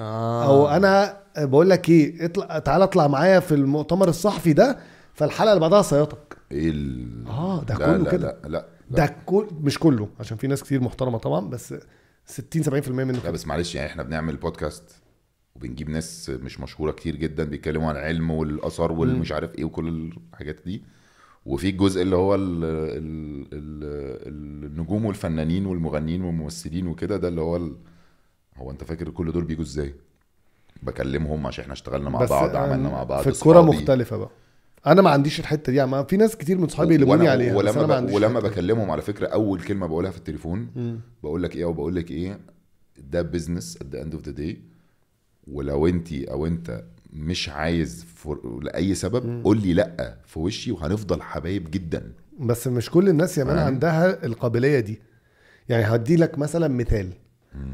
آه. أو أنا بقول لك إيه اطلع تعالى اطلع معايا في المؤتمر الصحفي ده فالحلقة اللي بعدها صياطك إيه ال... آه ده لا كله لا كده لا لا, لا. ده كل مش كله عشان في ناس كتير محترمة طبعا بس 60 70% منه لا بس معلش يعني إحنا بنعمل بودكاست وبنجيب ناس مش مشهورة كتير جدا بيتكلموا عن العلم والآثار والمش عارف إيه وكل الحاجات دي وفي الجزء اللي هو ال ال ال النجوم والفنانين والمغنيين والممثلين وكده ده اللي هو ال هو أنت فاكر كل دول بيجوا إزاي؟ بكلمهم عشان إحنا اشتغلنا مع بعض آه، عملنا مع بعض في الكورة. مختلفة بقى أنا ما عنديش الحتة دي. يعني في ناس كتير من صحابي يلوموني وأنا- عليها بس ولما أنا ما ب... عنديش ولما الحتة. بكلمهم على فكرة أول كلمة بقولها في التليفون. بقول لك إيه أو بقول لك إيه ده business at the end of the day. ولو انت أو أنت مش عايز for... لأي سبب قول لي لأ في وشي وهنفضل حبايب جدا. بس مش كل الناس يا man؟ عندها القابلية دي. يعني هدي لك مثلا مثال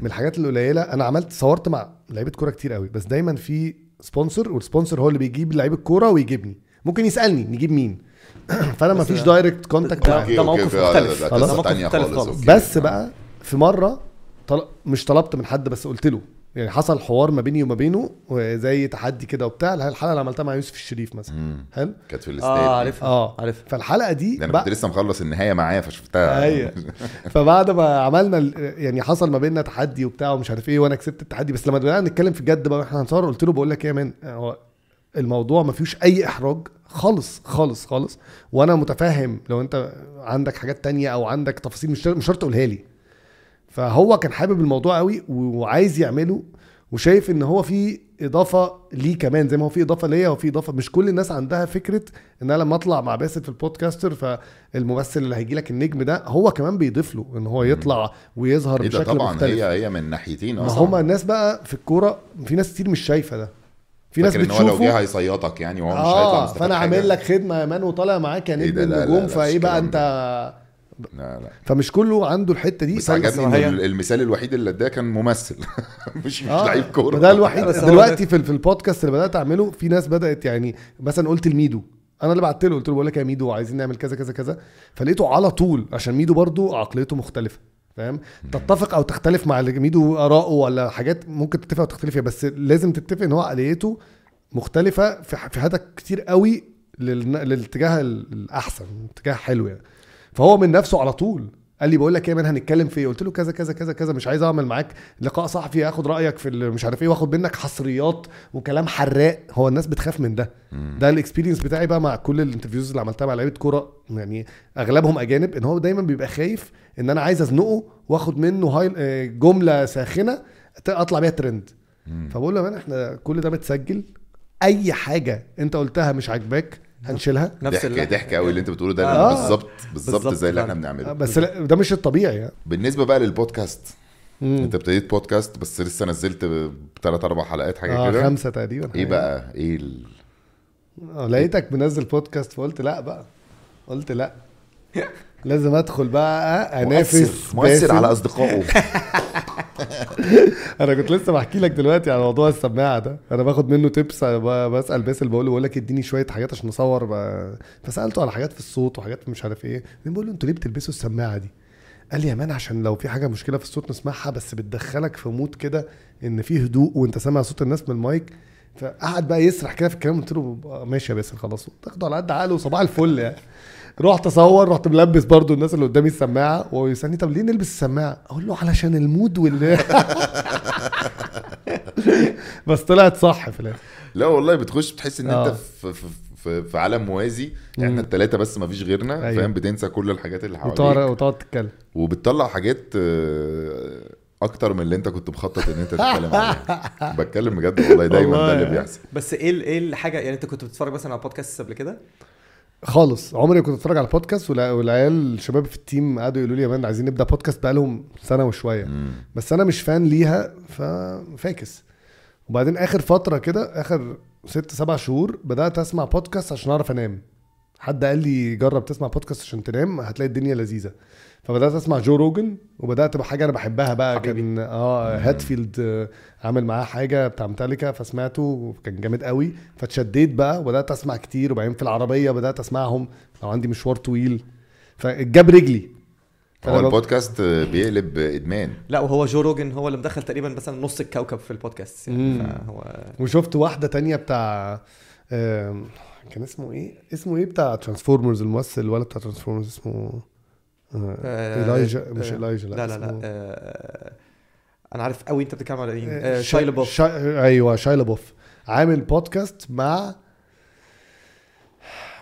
من الحاجات القليلة. أنا عملت صورت مع لعيبة كورة كتير قوي بس دايما في sponsor وال sponsor هو اللي بيجيب لعيب الكورة ويجيبني. ممكن يسألني نجيب مين. [clears throat] فأنا ما فيش direct contact ده- معاه. ده موقف آه، مختلف. ده موقف مختلف خالص. بس. بقى في مرة طل... مش طلبت من حد بس قلت له يعني حصل حوار ما بيني وما بينه زي تحدي كده وبتاع الحلقة اللي عملتها مع يوسف الشريف مثلا. حلو؟ كانت في الاستاد آه عارفها آه. عارفها. فالحلقة دي ده أنا كنت لسه مخلص النهاية معاه فشفتها. أيوه. [laughs] فبعد ما عملنا ال- يعني حصل ما بيننا تحدي وبتاع ومش عارف إيه وأنا كسبت التحدي بس لما بدأنا نتكلم في الجد بقى وإحنا هنصور قلت له بقول لك إيه يا man هو الموضوع ما فيهوش أي إحراج. خالص خالص خالص. وأنا متفاهم لو أنت عندك حاجات تانية أو عندك تفاصيل مش مش شرط تقولها لي. فهو كان حابب الموضوع قوي وعايز يعمله وشايف إن هو في إضافة ليه كمان زي ما هو في إضافة ليا وفي إضافة مش كل الناس عندها فكرة إن أنا لما أطلع مع باسل في البودكاستر فالممثل اللي هيجي لك النجم ده هو كمان بيضيف له إن هو يطلع ويظهر ده بشكل طبعا مختلف. هي هي من ناحيتين ما أصلا. هما الناس بقى في الكورة في ناس كتير مش شايفة ده. في ناس فاكر إن هو لو جه بتشوفه هيصيطك يعني وهو مش هيطلع آه مستفاد فأنا. عامل لك خدمة يا مان وطالع معاك يا إيه نجم النجوم فإيه بقى أنت لا لا. فمش كله عنده الحتة دي. بس فأنا- عجبني إن المثال الوحيد اللي أداه كان ممثل. [laughs] مش مش آه، لعيب كورة. ده الوحيد. بس دلوقتي في في البودكاست اللي بدأت أعمله في ناس بدأت يعني مثلا قلت لميدو. أنا اللي بعت له قلت له بقول لك يا ميدو عايزين نعمل كذا كذا كذا. فلقيته على طول عشان ميدو برضو عقليته مختلفة. فاهم؟ تتفق أو تختلف مع اللي ميدو اراءه ولا حاجات ممكن تتفق أو تختلف فيها بس لازم تتفق إن هو عقليته مختلفة في ح- في حتت كتير قوي للاتجاه الأحسن اتجاه حلو يعني. فهو من نفسه على طول قال لي بقول لك إيه يا man هنتكلم في إيه؟ قلت له كذا كذا كذا كذا مش عايز أعمل معاك لقاء صحفي آخد رأيك في مش عارف إيه واخد منك حصريات وكلام حراق. هو الناس بتخاف من ده. ده ال experience بتاعي بقى مع كل ال interviews اللي عملتها مع لعيبة كورة يعني أغلبهم أجانب إن هو دايما بيبقى خايف ان أنا عايز ازنقه واخد منه هاي آه، جملة ساخنة اطلع بيها ترند. فبقول له يا مان إحنا كل ده متسجل اي حاجة انت قلتها مش عاجباك هنشيلها. نفس ضحك ضحك قوي اللي انت بتقوله ده. آه. بالظبط بالظبط زي اللي إحنا. بنعمله. بس لا ده مش الطبيعي يعني. بالنسبة بقى للبودكاست. مم. انت ابتديت بودكاست بس لسه نزلت ثلاث أربع حلقات حاجة آه كده. خمسة تقريبا إيه. بقى؟ إيه ال... آه، لقيتك منزل بودكاست فقلت لا بقى. قلت لا. [laughs] لازم ادخل بقى انافس مؤثر. على أصدقائه. [laughs] أنا كنت لسه بحكي لك دلوقتي على موضوع السماعة ده. أنا باخد منه tips بسأل باسل بقول له بقول لك اديني شوية حاجات عشان نصور ب- فسألته على حاجات في الصوت وحاجات مش عارف إيه. بقول له أنتوا ليه بتلبسوا السماعة دي؟ قال لي يا man عشان لو في حاجة مشكلة في الصوت نسمعها بس بتدخلك في mood كده إن في هدوء وأنت سامع صوت الناس من المايك. فقعد بقى يسرح كده في الكلام قلت له آه، ماشي يا باسل خلاص. تاخده على قد عقله وصباح الفل يعني. رحت اصور رحت ملبس برضو الناس اللي قدامي السماعة وهو يسالني طب ليه نلبس السماعة؟ أقول له علشان ال mood وال [laughs] بس طلعت صح في الآخر. لا والله بتخش بتحس إن آه. انت في في في, في عالم موازي إحنا الثلاثه بس ما فيش غيرنا أيوة. فاهم؟ بتنسى كل الحاجات اللي حواليك. وتقعد تتكلم. وبتطلع حاجات آه، أكتر من اللي أنت كنت مخطط إن أنت تتكلم عليها. [laughs] بتكلم بجد والله دايما ده اللي يعني. بيحصل. بس إيه إيه الحاجة يعني أنت كنت بتتفرج مثلا على بودكاست قبل كده؟ خالص. عمري كنت اتفرج على بودكاست والع- والعيال الشباب في ال team قعدوا يقولوا لي يا man عايزين نبدأ بودكاست بقالهم سنة وشوية. بس أنا مش fan ليها ففاكس وبعدين آخر فترة كده آخر ست سبع شهور بدأت أسمع بودكاست عشان أعرف أنام. حد قال لي جرب تسمع بودكاست عشان تنام هتلاقي الدنيا لذيذة. فبدأت أسمع جو روجن وبدأت بحاجة أنا بحبها بقى حبيبي. كان آه هيتفيلد آه، عامل معاه حاجة بتاع ميتاليكا فسمعته وكان جامد قوي. فاتشديت بقى وبدأت أسمع كتير وبعدين في العربية بدأت أسمعهم لو عندي مشوار طويل. فجاب رجلي. هو البودكاست بيقلب إدمان. لا وهو جو روجن هو اللي مدخل تقريبا مثلا نص الكوكب في البودكاست يعني. فهو وشفت واحدة تانية بتاع كان اسمه إيه؟ اسمه إيه بتاع ترانسفورمرز الممثل الولد بتاع ترانسفورمرز اسمه آه، آه، إيلايجا مش آه، إيلايجا لا لا لا آه، أنا عارف قوي أنت بتتكلم على مين آه، آه شايلا بوف شا... أيوه شايا لابوف عامل بودكاست مع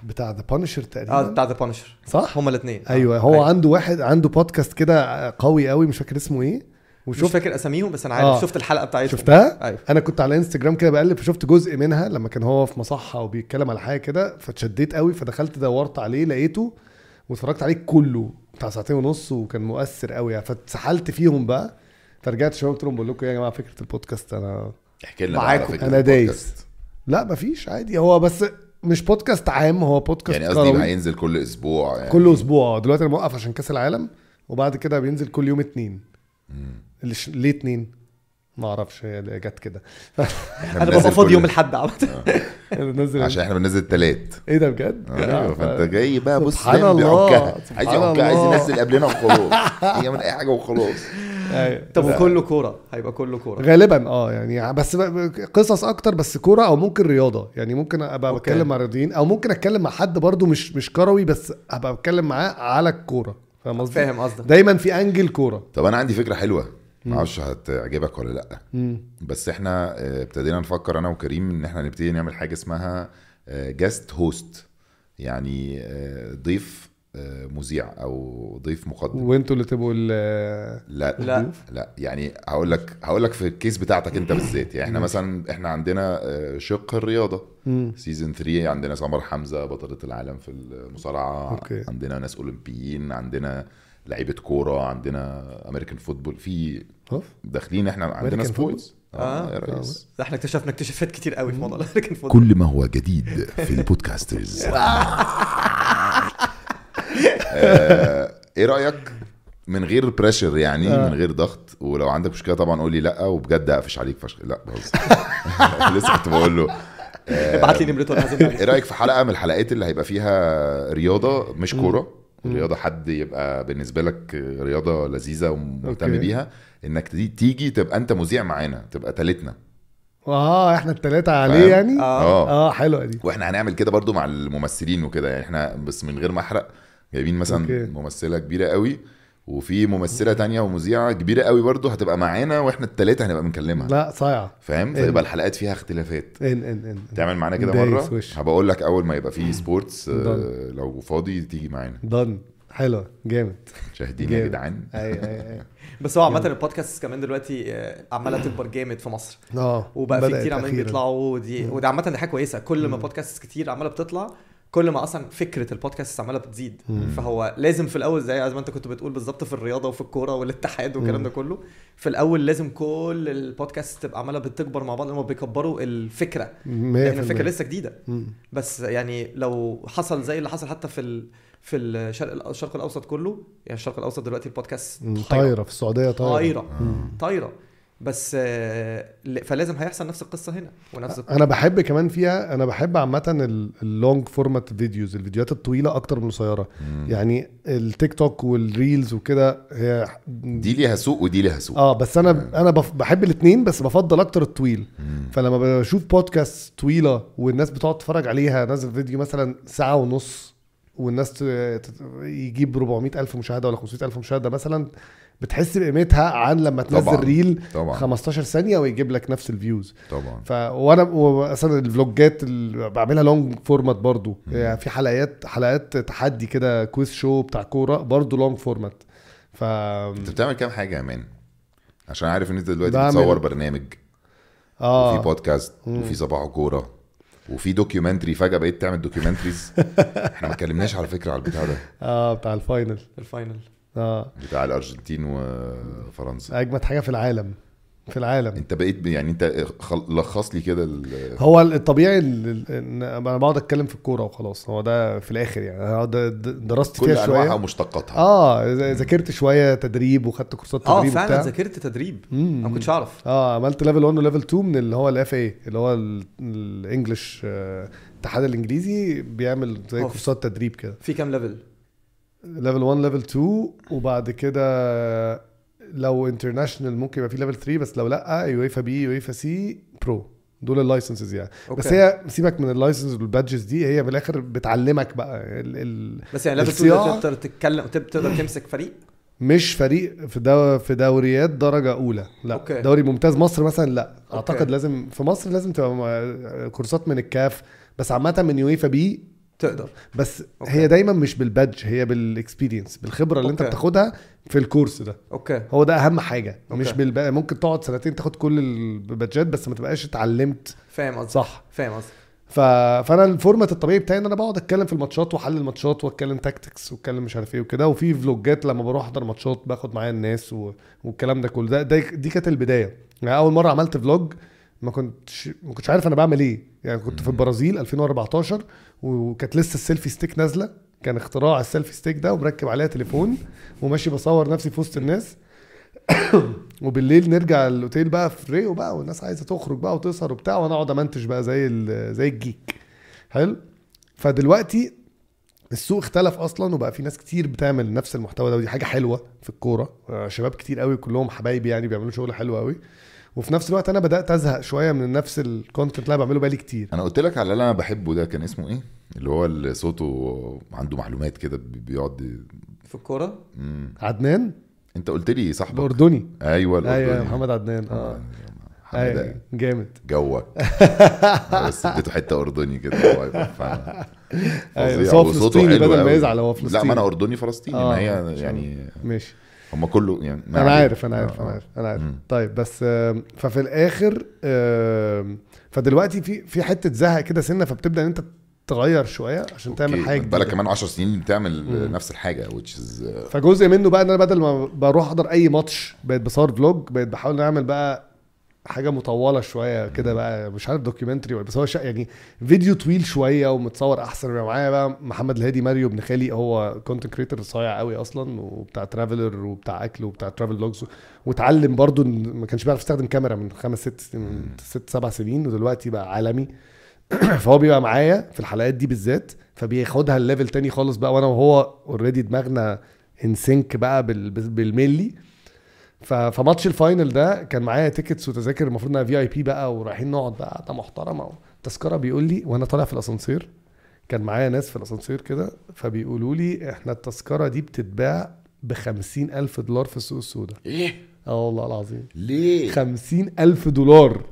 بتاع The Punisher تقريبا. آه بتاع The Punisher صح؟ هما الاثنين أيوه هو عنده واحد عنده بودكاست كده قوي قوي مش فاكر اسمه إيه. مش وشفت فاكر أساميهم بس أنا عارف آه. شفت الحلقة بتاعتهم شفتها؟ أيوه. أنا كنت على انستجرام كده بقلب فشفت جزء منها لما كان هو في مصحة وبيتكلم على حاجة كده فاتشديت قوي فدخلت دورت عليه لقيته واتفرجت عليه كله. بتاع ساعتين ونص وكان مؤثر قوي يعني فاتسحلت فيهم بقى فرجعت شوية قلت لهم بقول لكم إيه يا جماعة فكرة البودكاست أنا احكي لنا معاكم. أنا دايس. لا مفيش عادي هو بس مش بودكاست عام هو بودكاست يعني قصدي. هينزل كل أسبوع يعني كل أسبوع دلوقتي أنا موقف عشان كأس العالم وبعد كده بينزل كل يوم اتنين. ليه اتنين؟ ما أعرفش هي اللي جت كده. [laughs] أنا ببقى فاضي يوم الأحد عامه [laughs] ننزل عشان إحنا بننزل التلات. إيه ده بجد؟ أيوه فأنت جاي بقى بص سبحان الله، عايز يعكها عايز. ينزل قبلنا وخلاص. [laughs] يعمل أي حاجة وخلاص. أيوة. طب وكله كورة؟ هيبقى كله كورة. غالبا آه يعني بس ب- ب- قصص أكتر بس كورة أو ممكن رياضة. يعني ممكن أبقى أوكي. بتكلم مع رياضيين أو ممكن أتكلم مع حد برضو مش مش كروي بس أبقى بتكلم معاه على الكورة. فاهم قصدي؟ فاهم قصدك. دايما في angle كورة. طب أنا عندي فكرة حلوة. ما أعرفش هتعجبك ولا لأ. بس إحنا آه، ابتدينا نفكر أنا وكريم ان إحنا نبتدي نعمل حاجة اسمها guest host يعني آه، ضيف آه، مذيع أو ضيف مقدم. وانتوا اللي تبقوا ال لا. لا. لا. يعني هقول لك هقول لك في ال case بتاعتك انت بالذات. يعني إحنا مثلا إحنا عندنا آه، شق الرياضة. season 3 عندنا سمر حمزة بطلة العالم في المصارعة. okay. عندنا ناس أولمبيين عندنا لعيبة كورة عندنا American football في أوف. داخلين إحنا عندنا sports آه. آه. ده إحنا اكتشفنا اكتشافات كتير قوي في موضوع ال American football كل ما هو جديد في ال podcasters [laughs] آه، إيه رأيك؟ من غير pressure يعني آه. من غير ضغط. ولو عندك مشكلة طبعا قول لي لأ وبجد أقفش عليك فشخ لأ بهزر. [laughs] لسه كنت بقول له. ابعت لي نمرته عليه. إيه رأيك في حلقة من الحلقات اللي هيبقى فيها رياضة مش كورة؟ رياضة حد يبقى بالنسبة لك رياضة لذيذة ومهتم. بيها إنك تي- تيجي تبقى أنت مذيع معانا تبقى تالتنا آه إحنا التلاتة عليه؟ يعني آه آه حلوة دي وإحنا هنعمل كده برضو مع الممثلين وكده يعني إحنا بس من غير ما أحرق جايبين مثلا. okay. ممثلة كبيرة قوي وفي ممثلة تانية ومذيعة كبيرة قوي برضو هتبقى معانا وإحنا التلاتة هنبقى بنكلمها. لا صايعة. فاهم؟ إيه. فيبقى الحلقات فيها اختلافات. إن إن إن تعمل معانا كده مرة. هبقى أقول لك أول ما يبقى فيه sports آه،. لو فاضي تيجي معانا. دن حلوة جامد. شاهدين يا. جدعان. أي أي أي. [laughs] بس هو عامة البودكاست كمان دلوقتي آه، عمالة [clears throat] تكبر جامد في مصر. آه وبقى في كتير عمالين. بيطلعوا ودي وده عامة دي حاجة كويسة. كل ما بودكاست كتير عمالة بتطلع كل ما أصلا فكرة البودكاست عماله بتزيد. فهو لازم في الأول زي زي ما انت كنت بتقول بالظبط في الرياضة وفي الكورة والاتحاد والكلام ده كله في الأول لازم كل البودكاست تبقى عمالة بتكبر مع بعض لما بيكبروا الفكرة. لأن الفكرة 100% لسه جديدة. بس يعني لو حصل زي اللي حصل حتى في ال... في الشرق الشرق الأوسط كله يعني الشرق الأوسط دلوقتي البودكاست طايرة. في السعودية طايرة. طايرة. طايرة. بس آه، فلازم هيحصل نفس القصة هنا ونفس القصة. أنا بحب كمان فيها أنا بحب عامة ال long format videos الفيديوهات الطويلة أكتر من القصيرة. يعني ال TikTok وال reels وكده هي دي ليها سوق ودي ليها سوق. آه بس أنا أنا بف- بحب الاثنين بس بفضل أكتر الطويل. فلما بشوف بودكاست طويلة والناس بتقعد تتفرج عليها نازل فيديو مثلا ساعة ونص والناس يجيب 400 ألف مشاهدة ولا 500 ألف مشاهدة مثلا بتحس بقيمتها عن لما تنزل طبعاً، reel طبعا. 15 ثانية ويجيب لك نفس ال views. طبعا. ف وأنا مثلا الفلوجات اللي بعملها long format برضو. يعني في حلقات حلقات تحدي كده quiz show بتاع كورة برضو long format ف أنت بتعمل كام حاجة يا man؟ عشان عارف إن أنت دلوقتي بعمل- بتصور برنامج. وفي آه بودكاست وفي صباح كوره وفي documentary فجأة بقيت تعمل documentaries [laughs] إحنا ما اتكلمناش على فكرة على البتاع ده. آه بتاع ال final ال final آه. بتاع الأرجنتين وفرنسا. أجمد حاجة في العالم. في العالم. أنت بقيت يعني أنت خل- لخص لي كده ال- هو الطبيعي ال- ال- إن أنا بقعد أتكلم في الكورة وخلاص. هو ده في الآخر يعني. درست كل فيها أنواعها شوية ومشتقاتها. آه ذاكرت شوية تدريب وخدت كورسات آه تدريب فعلا وبتاع. ذاكرت تدريب. أنا ما كنتش أعرف. آه عملت level 1 و level 2 من اللي هو ال FA اللي هو ال- ال English آه، الاتحاد الإنجليزي بيعمل زي. كورسات تدريب كده. في كام level level 1 level 2 وبعد كده لو international ممكن يبقى في level 3 بس لو لأ UEFA B UEFA C Pro دول ال licenses يعني. okay. بس هي سيبك من ال license وال badges دي هي في الآخر بتعلمك بقى ال ال بس يعني level 2 الصياعة- تقدر تتكلم تقدر تمسك فريق؟ مش فريق في دو في دوريات درجة أولى لأ. okay. دوري ممتاز مصر مثلا لأ. okay. أعتقد لازم في مصر لازم تبقى م- كورسات من الكاف. بس عامة من UEFA B تقدر. بس okay. هي دايما مش بال badge هي بال experience بالخبرة اللي أنت. بتاخدها في الكورس ده. okay. هو ده أهم حاجة. okay. مش بالب... ممكن تقعد سنتين تاخد كل البادجات بس ما تبقاش اتعلمت. فاهم قصدي صح. فاهم قصدي ف... فأنا ال format الطبيعي بتاعي إن أنا بقعد أتكلم في الماتشات وأحلل ماتشات وأتكلم tactics وأتكلم مش عارف إيه وكده. وفي فلوجات لما بروح أحضر ماتشات باخد معايا الناس و... والكلام ده كله. ده, ده دي كانت البداية. يعني أول مرة عملت vlog ما كنتش ما كنتش عارف أنا بعمل إيه. يعني كنت في البرازيل 2014 وكانت لسه ال selfie stick نازلة. كان اختراع ال selfie stick ده ومركب عليها تليفون وماشي بصور نفسي في وسط الناس. [coughs] وبالليل نرجع الأوتيل بقى في ريو بقى والناس عايزة تخرج بقى وتسهر وبتاع وأنا أقعد امنتج بقى زي زي ال geek. حلو؟ فدلوقتي السوق اختلف أصلا وبقى في ناس كتير بتعمل نفس المحتوى ده ودي حاجة حلوة في الكورة. آه، شباب كتير قوي كلهم حبايبي يعني بيعملوا شغل حلو قوي. وفي نفس الوقت أنا بدأت أزهق شوية من نفس ال content اللي أنا بعمله بقالي كتير. أنا قلت لك على اللي أنا بحبه ده كان اسمه إيه؟ اللي هو اللي صوته عنده معلومات كده بي- بيقعد في الكورة. عدنان؟ أنت قلت لي صاحبك. الأردني. أيوه أيوه الأردني. محمد عدنان. آه حماده أيوة، جامد. جوك. [laughs] بس اديته حتة أردني كده. أيوة، فظيع. وصوته فلسطيني حلو بدل ما. يزعل هو لا فلسطيني. ما أنا أردني فلسطيني آه، ما هي يعني ماشي. هم كله يعني أنا. عارف أنا عارف آه، أنا عارف أنا عارف مم. طيب بس ففي الآخر فدلوقتي في في حتة زهق كده سنة فبتبدأ إن أنت تغير شوية عشان تعمل. حاجة بالك جديدة. كمان 10 سنين بتعمل نفس الحاجة which is فجزء منه بقى إن أنا بدل ما بروح أحضر أي ماتش بقيت بصور vlog بقيت بحاول أعمل بقى حاجة مطولة شوية كده بقى مش عارف documentary ولا بس هو يعني فيديو طويل شوية ومتصور أحسن. معايا بقى محمد الهادي ماريو ابن خالي هو content creator صايع قوي أصلا وبتاع traveler وبتاع أكل وبتاع travel vlogs واتعلم برضو ما كانش بيعرف يستخدم كاميرا من خمس ست من ست سبع سنين ودلوقتي بقى عالمي. [clears throat] فهو بيبقى معايا في الحلقات دي بالذات فبياخدها ل level تاني خالص بقى وأنا وهو already دماغنا إن sync بقى بال- بالملي فماتش ال final ده كان معايا tickets وتذاكر المفروض إنها VIP بقى ورايحين نقعد بقى قعده محترمة تذكرة بيقول لي وأنا طالع في الأسانسير كان معايا ناس في الأسانسير كده فبيقولوا لي إحنا التذكرة دي بتتباع ب ألف دولار في السوق السوداء. إيه؟ آه والله العظيم. ليه؟ خمسين ألف دولار.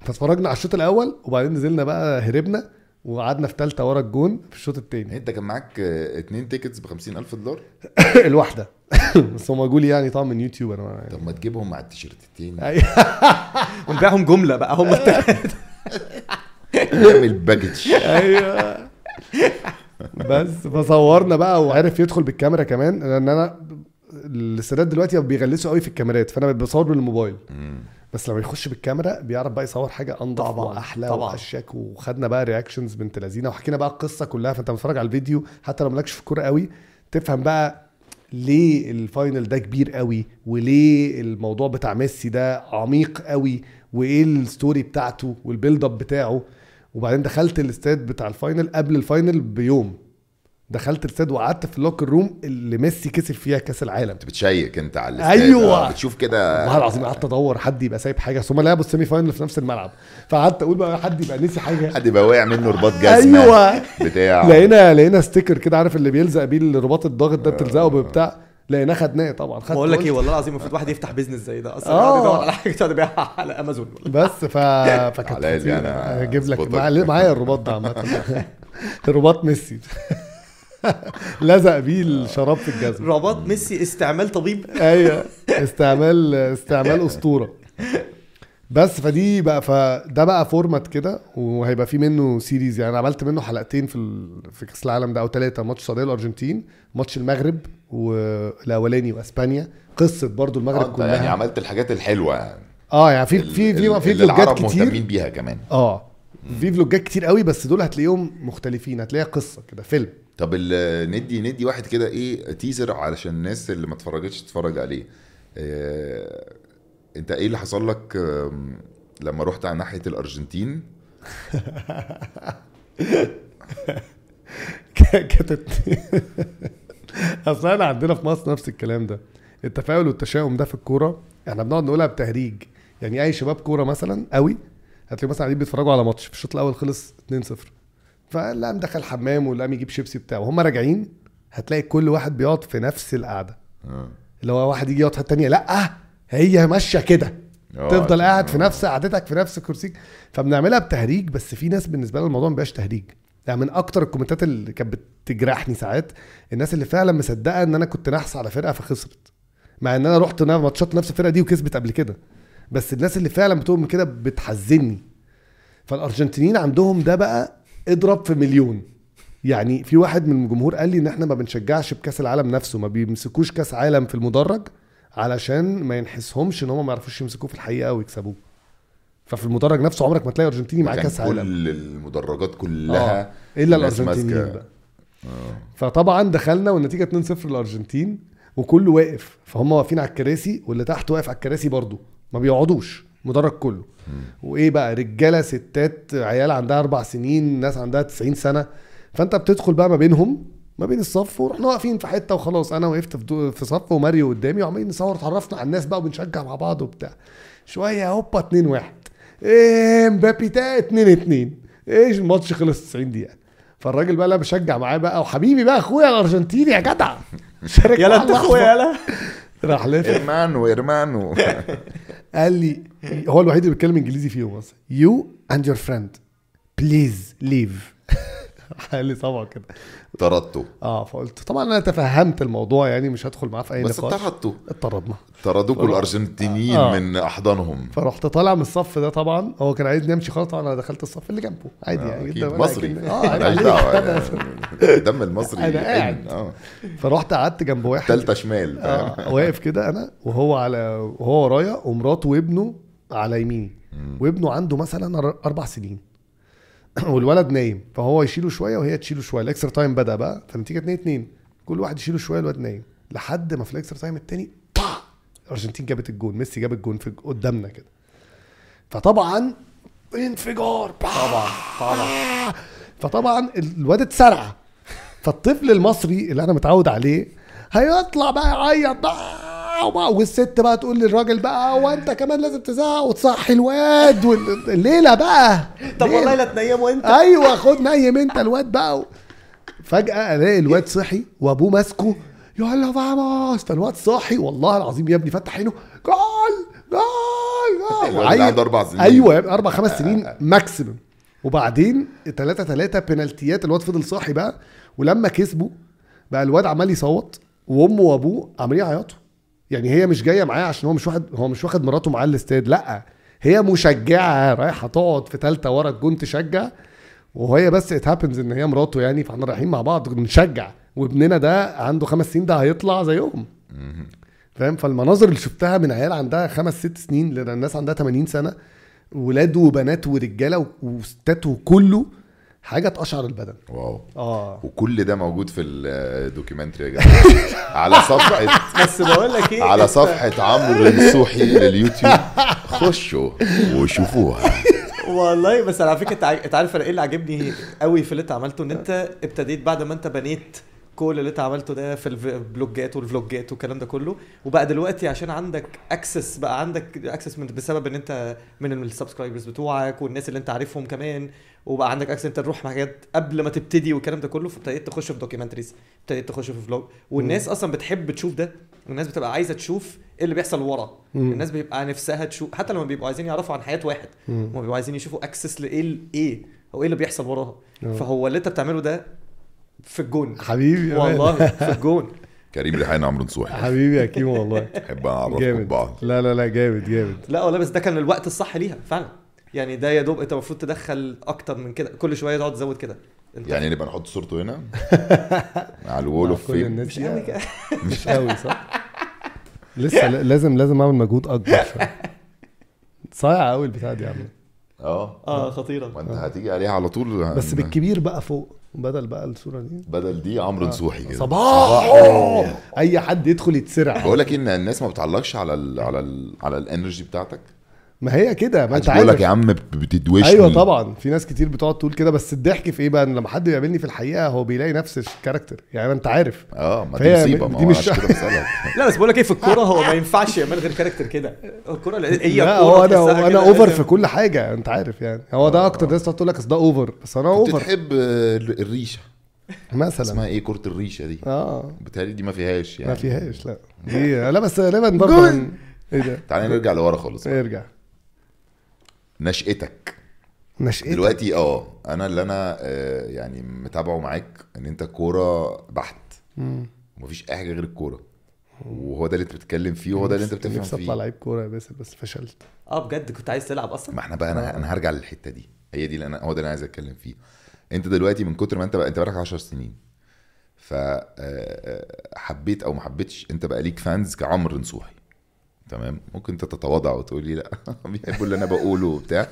فاتفرجنا على الشوط الأول وبعدين نزلنا بقى هربنا وقعدنا في ثالثه ورا الجون في الشوط الثاني أنت كان معاك اتنين tickets ب 50000 دولار؟ [coughs] الواحدة. [laughs] بس هم قالوا لي يعني طبعا من يوتيوب أنا طب ما تجيبهم مع التيشيرتين [laughs] ونبيعهم جملة بقى هم نعمل package أيوه. بس فصورنا بقى وعرف يدخل بالكاميرا كمان لأن أنا السادات دلوقتي بيغلسوا قوي في الكاميرات فأنا بصور بالموبايل. بس لما يخش بالكاميرا بيعرف بقى يصور حاجة أنضف طبعاً، وأحلى طبعاً. وأشيك وخدنا بقى reactions بنت لذينة وحكينا بقى القصة كلها. فأنت بتتفرج على الفيديو حتى لو مالكش في الكورة قوي تفهم بقى ليه ال final ده كبير قوي وليه الموضوع بتاع ميسي ده عميق قوي وإيه ال story بتاعته وال build up بتاعه. وبعدين دخلت الاستاد بتاع ال final قبل ال final بيوم. دخلت الاستاد وقعدت في ال locker room اللي ميسي كسب فيها كأس العالم. انت بتشيك انت على الاستاد. أيوة. آه، بتشوف كده. والله العظيم قعدت أدور حد يبقى سايب حاجة هم لعبوا ال semi final في نفس الملعب. فقعدت أقول بقى حد يبقى نسي حاجة. حد يبقى واقع منه رباط جزمة. أيوه. بتاع. لقينا لقينا sticker كده عارف اللي بيلزق بيه الرباط الضاغط ده بتلزقه بتاع لقيناه خدناه طبعا. خدت بقول لك إيه والله العظيم المفروض واحد يفتح business زي ده. أصلا آه. يقعد يدور على حاجة يقعد يبيعها على امازون بس ف [laughs] فكانت هجيب لك معايا الرباط ده عامة. [laughs] رباط ميسي. [laughs] لزق بيه الشراب في الجزمة. رباط ميسي استعمال طبيب. أيوه [laughs] استعمال استعمال أسطورة. بس فدي بقى فده بقى format كده وهيبقى في منه series يعني أنا عملت منه حلقتين في ال... في كأس العالم ده أو ثلاثة ماتش السعودية والأرجنتين ماتش المغرب والأولاني وأسبانيا. قصة برضو آه، المغرب أنت كلها. يعني عملت الحاجات الحلوة. يعني آه يعني في في في في فلوجات العرب مهتمين كتير بيها كمان. آه في فلوجات كتير قوي بس دول هتلاقيهم مختلفين. هتلاقيها قصة كده فيلم. طب ندي ندي واحد كده إيه تيزر علشان الناس اللي ما اتفرجتش تتفرج عليه. آه، انت إيه اللي حصل لك لما رحت على ناحية الأرجنتين؟ [laughs] كانت [laughs] أصل إحنا عندنا في مصر نفس الكلام ده. التفاؤل والتشاؤم ده في الكورة إحنا بنقعد نقولها بتهريج. يعني أي شباب كورة مثلا قوي هتلاقي مثلا قاعدين بيتفرجوا على ماتش في الشوط الأول خلص 2-0 فاللي قام دخل حمام واللي قام يجيب شيبسي بتاعه. وهم راجعين هتلاقي كل واحد بيقعد في نفس القعدة. آه. اللي هو واحد يجي يقعد في لأ هي ماشية كده. آه، تفضل قاعد في آه. نفس قعدتك في نفس كرسيك فبنعملها بتهريج بس في ناس بالنسبة لها الموضوع ما بيبقاش تهريج. يعني من أكتر الكومنتات اللي كانت بتجرحني ساعات الناس اللي فعلا مصدقة إن أنا كنت نحس على فرقة فخسرت. مع إن أنا رحت نا- ماتشات نفس الفرقة دي وكسبت قبل كده. بس الناس اللي فعلا بتؤمن كده بتحزني فالأرجنتينيين عندهم ده بقى اضرب في مليون. يعني في واحد من الجمهور قال لي إن إحنا ما بنشجعش بكأس العالم نفسه ما بيمسكوش كأس عالم في المدرج علشان ما ينحسهمش إن هم ما يعرفوش يمسكوه في الحقيقة ويكسبوه ففي المدرج نفسه عمرك ما تلاقي أرجنتيني معاه كان كأس عالم. كل المدرجات كلها آه، إلا الأرجنتينيين. بقى. فطبعا دخلنا والنتيجة 2-0 للأرجنتين وكله واقف. فهم واقفين على الكراسي واللي تحت واقف على الكراسي برضه ما بيقعدوش. مدرج كله. وإيه بقى؟ رجالة ستات عيال عندها أربع سنين ناس عندها 90 سنة. فأنت بتدخل بقى ما بينهم ما بين الصف ورحنا واقفين في حتة وخلاص. أنا وقفت في, صف وماريو قدامي وعمالين نصور اتعرفنا على الناس بقى وبنشجع مع بعض وبتاع. شوية هوبا 2 1 إيه مبابي تا 2 2 إيش الماتش خلص 90 دقيقة. فالراجل بقى اللي بشجع معاه بقى وحبيبي بقى أخويا الأرجنتيني يا جدع. يلا انت. أخويا يلا. راح لافف hermano hermano قال لي هو الوحيد اللي بيتكلم انجليزي فيهم أصلا. you and your friend please leave قال لي طبعا كده. طردته. آه فقلت طبعا أنا تفهمت الموضوع يعني مش هدخل معاه في أي بس نقاش. طردته. اتطردنا. طردوكوا الأرجنتينيين آه. من أحضانهم. فرحت طالع من الصف ده طبعا. هو كان عايزني أمشي خالص طبعا أنا دخلت الصف اللي جنبه. عادي آه، يعني أكيد. جدا مصري. آه. الدم [laughs] المصري أنا قاعد. آه. فرحت قعدت جنب واحد. تالتة شمال آه، واقف كده أنا وهو على وهو ورايا ومراته وابنه على يميني. وابنه عنده مثلا أربع سنين. [clears throat] والولد نايم فهو يشيله شوية وهي تشيله شوية. الإكسترا تايم بدأ بقى فالنتيجه 2 2 كل واحد يشيله شوية الواد نايم. لحد ما في ال extra time التاني با الأرجنتين جابت الجون ميسي جاب الجون في قدامنا كده. فطبعا انفجار طبعا طبعا. فطبعا الواد اتسرع فالطفل المصري اللي أنا متعود عليه هيطلع بقى يعيط بقى وبقى- والست بقى تقول للراجل بقى وانت كمان لازم تزعق وتصحي الواد والليله بقى طب. والله لا تنيمه انت. أيوه خد نيم انت الواد بقى فجأة ألاقي الواد صحي وأبوه ماسكه يلا vamos فالواد صاحي والله العظيم يا ابني فتح عينه gol gol gol عنده أربع سنين. أيوه أربع خمس سنين maximum وبعدين 3 3 بنالتيات الواد فضل صاحي بقى ولما كسبوا بقى الواد عمال يصوت وأمه وأبوه عمالين يعيطوا. يعني هي مش جاية معاه عشان هو مش واخد هو مش واخد مراته معاه الاستاد لأ. هي مشجعة رايحة تقعد في ثالثه ورا الجون تشجع وهي بس it happens إن هي مراته يعني فإحنا رايحين مع بعض بنشجع وابننا ده عنده خمس سنين ده هيطلع زيهم. فاهم؟ فالمناظر اللي شفتها من عيال عندها خمس ست سنين لأن الناس عندها 80 سنة ولاد وبنات ورجالة وستات وكله حاجة تقشعر البدن. واو. آه. وكل ده موجود في ال documentary يا جماعة على [laughs] صفحة بس بقول لك إيه على صفحة عمرو النصوحي لليوتيوب. خشوا وشوفوها. والله بس على فكرة انت عا- أنت عارف أنا إيه اللي عاجبني قوي في اللي أنت عملته؟ إن أنت ابتديت بعد ما أنت بنيت كل اللي أنت عملته ده في البلوجات والفلوجات والكلام ده كله. وبقى دلوقتي عشان عندك access بقى عندك access من بسبب إن أنت من ال subscribers بتوعك والناس اللي أنت عارفهم كمان. وبقى عندك access انت تروح حاجات قبل ما تبتدي والكلام ده كله فابتديت تخش في documentaries ابتديت تخش في vlog والناس أصلا بتحب تشوف ده والناس بتبقى عايزة تشوف إيه اللي بيحصل ورا. مم. الناس بيبقى نفسها تشوف حتى لما بيبقوا عايزين يعرفوا عن حياة واحد مم. هم بيبقوا عايزين يشوفوا access لإيه ال- إيه أو إيه اللي بيحصل وراها. آه. فهو اللي أنت بتعمله ده في الجون. حبيبي. والله في الجون. كريم ريحان عمرو نصوحي. حبيبي يا كيمو والله. [laughs] احب أعرفكم ببعض لا لا لا جامد جامد. لا والله بس ده كان الوقت الصح ليها فعلا. يعني ده يا دوب انت المفروض تدخل أكتر من كده. كل شوية تقعد تزود كده. انت يعني نبقى نحط صورته هنا؟ [laughs] على ال wall of fame. مش قوي [laughs] مش [laughs] قوي صح؟ لسه لازم لازم أعمل مجهود أكبر شوية. صايع قوي البتاع دي يا عم. آه. آه خطيرة. ما انت هتيجي عليها على طول. بس بالكبير بقى فوق بدل بقى الصورة دي. بدل دي عمرو نصوحي كده. صباح. أي حد يدخل يتسرع. بقول لك إن الناس ما بتعلقش على ال على ال على ال energy بتاعتك؟ ما هي كده ما انت بيقول لك يا عارف عم بتدوشني أيوه طبعا في ناس كتير بتقعد تقول كده بس الضحك في إيه بقى؟ إن لما حد بيقابلني في الحقيقة هو بيلاقي نفس ال character يعني ما أنت عارف. آه ما دي مصيبة دي ما هو مش- [laughs] لا بس بقول لك إيه في الكورة هو ما ينفعش يعمل غير character كده. الكورة هي لا الكورة هو أنا أنا كده over في كل حاجة أنت عارف يعني. هو ده أكتر ناس تقعد تقول لك أصل ده over بس أنا over تحب آه، الريشة. مثلا. اسمها إيه؟ كرة الريشة دي. آه. بتهيألي دي ما فيهاش يعني. ما فيهاش لا. دي لا بس غالبا برضه إيه ده؟ تعالى نرجع لورا خالص. ارجع. نشأتك. نشأتك. دلوقتي آه أنا اللي أنا آه، يعني متابعه معاك إن أنت كورة بحت. مفيش أي حاجة غير الكورة. وهو ده اللي أنت بتتكلم فيه وهو ده اللي أنت بتفهم نفسي أطلع فيه. لعيب كورة يا باسل بس فشلت. آه بجد كنت عايز تلعب أصلا؟ ما إحنا بقى أنا أنا هرجع للحتة دي. هي دي اللي أنا هو ده اللي أنا عايز أتكلم فيه. أنت دلوقتي من كتر ما أنت بقى أنت بقالك 10 سنين. ف آه، حبيت أو ما حبيتش أنت بقى ليك فانز كعمرو نصوحي تمام؟ ممكن انت تتواضع وتقول لي لا [laughs] بيحبوا اللي أنا بقوله وبتاع.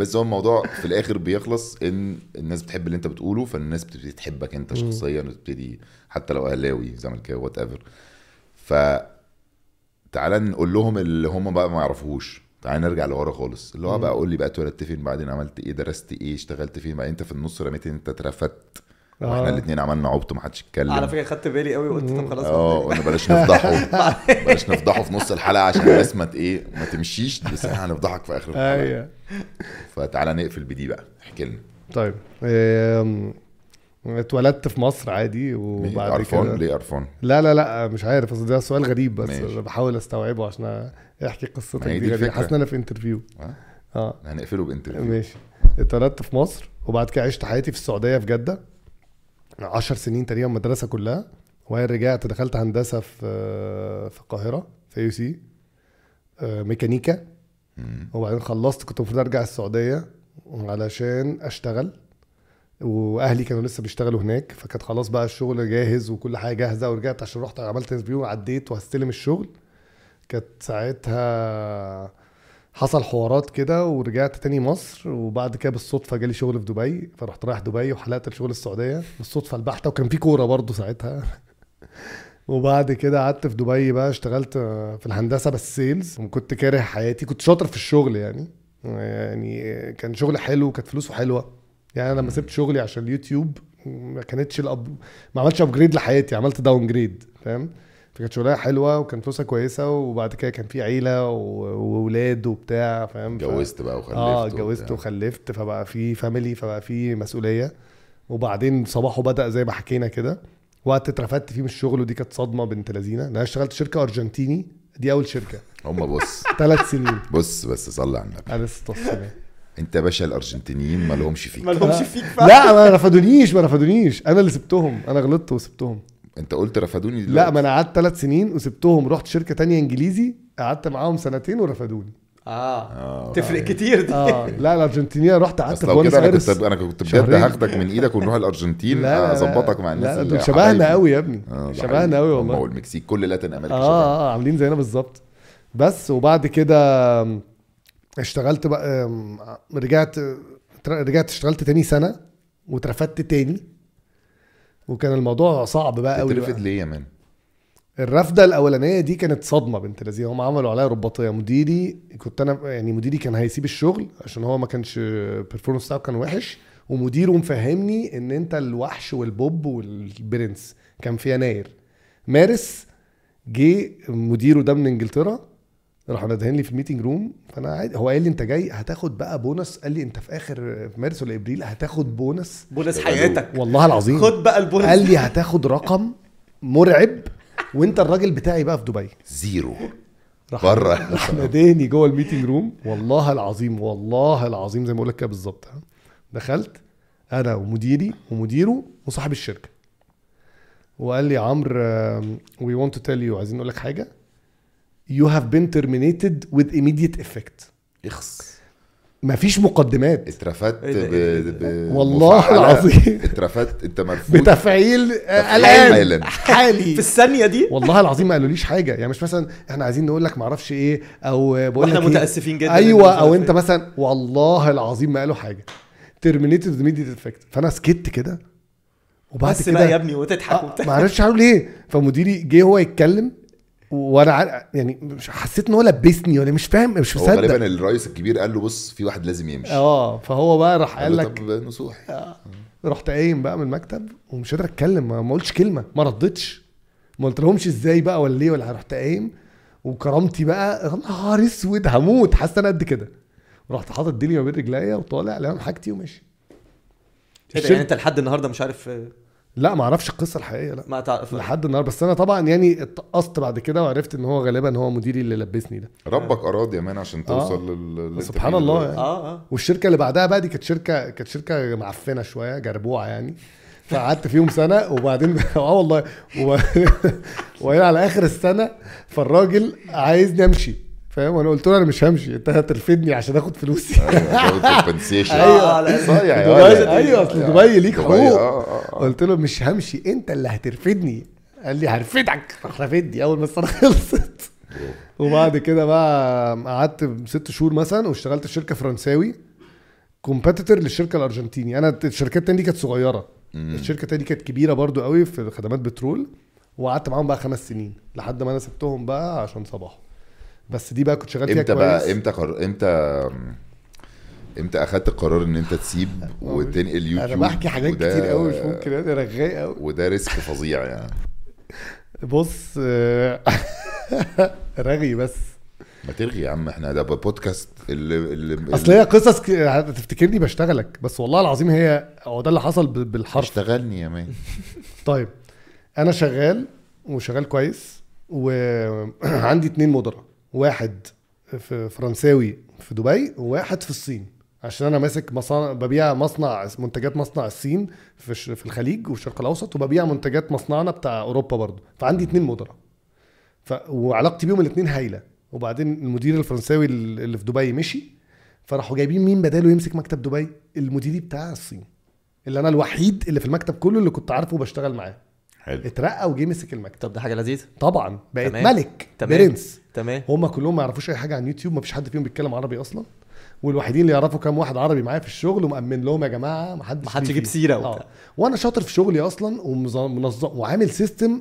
بس هو الموضوع في الآخر بيخلص إن الناس بتحب اللي انت بتقوله فالناس بتبتدي تحبك انت شخصيا وتبتدي حتى لو أهلاوي زملكاوي whatever ف تعالى نقول لهم اللي هم بقى ما يعرفوهوش. تعالى نرجع لورا خالص. اللي هو بقى قول لي بقى اتولدت فين بعدين عملت إيه درست إيه اشتغلت فين بقى انت في النص رميت إن انت اترفدت. وإحنا آه. الاثنين عملنا عبط ومحدش اتكلم على فكرة خدت بالي قوي وقلت طب خلاص آه قلنا بلاش نفضحه. [laughs] بلاش نفضحه في نص الحلقة عشان الناس ما إيه ما تمشيش بس إحنا هنفضحك في آخر الحلقة. أيوه. فتعالى نقفل بده بقى احكي لنا. طيب اتولدت في مصر عادي وبعد قرفان؟ كده ليه قرفان؟ لا لا لا مش عارف أصل ده سؤال غريب بس ماشي. بحاول أستوعبه عشان أحكي قصتك دي. حاسس إن أنا في interview آه. آه. هنقفله ب interview. ماشي. اتولدت في مصر وبعد كده عشت حياتي في السعودية في جدة. عشر سنين تقريبا مدرسة كلها وبعدين رجعت دخلت هندسة في في القاهرة في AUC ميكانيكا. وبعدين خلصت كنت المفروض أرجع السعودية علشان أشتغل. وأهلي كانوا لسه بيشتغلوا هناك فكانت خلاص بقى الشغل جاهز وكل حاجة جاهزة ورجعت عشان رحت عملت interview وعديت وهستلم الشغل. كانت ساعتها حصل حوارات كده ورجعت تاني مصر وبعد كده بالصدفة جالي شغل في دبي فرحت رايح دبي وحلقت لشغل السعودية بالصدفة البحتة وكان في كورة برضه ساعتها. [laughs] وبعد كده قعدت في دبي بقى اشتغلت في الهندسة بس sales وكنت كاره حياتي كنت شاطر في الشغل يعني. يعني كان شغل حلو وكانت فلوسه حلوة. يعني أنا لما سبت شغلي عشان اليوتيوب ما كانتش الأب... ما عملتش upgrade لحياتي عملت downgrade فاهم؟ فكانت شغلها حلوة وكان فلوسها كويسة وبعد كده كان في عيلة واولاد وبتاع فاهم؟ اتجوزت بقى وخلفت آه. اتجوزت وخلفت فبقى في family فبقى في مسؤولية. وبعدين صباحه بدأ زي ما حكينا كده وقت اترفدت فيه من الشغل ودي كانت صدمة بنت لذينة. أنا اشتغلت شركة أرجنتيني دي أول شركة. هم بص. [laughs] ثلاث سنين. بص بس صلي على النبي. أنا 16 سنه أنت يا باشا الأرجنتينيين ما لهمش فيك. ما لهمش فيك فعلا. لا ما رفضونيش ما رفضونيش أنا اللي سبتهم. أنا غلطت وسبتهم. انت قلت رفضوني لا. ما أنا قعدت ثلاث سنين وسبتهم رحت شركة تانية انجليزي قعدت معاهم سنتين ورفضوني آه تفرق كتير دي آه لا الأرجنتينية رحت قعدت في بوينس كده أنا أيرس كنت أنا كنت بجد. هاخدك من إيدك ونروح الأرجنتين أظبطك مع الناس لا اللي دول شبهنا. قوي يا ابني آه، شبهنا. قوي والله والمكسيك كل Latin America آه. آه عاملين زينا بالظبط بس وبعد كده اشتغلت بقى رجعت رجعت اشتغلت تاني سنة واترفدت تاني وكان الموضوع صعب بقى قوي بقى. ليه يا man؟ الرفدة الأولانية دي كانت صدمة بنت لذيذه هم عملوا عليا رباطية. مديري كنت أنا يعني مديري كان هيسيب الشغل عشان هو ما كانش ال performance بتاعه كان وحش. ومديره مفهمني إن أنت الوحش وال boss والبرنس كان في يناير. مارس جه مديره ده من إنجلترا. راح نادهين لي في ال meeting room فأنا عادي. هو قال لي أنت جاي هتاخد بقى بونص قال لي أنت في آخر في مارس ولا إبريل هتاخد bonus bonus حياتك. والله العظيم. خد بقى البونس. قال لي هتاخد رقم مرعب. وأنت الراجل بتاعي بقى في دبي. zero. راح بره. راح ناداني جوه ال meeting room والله العظيم والله العظيم زي ما بقول لك كده بالظبط. ها. دخلت أنا ومديري ومديره وصاحب الشركة. وقال لي عمرو we want to tell you عايزين نقول لك حاجة؟ you have been terminated with immediate effect اخس مفيش مقدمات. اترفدت إيه ب... إيه ده، ب... والله. العظيم. اترفدت. انت مرفوض. بتفعيل. الان حالي. في الثانية دي؟ والله العظيم ما قالوليش حاجة. يعني مش مثلا إحنا عايزين نقول لك معرفش إيه أو بقول لك إيه. متأسفين جدا أيوه أو أنت إيه. مثلا والله العظيم ما قالوا حاجة. terminated immediate effect فأنا سكت كده. وبعد بس كده بقى يا ابني وتضحك آه وبتاع. ما عرفتش أعمل إيه. فمديري جه هو يتكلم. وأنا يعني مش حسيت إن هو لبسني ولا مش فاهم مش هو غالبا مصدق الرئيس الكبير قال له بص في واحد لازم يمشي. آه فهو بقى راح قال لك طب نصوحي. رحت قايم بقى من المكتب ومش قادر أتكلم ما قلتش كلمة ما ردتش. ما قلت لهمش إزاي بقى ولا ليه ولا رحت قايم. وكرامتي بقى يا نهار أسود هموت حاسس أنا قد كده. رحت حاطط ديلي ما بين رجليا وطالع لامم حاجتي وماشي. إيه يعني أنت لحد النهارده مش عارف آه، لا ما أعرفش القصة الحقيقية لا. ما تعرف. لحد النهارده. بس أنا طبعا يعني اتقصت بعد كده وعرفت إن هو غالبا هو مديري اللي لبسني ده. ربك اراد يا مان عشان توصل لل اللي انت سبحان الله. يعني. آه آه. والشركة اللي بعدها بقى دي كانت شركة كانت شركة معفنة شوية جربوعة يعني. فقعدت فيهم سنة وبعدين [laughs] آه والله [laughs] وبعدين على آخر السنة فالراجل عايزني أمشي. فاهم؟ وأنا قلت له أنا مش همشي انت هترفدني عشان اخد فلوسي. [laughs] لا. صايع يا واد يا ولد. أيوه أصل دبي ليك حقوق. آه، آه، آه. قلت له مش همشي انت اللي هترفدني. قال لي هرفدك. راح رافدني أول ما السنة [laughs] خلصت. وبعد كده بقى قعدت ست شهور مثلا واشتغلت في شركة فرنساوي competitor للشركة الأرجنتيني. أنا الشركات التانية دي كانت صغيرة. الشركة التانية دي كانت كبيرة برضو قوي في خدمات بترول وقعدت معاهم بقى خمس سنين لحد ما أنا سبتهم بقى عشان صباح بس دي بقى كنت شغال فيها إمتى بقى؟ إمتى قر... إمتى إمتى أخدت القرار إن أنت تسيب وتنقل يوتيوب أنا بحكي حاجات وده- كتير قوي مش ممكن أنا رغاي قوي. وده risk فظيع يعني. بص [laughs] رغي بس. ما ترغي يا عم إحنا ده بودكاست اللي اللي أصل هي قصص ك- هتفتكرني بشتغلك بس والله العظيم هي هو ده اللي حصل بالحرف. اشتغلني يا man [laughs] طيب أنا شغال وشغال كويس وعندي [clears throat] اتنين مدراء. واحد في فرنساوي في دبي وواحد في الصين. عشان أنا ماسك مصانع ببيع مصنع منتجات مصنع الصين في في الخليج والشرق الأوسط وببيع منتجات مصنعنا بتاع أوروبا برضو. فعندي اتنين مدراء. ف... وعلاقتي بيهم الاثنين هايلة. وبعدين المدير الفرنساوي اللي في دبي مشي فراحوا جايبين مين بداله يمسك مكتب دبي؟ المدير بتاع الصين. اللي أنا الوحيد اللي في المكتب كله اللي كنت عارفه وبشتغل معاه. حلو. اترقى وجه مسك المكتب. طب ده حاجة لذيذة. طبعا. بقت تمام. ملك تمام. برنس. تمام. هم كلهم ما يعرفوش أي حاجة عن يوتيوب ما فيش حد فيهم بيتكلم عربي أصلا. والوحيدين اللي يعرفوا كام واحد عربي معايا في الشغل ومأمن لهم يا جماعة ما حدش محدش ليه يجيب. سيرة آه. وأنا شاطر في شغلي أصلا ومنظم وعامل system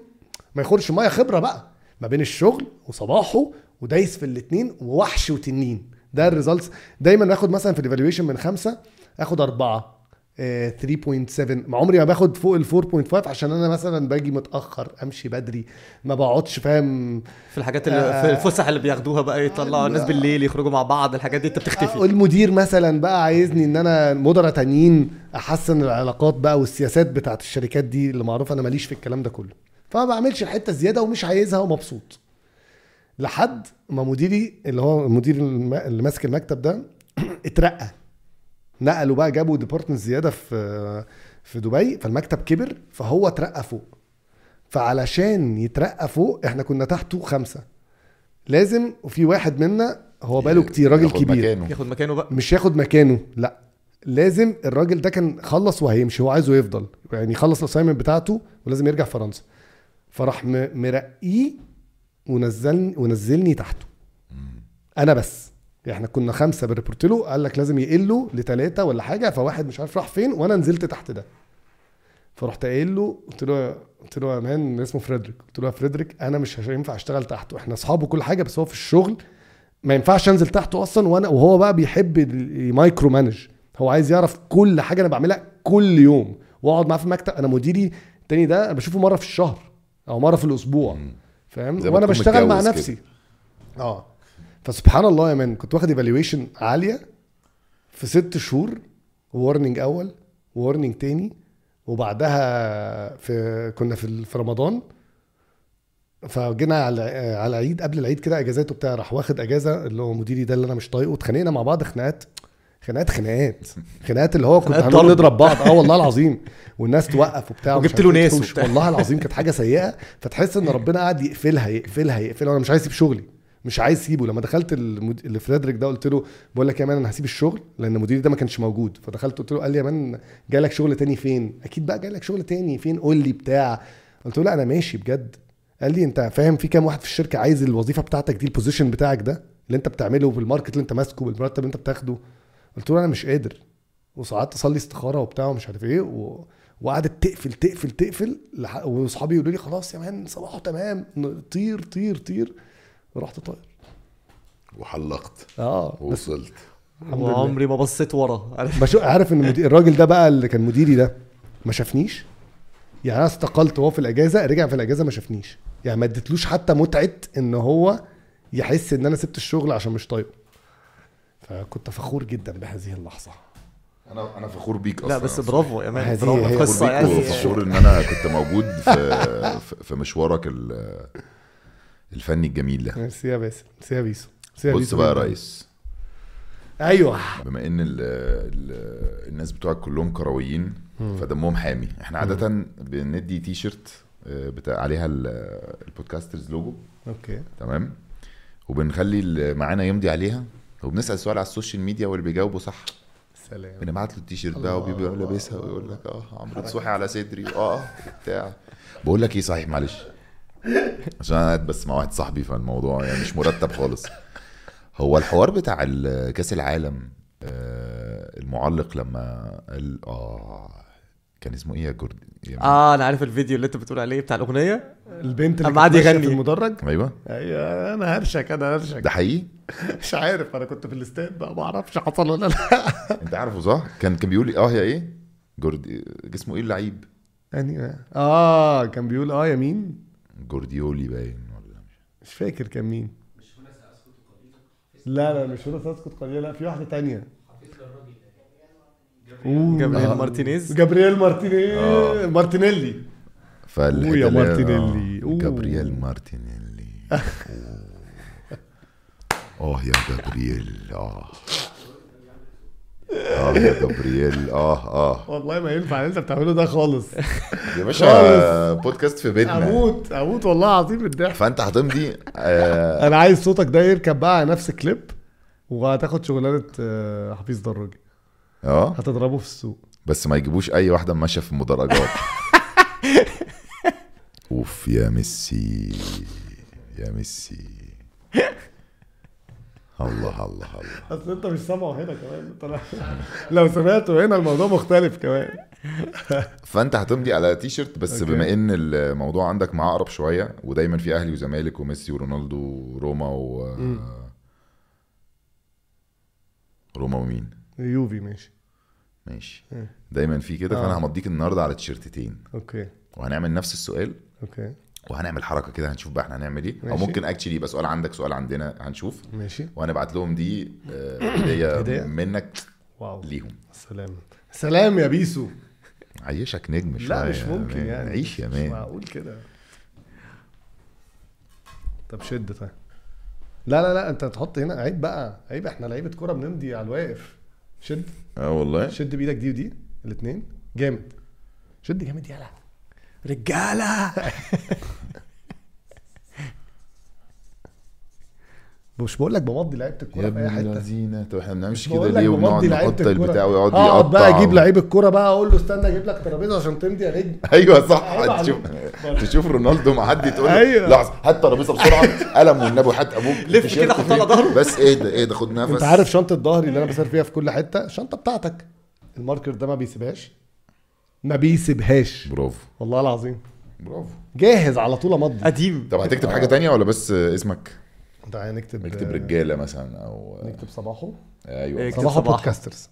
ما يخرش مية خبرة بقى ما بين الشغل وصباحه ودايس في الاثنين ووحش وتنين. ده ال results دايما باخد مثلا في الايفالويشن من خمسة آخد أربعة. 3.7 ما عمري ما باخد فوق ال 4.5 عشان أنا مثلا باجي متأخر أمشي بدري ما بقعدش فاهم؟ في الحاجات اللي آه. في الفسح اللي بياخدوها بقى يطلعوا الناس بالليل يخرجوا مع بعض الحاجات دي انت آه، بتختفي المدير مثلا بقى عايزني إن أنا مدراء تانيين أحسن العلاقات بقى والسياسات بتاعت الشركات دي اللي معروف أنا ماليش في الكلام ده كله. فما بعملش الحتة الزياده ومش عايزها ومبسوط. لحد ما مديري اللي هو المدير الم- اللي ماسك المكتب ده [coughs] اترقى. نقلوا بقى جابوا department زيادة في في دبي فالمكتب كبر فهو اترقى فوق. فعلشان يترقى فوق إحنا كنا تحته خمسة. لازم وفي واحد منا هو بقاله كتير راجل ياخد كبير. مكانه. ياخد مكانه بقى؟ مش ياخد مكانه لا. لازم الراجل ده كان خلص وهيمشي هو عايزه يفضل. يعني يخلص ال assignment بتاعته ولازم يرجع فرنسا. فراح مرقيه ونزلني ونزلني تحته. أنا بس. إحنا كنا خمسة بن report له قال لك لازم يقلوا لثلاثه ولا حاجة فواحد مش عارف راح فين وأنا نزلت تحت ده. فرحت قايل له قلت له قلت له يا man اسمه فريدريك. قلت له يا فريدريك أنا مش هينفع أشتغل تحته. إحنا اصحاب وكل حاجة بس هو في الشغل ما ينفعش أنزل تحته أصلا وأنا وهو بقى بيحب ي micromanage هو عايز يعرف كل حاجة أنا بعملها كل يوم. واقعد معاه في المكتب أنا مديري التاني ده أنا بشوفه مرة في الشهر أو مرة في الأسبوع. فاهم؟ وأنا بشتغل مع نفسي. آه. فسبحان الله يا man كنت واخد evaluation عالية في ست شهور و warning أول و warning تاني وبعدها في كنا في في رمضان. فجينا على على العيد قبل العيد كده إجازات وبتاع راح واخد إجازة اللي هو مديري ده اللي أنا مش طايقه اتخانقنا مع بعض خناقات خناقات خناقات خناقات اللي هو كنت هنقعد ضرب. نضرب بعض. آه والله العظيم. والناس توقف وبتاع وجبت له إيه، ناس. والله العظيم كانت حاجة سيئة فتحس إن ربنا قاعد يقفلها يقفلها يقفلها. وأنا مش عايز أسيب شغلي. مش عايز اسيبه لما دخلت المد... لفريدريك ده قلت له بقول لك يا man أنا هسيب الشغل لأن مديري ده ما كانش موجود. فدخلت قلت له قال لي يا man جاي لك شغل تاني فين؟ أكيد بقى جاي لك شغل تاني فين؟ قول لي بتاع. قلت له لا أنا ماشي بجد. قال لي أنت فاهم في كام واحد في الشركة عايز الوظيفة بتاعتك دي ال position بتاعك ده اللي أنت بتعمله بال market اللي أنت ماسكه بالمرتب اللي أنت بتاخده. قلت له أنا مش قادر. وساعات تصلي استخارة وبتاع ومش عارف إيه و... وقعدت تقفل تقفل تقفل لح... واصحابي يقولوا لي خلاص يا مان صباحه تمام طير طير طير. ورحت طاير وحلقت. آه لله. وعمري ما بصيت ورا. عارف بشو... عارف إن. الراجل ده بقى اللي كان مديري ده ما شافنيش؟ يعني أنا استقلت وهو في الأجازة رجع في الأجازة ما شافنيش. يعني ما اديتلوش حتى متعة إن هو يحس إن أنا سبت الشغل عشان مش طايقه. فكنت فخور جدا بهذه اللحظة. أنا أنا فخور بيك لا أصلا. بس برافو يا man برافو. قصة فخور يعني. وفخور إن أنا كنت موجود في في- في مشوارك ال- الفني الجميل ده. ميرسي يا باسم ميرسي يا بيسو ميرسي يا بص بيسو بقى يا. ريس. أيوه. بما إن ال ال الناس بتوعك كلهم كرويين فدمهم حامي. إحنا عادة بندي تي شيرت آه، بتاع عليها ال- ال Podcasters logo okay. تمام؟ وبنخلي اللي معانا يمضي عليها. وبنسأل سؤال على ال social media واللي بيجاوبوا صح. سلام. بنبعت له التيشيرت بقى وبيبقى لابسها ويقول لك آه عمرو نصوحي على صدري. آه بتاع. بقول لك إيه صحيح معلش. عشان أنا قاعد بس مع واحد صاحبي فالموضوع يعني مش مرتب خالص. هو الحوار بتاع كأس العالم آه، المعلق لما قال آه كان اسمه إيه يا جورد؟ يا آه أنا عارف الفيديو اللي أنت بتقول عليه بتاع الأغنية. البنت اللي ماشية يغني. في المدرج؟ أيوه. أيوه أنا هرشك أنا هرشك. ده حقيقي؟ [laughs] مش عارف أنا كنت في الاستاد بقى ما أعرفش حصل ولا لأ. [laughs] أنت عارفه صح؟ كان كان بيقول لي آه يا إيه؟ جورد اسمه إيه اللعيب؟ يعني آه كان بيقول آه يا مين؟ جورديولي باين ولا مش مش فاكر كان مين. لا لا مش هنا اسكت قليلا لا في واحدة تانية. جابرييل آه. مارتينيز؟ جابرييل مارتينيلي. مارتينيلي فالحته مارتينيلي. آه، أوه. جابرييل مارتينيلي. [laughs] أوه. آه يا جابرييل. آه. آه يا جابرييل. آه آه. والله ما ينفع اللي انت بتعمله ده خالص. يا باشا بودكاست في بيتنا. أموت أموت والله العظيم بالضحك فأنت هتمضي آه [laughs] أنا عايز صوتك ده يركب بقى على نفس كليب وهتاخد شغلانة آه، حفيظ دراجي. آه. هتضربه في السوق. بس ما يجيبوش أي واحدة ماشية في المدرجات. [laughs] أوف يا ميسي يا ميسي. الله الله الله. أصل أنت مش سامعه هنا كمان أنت [laughs] لو سمعته هنا الموضوع مختلف كمان. [laughs] فأنت هتمضي على تي شيرت بس okay. بما إن الموضوع عندك معقرب شوية ودايما في أهلي وزمالك وميسي ورونالدو وروما و روما ومين؟ يوفي ماشي. ماشي. مم. دايما في كده آه. فانا همضيك النهارده على تيشيرتين أوكي. وهنعمل نفس السؤال. أوكي. وهنعمل حركة كده هنشوف بقى إحنا هنعمل إيه. أو ماشي. ممكن اكشلي يبقى سؤال عندك سؤال عندنا هنشوف. ماشي. وهنبعت لهم دي آه، هدية؟ [coughs] منك واو. ليهم. سلام. سلام يا بيسو. عيشك نجم شوية لا مش ممكن مان. يعني. عيش يا مش مان. معقول كده. طب شد طيب. لا لا لا انت تحط هنا. عيب بقى عيب. إحنا لعيبة كورة بنمضي على الواقف. شد. آه والله. شد بإيدك دي ودي الاثنين جامد. شد جامد يلا. رجالة. مش بقول لك بمضي لعيبة الكورة يا في أي ابن حتة. اللذينة طب إحنا بنعملش كده ليه؟ لعيبة نحط. البتاع ويقعد أقعد يقطع. بقى أجيب لعيب الكورة بقى أقول له استنى أجيب لك ترابيزة عشان تمضي يا نجم أيوه صح. تشوف. تشوف رونالدو معدي تقول له أيوة. لحظة هات ترابيزة بسرعة قلم والنبي وهات أبوك. لف كده، حطها؟ على ظهره. بس إيه ده؟ إيه ده؟ خد نفس. أنت عارف شنطة ظهري اللي أنا بسافر فيها في كل حتة؟ الشنطه بتاعتك. الماركر ده ما بيسيبهاش. ما بيسيبهاش. برافو. والله العظيم. برافو. جاهز على طول امضي قديم. طب هتكتب حاجة تانية ولا بس اسمك؟ تعالى نكتب نكتب رجالة مثلا أو نكتب صباحه أيوه. صباحه صباحه. Podcasters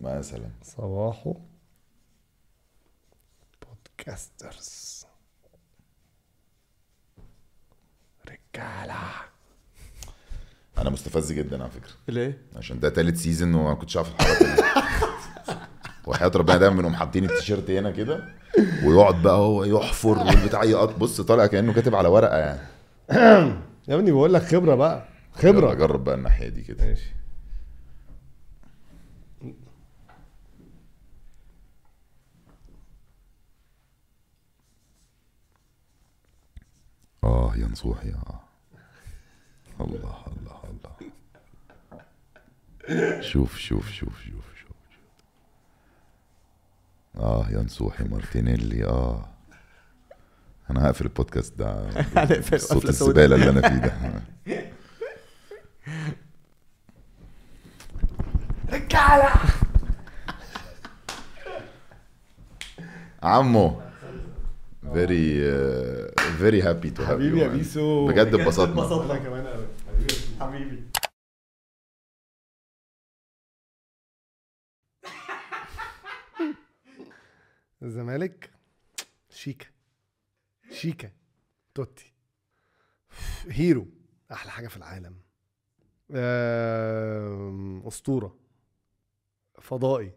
مثلا. صباحه Podcasters رجالة. أنا مستفز جدا على فكرة. ليه؟ عشان ده تالت season وما كنتش عارف الحركة [laughs] دي وحياة ربنا دايما بنقوم حاطين التيشيرت هنا كده ويقعد بقى هو يحفر والبتاع يقط بص طالع كأنه كاتب على ورقة يعني. [clears throat] يا ابني بقول لك خبرة بقى خبرة. جرب بقى الناحية دي كده. ماشي. آه يا نصوح يا الله الله الله. شوف شوف شوف شوف. آه يا نصوحي مارتينيلي آه. أنا هقفل البودكاست ده. [laughs] هنقفل صوت. الزبالة اللي أنا فيه ده. عمرو very very happy to have حبيبي يا بيسو. بجد اتبسطنا. اتبسطنا كمان قوي حبيبي. الزمالك شيكا. شيكا. توتي. هيرو. أحلى حاجة في العالم. أسطورة. فضائي.